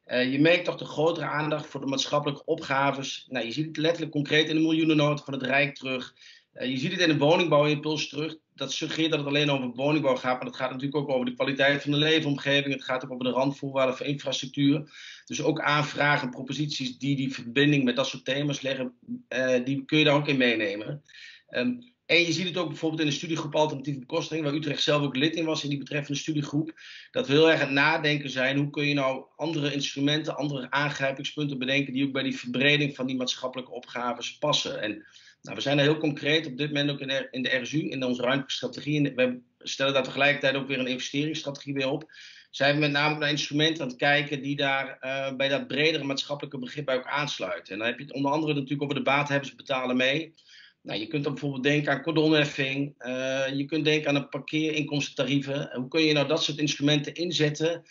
Uh, je merkt toch de grotere aandacht voor de maatschappelijke opgaves. Nou, je ziet het letterlijk concreet in de miljoenennota van het Rijk terug. Uh, je ziet het in de woningbouwimpuls terug. Dat suggereert dat het alleen over woningbouw gaat, maar dat gaat natuurlijk ook over de kwaliteit van de leefomgeving. Het gaat ook over de randvoorwaarden voor infrastructuur. Dus ook aanvragen, proposities die die verbinding met dat soort thema's leggen, uh, die kun je daar ook in meenemen. Um, En je ziet het ook bijvoorbeeld in de studiegroep Alternatieve Bekosting, waar Utrecht zelf ook lid in was in die betreffende studiegroep. Dat we heel erg aan het nadenken zijn, hoe kun je nou andere instrumenten, andere aangrijpingspunten bedenken die ook bij die verbreding van die maatschappelijke opgaves passen. En nou, we zijn er heel concreet op dit moment ook in de, in de RSU, in onze ruimtelijke strategie. En we stellen daar tegelijkertijd ook weer een investeringsstrategie weer op. Zijn we met name naar instrumenten aan het kijken die daar uh, bij dat bredere maatschappelijke begrip bij ook aansluiten. En dan heb je het onder andere natuurlijk over de baathebbers betalen mee. Nou, je kunt dan bijvoorbeeld denken aan cordonheffing. Uh, je kunt denken aan een parkeerinkomstentarieven. Hoe kun je nou dat soort instrumenten inzetten?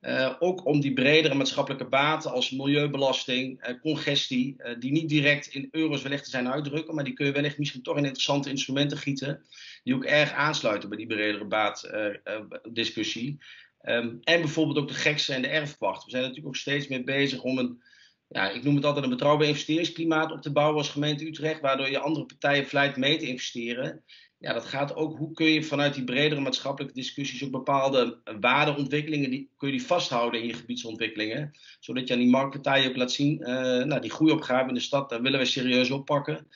Uh, ook om die bredere maatschappelijke baten als milieubelasting, uh, congestie, die niet direct in euro's wellicht te zijn uitdrukken, maar die kun je wellicht misschien toch in interessante instrumenten gieten, die ook erg aansluiten bij die bredere baatdiscussie. Um, en bijvoorbeeld ook de gekse en de erfpacht. We zijn natuurlijk ook steeds meer bezig om een ja, ik noem het altijd een betrouwbaar investeringsklimaat op te bouwen als gemeente Utrecht, waardoor je andere partijen vlijt mee te investeren. Ja, dat gaat ook, hoe kun je vanuit die bredere maatschappelijke discussies ook bepaalde waardeontwikkelingen, die, kun je die vasthouden in je gebiedsontwikkelingen, zodat je aan die marktpartijen ook laat zien, uh, nou, die groeiopgave in de stad, daar willen wij serieus oppakken.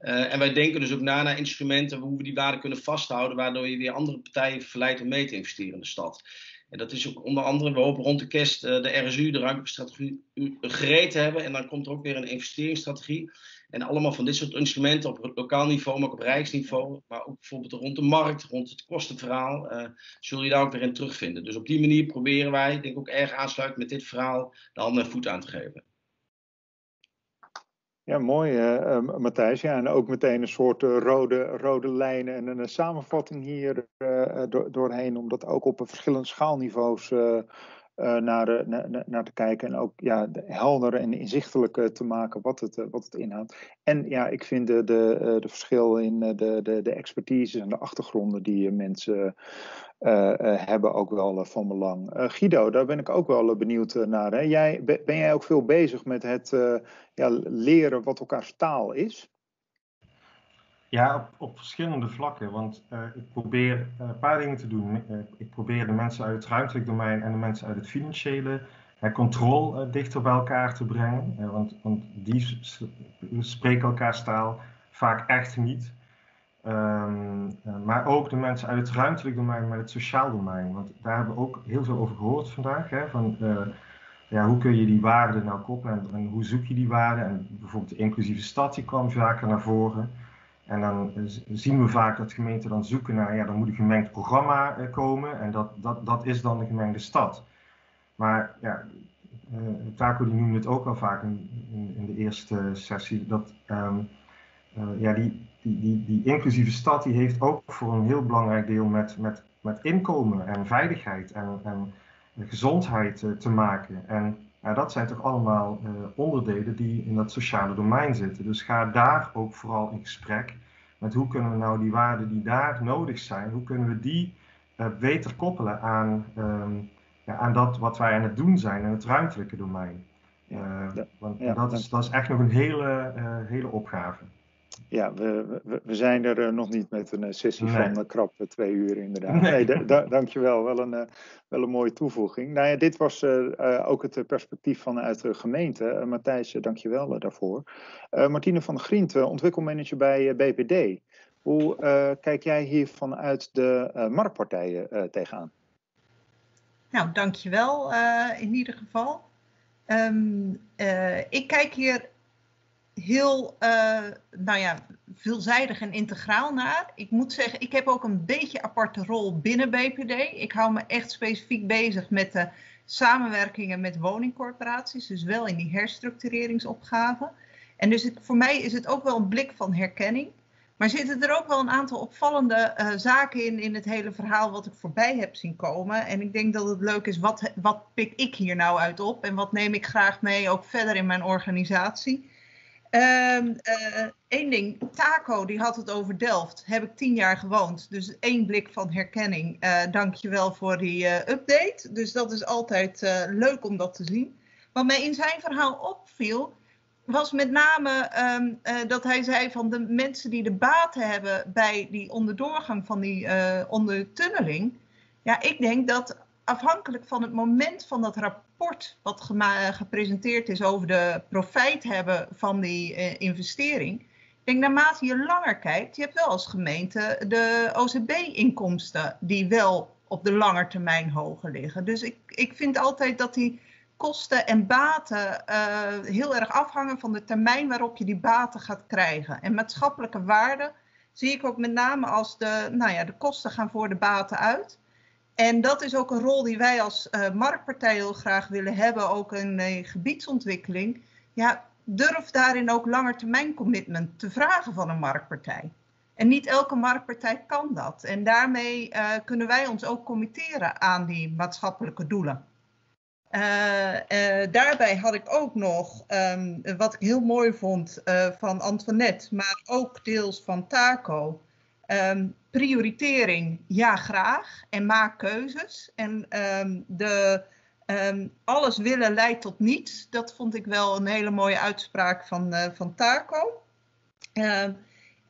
Uh, en wij denken dus ook na naar instrumenten hoe we die waarde kunnen vasthouden, waardoor je weer andere partijen verleidt om mee te investeren in de stad. En dat is ook onder andere, we hopen rond de kerst uh, de RSU, de ruimtestrategie, gereed te hebben. En dan komt er ook weer een investeringsstrategie. En allemaal van dit soort instrumenten op lokaal niveau, maar ook op rijksniveau. Maar ook bijvoorbeeld rond de markt, rond het kostenverhaal, uh, zul je daar ook weer in terugvinden. Dus op die manier proberen wij, denk ik ook erg aansluitend met dit verhaal, de handen en voet aan te geven. Ja, mooi uh, Matthijs. Ja, en ook meteen een soort rode, rode lijnen en een samenvatting hier do doorheen, om dat ook op verschillende schaalniveaus naar, naar, naar, te kijken en ook ja, helder en inzichtelijk te maken wat het, wat het inhoudt. En ja, ik vind de, de, de verschil in de, de, de expertise en de achtergronden die mensen hebben ook wel van belang. Guido, daar ben ik ook wel benieuwd naar. Hè? Jij, ben jij ook veel bezig met het ja, leren wat elkaars taal is? Ja, op, op verschillende vlakken. Want ik probeer een paar dingen te doen. ik probeer de mensen uit het ruimtelijk domein en de mensen uit het financiële controle dichter bij elkaar te brengen. want, want die spreken elkaars taal vaak echt niet. Um, maar ook de mensen uit het ruimtelijk domein, maar het sociaal domein. Want daar hebben we ook heel veel over gehoord vandaag. Hè, van, uh, ja, hoe kun je die waarden nou koppelen en, en, hoe zoek je die waarden? En bijvoorbeeld de inclusieve stad die kwam vaker naar voren. En dan zien we vaak dat gemeenten dan zoeken naar, ja, dan moet een gemengd programma uh, komen. En dat, dat, dat is dan de gemengde stad. Maar ja, uh, Taco die noemde het ook al vaak in, in, de eerste sessie, dat um, ja, die, die, die, die inclusieve stad die heeft ook voor een heel belangrijk deel met, met, met inkomen en veiligheid en, en gezondheid te maken. En ja, dat zijn toch allemaal uh, onderdelen die in dat sociale domein zitten. Dus ga daar ook vooral in gesprek met hoe kunnen we nou die waarden die daar nodig zijn, hoe kunnen we die uh, beter koppelen aan, um, ja, aan dat wat wij aan het doen zijn in het ruimtelijke domein. Ja, want ja, dat, is, dat is echt nog een hele, hele opgave. Ja, we, we, we, zijn er uh, nog niet met een sessie nee. van uh, krap twee uur inderdaad. Nee, nee da, dankjewel. Wel een, uh, wel een mooie toevoeging. Nou ja, dit was ook het perspectief vanuit de gemeente. Matthijs, dankjewel daarvoor. Martine van der Grient, ontwikkelmanager bij BPD. Hoe kijk jij hier vanuit de marktpartijen tegenaan? Nou, dankjewel in ieder geval. Um, ik kijk hier heel uh, nou ja, veelzijdig en integraal naar. Ik moet zeggen, ik heb ook een beetje aparte rol binnen BPD. Ik hou me echt specifiek bezig met de samenwerkingen met woningcorporaties, dus wel in die herstructureringsopgaven. En dus voor mij is het ook wel een blik van herkenning. Maar zitten er ook wel een aantal opvallende uh, zaken in, in het hele verhaal wat ik voorbij heb zien komen. En ik denk dat het leuk is, wat, wat pik ik hier nou uit op en wat neem ik graag mee ook verder in mijn organisatie. Eén ehm, uh, ding, Taco die had het over Delft. Heb ik tien jaar gewoond. Dus één blik van herkenning. Je wel voor die uh, update. Dus dat is altijd leuk om dat te zien. Wat mij in zijn verhaal opviel, was met name um, dat hij zei van de mensen die de baten hebben bij die onderdoorgang van die ondertunneling. Ja, ik denk dat afhankelijk van het moment van dat rapport wat gepresenteerd is over de profijt hebben van die uh, investering, denk, naarmate je langer kijkt, je hebt wel als gemeente de OZB-inkomsten die wel op de lange termijn hoger liggen. Dus ik, ik vind altijd dat die kosten en baten uh, heel erg afhangen van de termijn waarop je die baten gaat krijgen. En maatschappelijke waarde zie ik ook met name als de, nou ja, de kosten gaan voor de baten uit. En dat is ook een rol die wij als uh, marktpartij heel graag willen hebben, ook in uh, gebiedsontwikkeling. Ja, durf daarin ook langetermijn commitment te vragen van een marktpartij. En niet elke marktpartij kan dat. En daarmee uh, kunnen wij ons ook committeren aan die maatschappelijke doelen. Daarbij had ik ook nog, um, wat ik heel mooi vond van Antoinette, maar ook deels van Taco. Um, prioritering, ja graag. En maak keuzes. En um, de, alles willen leidt tot niets. Dat vond ik wel een hele mooie uitspraak van, van Taco.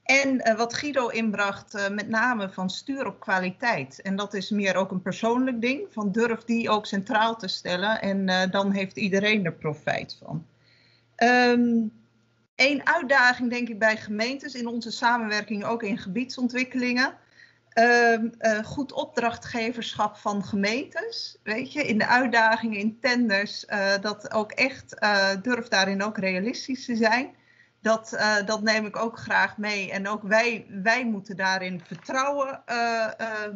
En uh, wat Guido inbracht, uh, met name van stuur op kwaliteit. En dat is meer ook een persoonlijk ding, van durf die ook centraal te stellen en dan heeft iedereen er profijt van. Um, Eén uitdaging denk ik bij gemeentes in onze samenwerking, ook in gebiedsontwikkelingen. Um, goed opdrachtgeverschap van gemeentes, weet je, in de uitdagingen, in tenders, dat ook echt durf daarin ook realistisch te zijn dat, dat neem ik ook graag mee. En ook wij, wij moeten daarin vertrouwen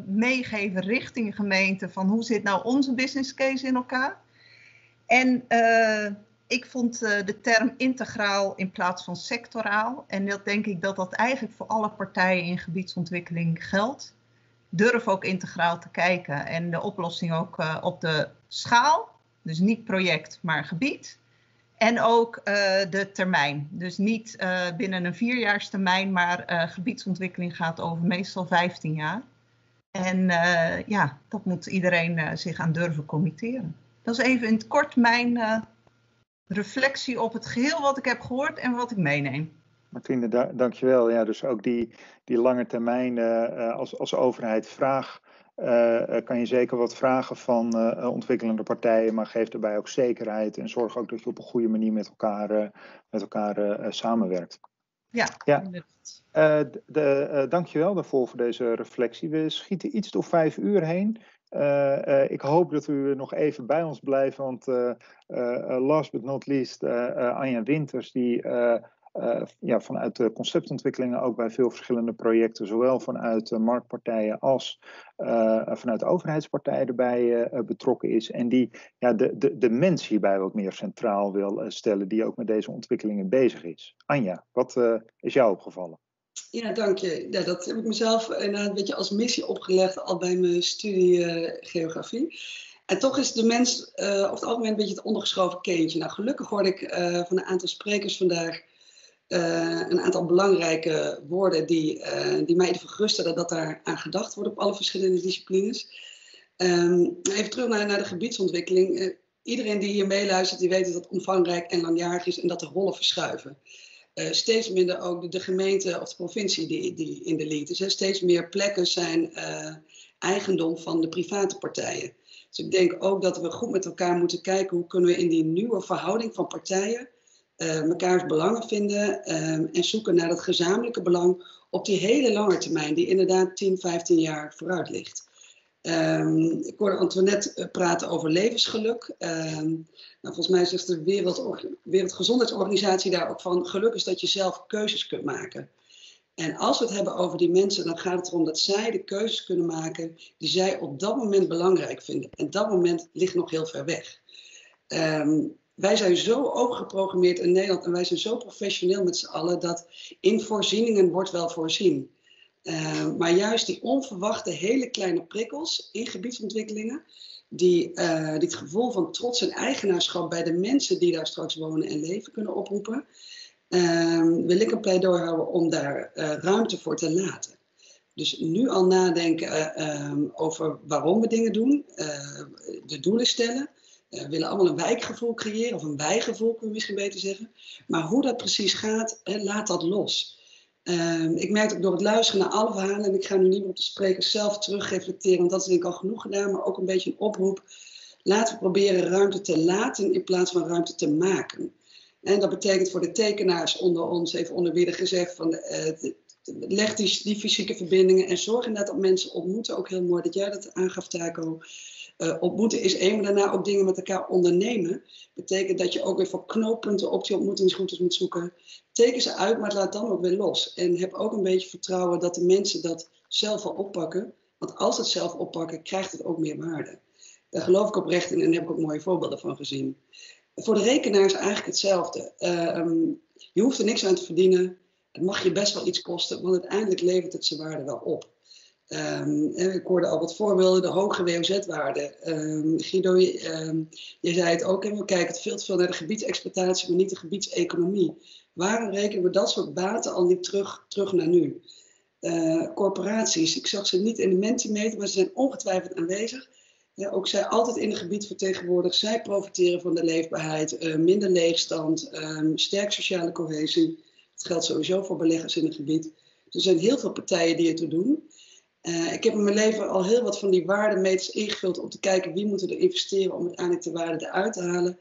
meegeven richting gemeente van hoe zit nou onze business case in elkaar. En ik vond de term integraal in plaats van sectoraal. En dat denk ik dat dat eigenlijk voor alle partijen in gebiedsontwikkeling geldt. Durf ook integraal te kijken en de oplossing ook op de schaal. Dus niet project, maar gebied. En ook uh, de termijn. Dus niet binnen een vierjaarstermijn, maar gebiedsontwikkeling gaat over meestal 15 jaar. En ja, dat moet iedereen zich aan durven committeren. Dat is even in het kort mijn reflectie op het geheel wat ik heb gehoord en wat ik meeneem. Martine, da dankjewel. Ja, dus ook die, die lange termijn als, als overheid vraag uh, kan je zeker wat vragen van uh, ontwikkelende partijen, maar geef daarbij ook zekerheid en zorg ook dat je op een goede manier met elkaar, met elkaar samenwerkt. Ja, ja. de, de, dankjewel daarvoor voor deze reflectie. We schieten iets door vijf uur heen. Ik hoop dat u nog even bij ons blijft, want last but not least, Anja Winters, die ja, vanuit de conceptontwikkelingen ook bij veel verschillende projecten, zowel vanuit marktpartijen als vanuit overheidspartijen erbij betrokken is. En die ja, de, de, de mens hierbij wat meer centraal wil stellen, die ook met deze ontwikkelingen bezig is. Anja, wat is jou opgevallen? Ja, dank je. Ja, dat heb ik mezelf een beetje als missie opgelegd al bij mijn studie geografie. En toch is de mens uh, over het algemeen een beetje het ondergeschoven kindje. Nou, gelukkig hoorde ik uh, van een aantal sprekers vandaag een aantal belangrijke woorden die, die mij even verrusten dat daar aan gedacht wordt op alle verschillende disciplines. Um, even terug naar, naar de gebiedsontwikkeling. Iedereen die hier meeluistert, die weet dat het omvangrijk en langjarig is en dat de rollen verschuiven. Steeds minder ook de, gemeente of de provincie die, die in de lead is. Steeds meer plekken zijn eigendom van de private partijen. Dus ik denk ook dat we goed met elkaar moeten kijken hoe kunnen we in die nieuwe verhouding van partijen uh, mekaars belangen vinden en zoeken naar het gezamenlijke belang op die hele lange termijn, die inderdaad 10, 15 jaar vooruit ligt. Um, ik hoorde Antoinette eh, praten over levensgeluk. Um, nou, volgens mij zegt de Wereld, Wereldgezondheidsorganisatie daar ook van: geluk is dat je zelf keuzes kunt maken. En als we het hebben over die mensen, dan gaat het erom dat zij de keuzes kunnen maken die zij op dat moment belangrijk vinden. En dat moment ligt nog heel ver weg. Um, wij zijn zo overgeprogrammeerd in Nederland en wij zijn zo professioneel met z'n allen dat in voorzieningen wordt wel voorzien. Uh, maar juist die onverwachte hele kleine prikkels in gebiedsontwikkelingen, die, uh, gevoel van trots en eigenaarschap bij de mensen die daar straks wonen en leven kunnen oproepen, uh, wil ik een pleidooi houden om daar uh, ruimte voor te laten. Dus nu al nadenken ehm, over waarom we dingen doen, de doelen stellen, eh, willen allemaal een wijkgevoel creëren, of een bijgevoel kunnen we misschien beter zeggen. Maar hoe dat precies gaat, laat dat los. Uh, ik merk ook door het luisteren naar alle verhalen, en ik ga nu niet op de sprekers zelf terugreflecteren, want dat is denk ik al genoeg gedaan, maar ook een beetje een oproep. Laten we proberen ruimte te laten in plaats van ruimte te maken. En dat betekent voor de tekenaars onder ons, even onderbiedig gezegd, van uh, leg die, die, fysieke verbindingen en zorg inderdaad dat mensen ontmoeten. Ook heel mooi dat jij dat aangaf, Taco. Uh, ontmoeten is één, maar daarna ook dingen met elkaar ondernemen. Betekent dat je ook weer voor knooppunten op die ontmoetingsroutes moet zoeken. Teken ze uit, maar laat dan ook weer los. En heb ook een beetje vertrouwen dat de mensen dat zelf wel oppakken. Want als ze het zelf oppakken, krijgt het ook meer waarde. Daar geloof ik oprecht in en heb ik ook mooie voorbeelden van gezien. Voor de rekenaar is eigenlijk hetzelfde. Uh, je hoeft er niks aan te verdienen. Het mag je best wel iets kosten, want uiteindelijk levert het zijn waarde wel op. Um, ik hoorde al wat voorbeelden, de hoge WOZ-waarde. Um, Guido, um, je zei het ook, we kijken veel te veel naar de gebiedsexploitatie, maar niet de gebiedseconomie. Waarom rekenen we dat soort baten al niet terug, terug naar nu? Uh, corporaties, ik zag ze niet in de Mentimeter, maar ze zijn ongetwijfeld aanwezig. Ja, ook zij altijd in het gebied vertegenwoordigd. Zij profiteren van de leefbaarheid, uh, minder leegstand, sterk sociale cohesie. Dat geldt sowieso voor beleggers in het gebied. Er zijn heel veel partijen die het doen. Uh, ik heb in mijn leven al heel wat van die waardemeters ingevuld om te kijken wie moeten er investeren om uiteindelijk de waarde eruit te halen.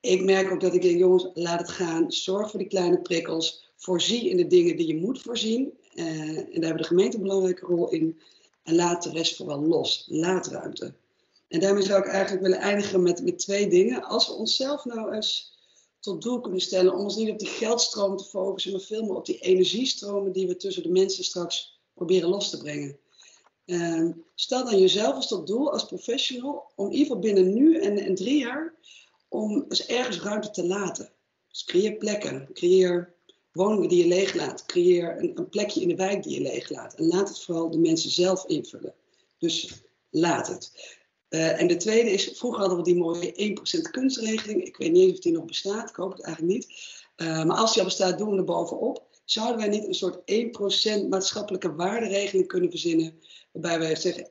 Ik merk ook dat ik denk, jongens, laat het gaan. Zorg voor die kleine prikkels. Voorzie in de dingen die je moet voorzien. Uh, en daar hebben de gemeente een belangrijke rol in. En laat de rest vooral los. Laat ruimte. En daarmee zou ik eigenlijk willen eindigen met, met twee dingen. Als we onszelf nou eens tot doel kunnen stellen om ons niet op die geldstroom te focussen, maar veel meer op die energiestromen die we tussen de mensen straks proberen los te brengen. Uh, stel dan jezelf als tot doel als professional om in ieder geval binnen nu en, drie jaar om eens ergens ruimte te laten. Dus creëer plekken, creëer woningen die je leeglaat, creëer een, een, plekje in de wijk die je leeglaat. En laat het vooral de mensen zelf invullen. Dus laat het. Uh, en de tweede is, vroeger hadden we die mooie 1% kunstregeling. Ik weet niet eens of die nog bestaat, ik hoop het eigenlijk niet. Uh, maar als die al bestaat, doen we er bovenop zouden wij niet een soort 1% maatschappelijke waarderegeling kunnen verzinnen, waarbij wij zeggen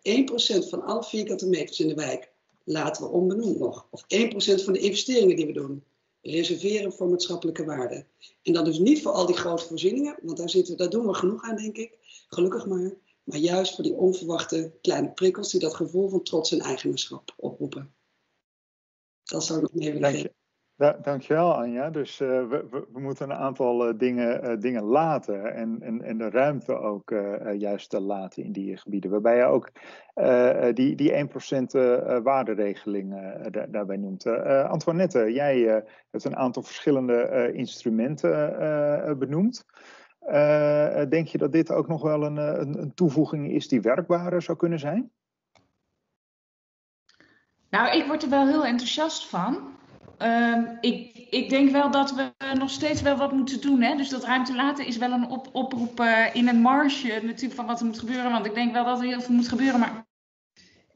1% van alle vierkante meters in de wijk laten we onbenoemd nog. Of 1% van de investeringen die we doen, reserveren voor maatschappelijke waarde. En dan dus niet voor al die grote voorzieningen, want daar, zitten, daar doen we genoeg aan, denk ik. Gelukkig maar. Maar juist voor die onverwachte kleine prikkels die dat gevoel van trots en eigenaarschap oproepen. Dat zou ik nog mee willen. Da dankjewel Anja. Dus uh, we, we, moeten een aantal uh, dingen, uh, dingen laten en, en, en de ruimte ook juist laten in die gebieden. Waarbij je ook die, die 1% waarderegeling daar, daarbij noemt. Antoinette, jij hebt een aantal verschillende instrumenten benoemd. denk je dat dit ook nog wel een, een, een toevoeging is die werkbaar zou kunnen zijn? Nou, ik word er wel heel enthousiast van. Um, ik, ik, denk wel dat we nog steeds wel wat moeten doen. Hè? Dus dat ruimte laten is wel een op, oproep uh, in een marge natuurlijk van wat er moet gebeuren. Want ik denk wel dat er heel veel moet gebeuren. Maar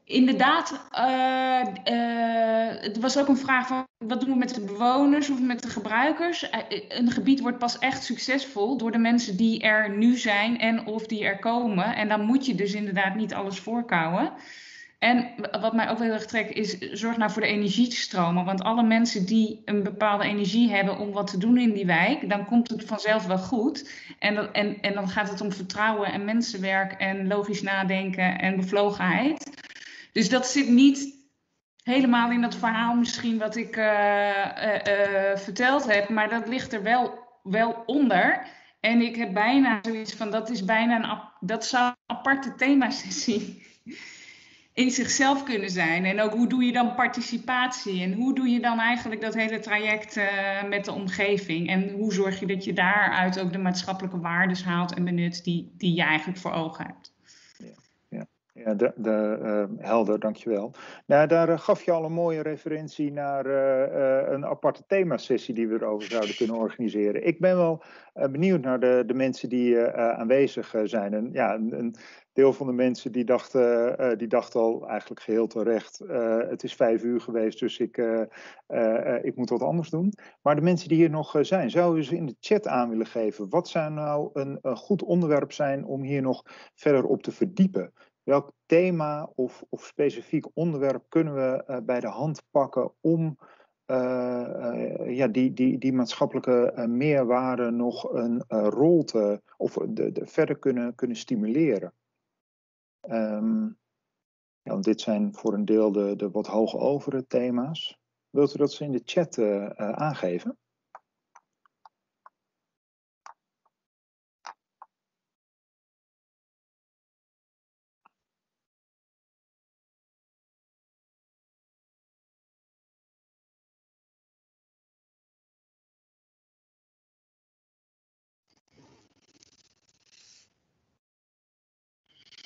inderdaad, uh, uh, het was ook een vraag van wat doen we met de bewoners of met de gebruikers. een gebied wordt pas echt succesvol door de mensen die er nu zijn en of die er komen. En dan moet je dus inderdaad niet alles voorkouwen. En wat mij ook heel erg trekt is, zorg nou voor de energiestromen. Want alle mensen die een bepaalde energie hebben om wat te doen in die wijk, dan komt het vanzelf wel goed. En, en, en dan gaat het om vertrouwen en mensenwerk en logisch nadenken en bevlogenheid. Dus dat zit niet helemaal in dat verhaal misschien wat ik uh, uh, uh, verteld heb, maar dat ligt er wel, wel onder. En ik heb bijna zoiets van, dat is bijna een, dat zou een aparte themasessie in zichzelf kunnen zijn. En ook hoe doe je dan participatie? En hoe doe je dan eigenlijk dat hele traject uh, met de omgeving? En hoe zorg je dat je daaruit ook de maatschappelijke waardes haalt en benut die, die je eigenlijk voor ogen hebt? Ja, de, de, uh, helder, dankjewel. Nou, daar uh, gaf je al een mooie referentie naar uh, een aparte themasessie die we erover zouden kunnen organiseren. Ik ben wel benieuwd naar de, de mensen die aanwezig zijn. En ja, een, een, deel van de mensen die dachten, die dachten al eigenlijk geheel terecht, het is vijf uur geweest, dus ik, ik moet wat anders doen. Maar de mensen die hier nog zijn, zouden ze in de chat aan willen geven, wat zou nou een goed onderwerp zijn om hier nog verder op te verdiepen? Welk thema of, of specifiek onderwerp kunnen we uh, bij de hand pakken om uh, uh, ja, die, die, die maatschappelijke meerwaarde nog een rol te, of de, de, verder kunnen, kunnen stimuleren. Um, ja, dit zijn voor een deel de, de wat hoge thema's. Wilt u dat ze in de chat aangeven?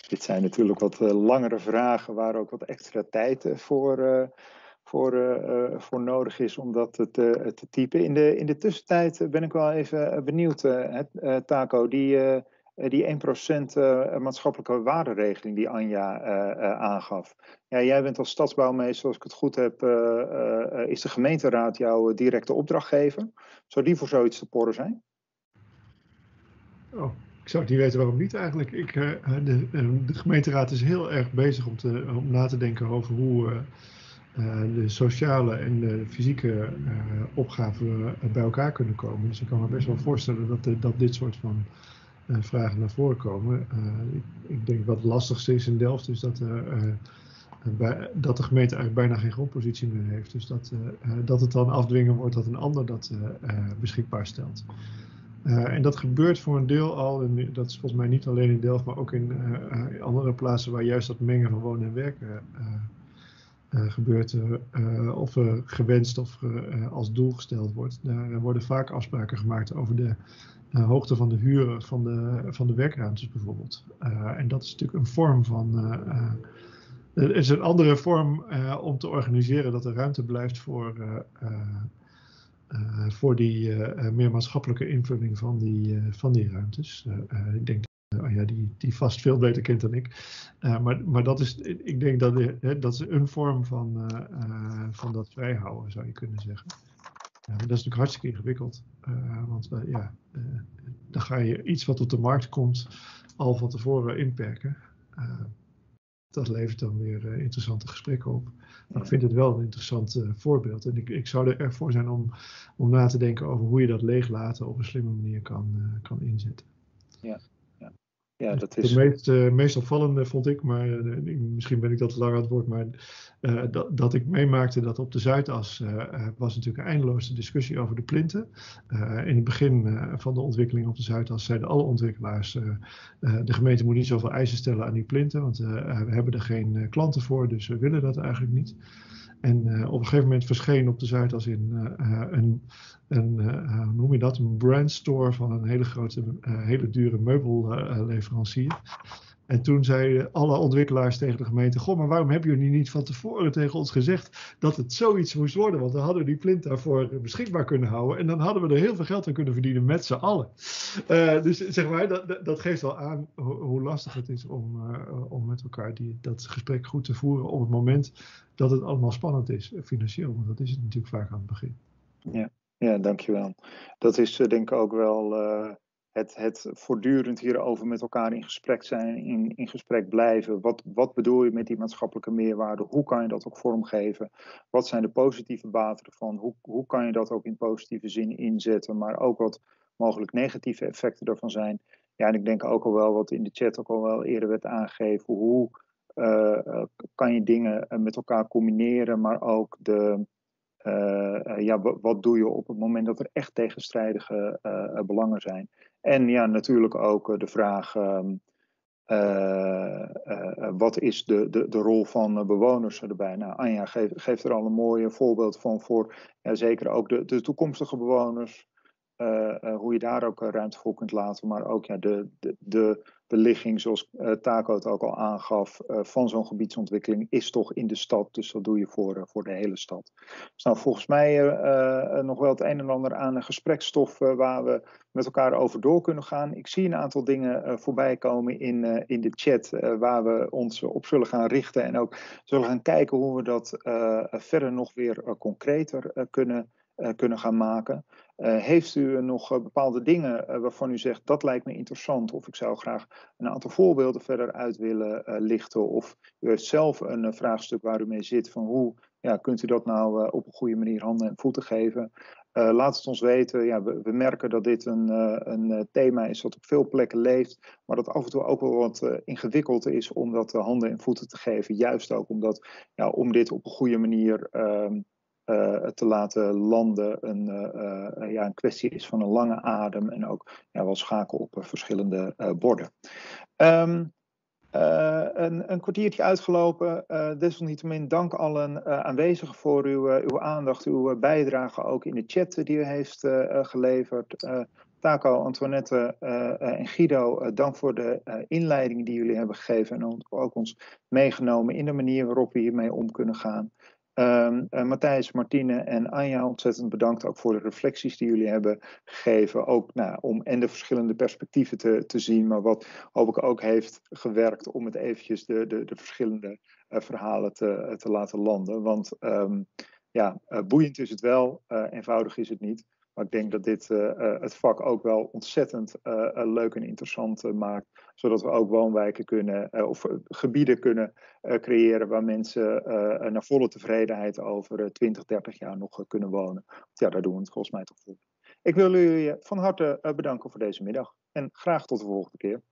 Dit zijn natuurlijk wat langere vragen waar ook wat extra tijd voor, voor, voor nodig is om dat te, te typen. In de, in de tussentijd ben ik wel even benieuwd, Taco, die eh, die 1% uh, eh, maatschappelijke waarderegeling die Anja aangaf. Ja, jij bent als stadsbouwmeester, als ik het goed heb, is de gemeenteraad jouw directe opdrachtgever. Zou die voor zoiets te porren zijn? Oh, ik zou het niet weten waarom niet eigenlijk. Ik, de, de, gemeenteraad is heel erg bezig om, te, om na te denken over hoe de sociale en de fysieke opgaven bij elkaar kunnen komen. Dus ik kan me best wel voorstellen dat, dat dit soort van eh, vragen naar voren komen. Eh, ik, ik, denk wat het lastigste is in Delft is dat, eh, dat de gemeente eigenlijk bijna geen grondpositie meer heeft. Dus dat, dat het dan afdwingen wordt dat een ander dat beschikbaar stelt. En dat gebeurt voor een deel al, en dat is volgens mij niet alleen in Delft, maar ook in andere plaatsen waar juist dat mengen van wonen en werken gebeurt, of gewenst of als doel gesteld wordt. Daar worden vaak afspraken gemaakt over de hoogte van de huren van de, van de werkruimtes bijvoorbeeld. En dat is natuurlijk een vorm van. Het is een andere vorm om te organiseren dat er ruimte blijft voor, voor die meer maatschappelijke invulling van die, van die ruimtes. ik denk oh ja, die, die vast veel beter kent dan ik. maar, maar dat is, ik denk dat, dat is een vorm van, van dat vrijhouden, zou je kunnen zeggen. Dat is natuurlijk hartstikke ingewikkeld. Want ja, dan ga je iets wat op de markt komt al van tevoren inperken. Dat levert dan weer interessante gesprekken op. Maar ik vind het wel een interessant voorbeeld. En ik, ik zou er erg voor zijn om, om na te denken over hoe je dat leeglaten op een slimme manier kan, kan inzetten. Ja. Ja, dat is... De meest, uh, meest opvallende vond ik, maar uh, misschien ben ik dat te lang aan het woord, maar uh, dat, dat ik meemaakte dat op de Zuidas was natuurlijk een eindeloze discussie over de plinten. in het begin van de ontwikkeling op de Zuidas zeiden alle ontwikkelaars, de gemeente moet niet zoveel eisen stellen aan die plinten, want we hebben er geen klanten voor, dus we willen dat eigenlijk niet. En uh, op een gegeven moment verscheen op de Zuidas in uh, een, een uh, noem je dat, een brandstore van een hele grote, hele dure meubelleverancier. En toen zeiden alle ontwikkelaars tegen de gemeente: Goh, maar waarom hebben jullie niet van tevoren tegen ons gezegd dat het zoiets moest worden? Want dan hadden we die plint daarvoor beschikbaar kunnen houden. En dan hadden we er heel veel geld aan kunnen verdienen met z'n allen. Uh, dus zeg maar, dat, dat geeft wel aan hoe, lastig het is om, uh, om met elkaar die, dat gesprek goed te voeren op het moment dat het allemaal spannend is, financieel. Want dat is het natuurlijk vaak aan het begin. Ja, ja dankjewel. Dat is denk ik ook wel het, het voortdurend hierover met elkaar in gesprek zijn, in, in gesprek blijven. Wat, wat bedoel je met die maatschappelijke meerwaarde? Hoe kan je dat ook vormgeven? Wat zijn de positieve baten ervan? Hoe, hoe kan je dat ook in positieve zin inzetten? Maar ook wat mogelijk negatieve effecten ervan zijn. Ja, en ik denk ook al wel wat in de chat ook al wel eerder werd aangegeven. Hoe uh, kan je dingen eh, met elkaar combineren, maar ook de, ja, wat doe je op het moment dat er echt tegenstrijdige belangen zijn? En ja, natuurlijk ook de vraag: uh, wat is de, de, de rol van bewoners erbij? Nou, Anja geeft, geeft er al een mooi voorbeeld van voor zeker ook de, de toekomstige bewoners. Hoe je daar ook ruimte voor kunt laten, maar ook ja, de, de, de ligging, zoals Taco het ook al aangaf, van zo'n gebiedsontwikkeling is toch in de stad. Dus dat doe je voor, voor de hele stad. Dus nou, volgens mij nog wel het een en ander aan gesprekstof waar we met elkaar over door kunnen gaan. Ik zie een aantal dingen voorbij komen in, in de chat waar we ons op zullen gaan richten. En ook zullen gaan kijken hoe we dat verder nog weer concreter kunnen kunnen gaan maken. Uh, heeft u nog uh, bepaalde dingen waarvan u zegt dat lijkt me interessant of ik zou graag een aantal voorbeelden verder uit willen lichten of u heeft zelf een vraagstuk waar u mee zit van hoe ja, kunt u dat nou op een goede manier handen en voeten geven? laat het ons weten. Ja, we, merken dat dit een, een, thema is dat op veel plekken leeft, maar dat af en toe ook wel wat ingewikkeld is om dat handen en voeten te geven. Juist ook omdat, om dit op een goede manier ehm, te laten landen een, uh, ja, een kwestie is van een lange adem en ook ja, wel schakel op verschillende borden. Um, een, een, kwartiertje uitgelopen. desalniettemin dank allen aanwezigen voor uw, uw aandacht, uw bijdrage ook in de chat die u heeft geleverd. Taco, Antoinette en Guido, dank voor de inleiding die jullie hebben gegeven en ook ons meegenomen in de manier waarop we hiermee om kunnen gaan. Um, uh, Matthijs, Martine en Anja, ontzettend bedankt ook voor de reflecties die jullie hebben gegeven. Ook nou, om en de verschillende perspectieven te, te zien, maar wat hopelijk ook heeft gewerkt om het eventjes de, de, de verschillende uh, verhalen te, te laten landen. Want um, ja, uh, boeiend is het wel, eenvoudig is het niet. Maar ik denk dat dit uh, het vak ook wel ontzettend uh, leuk en interessant maakt. Zodat we ook woonwijken kunnen, of gebieden kunnen creëren waar mensen naar volle tevredenheid over 20, 30 jaar nog kunnen wonen. Ja, daar doen we het volgens mij toch voor. Ik wil jullie van harte bedanken voor deze middag en graag tot de volgende keer.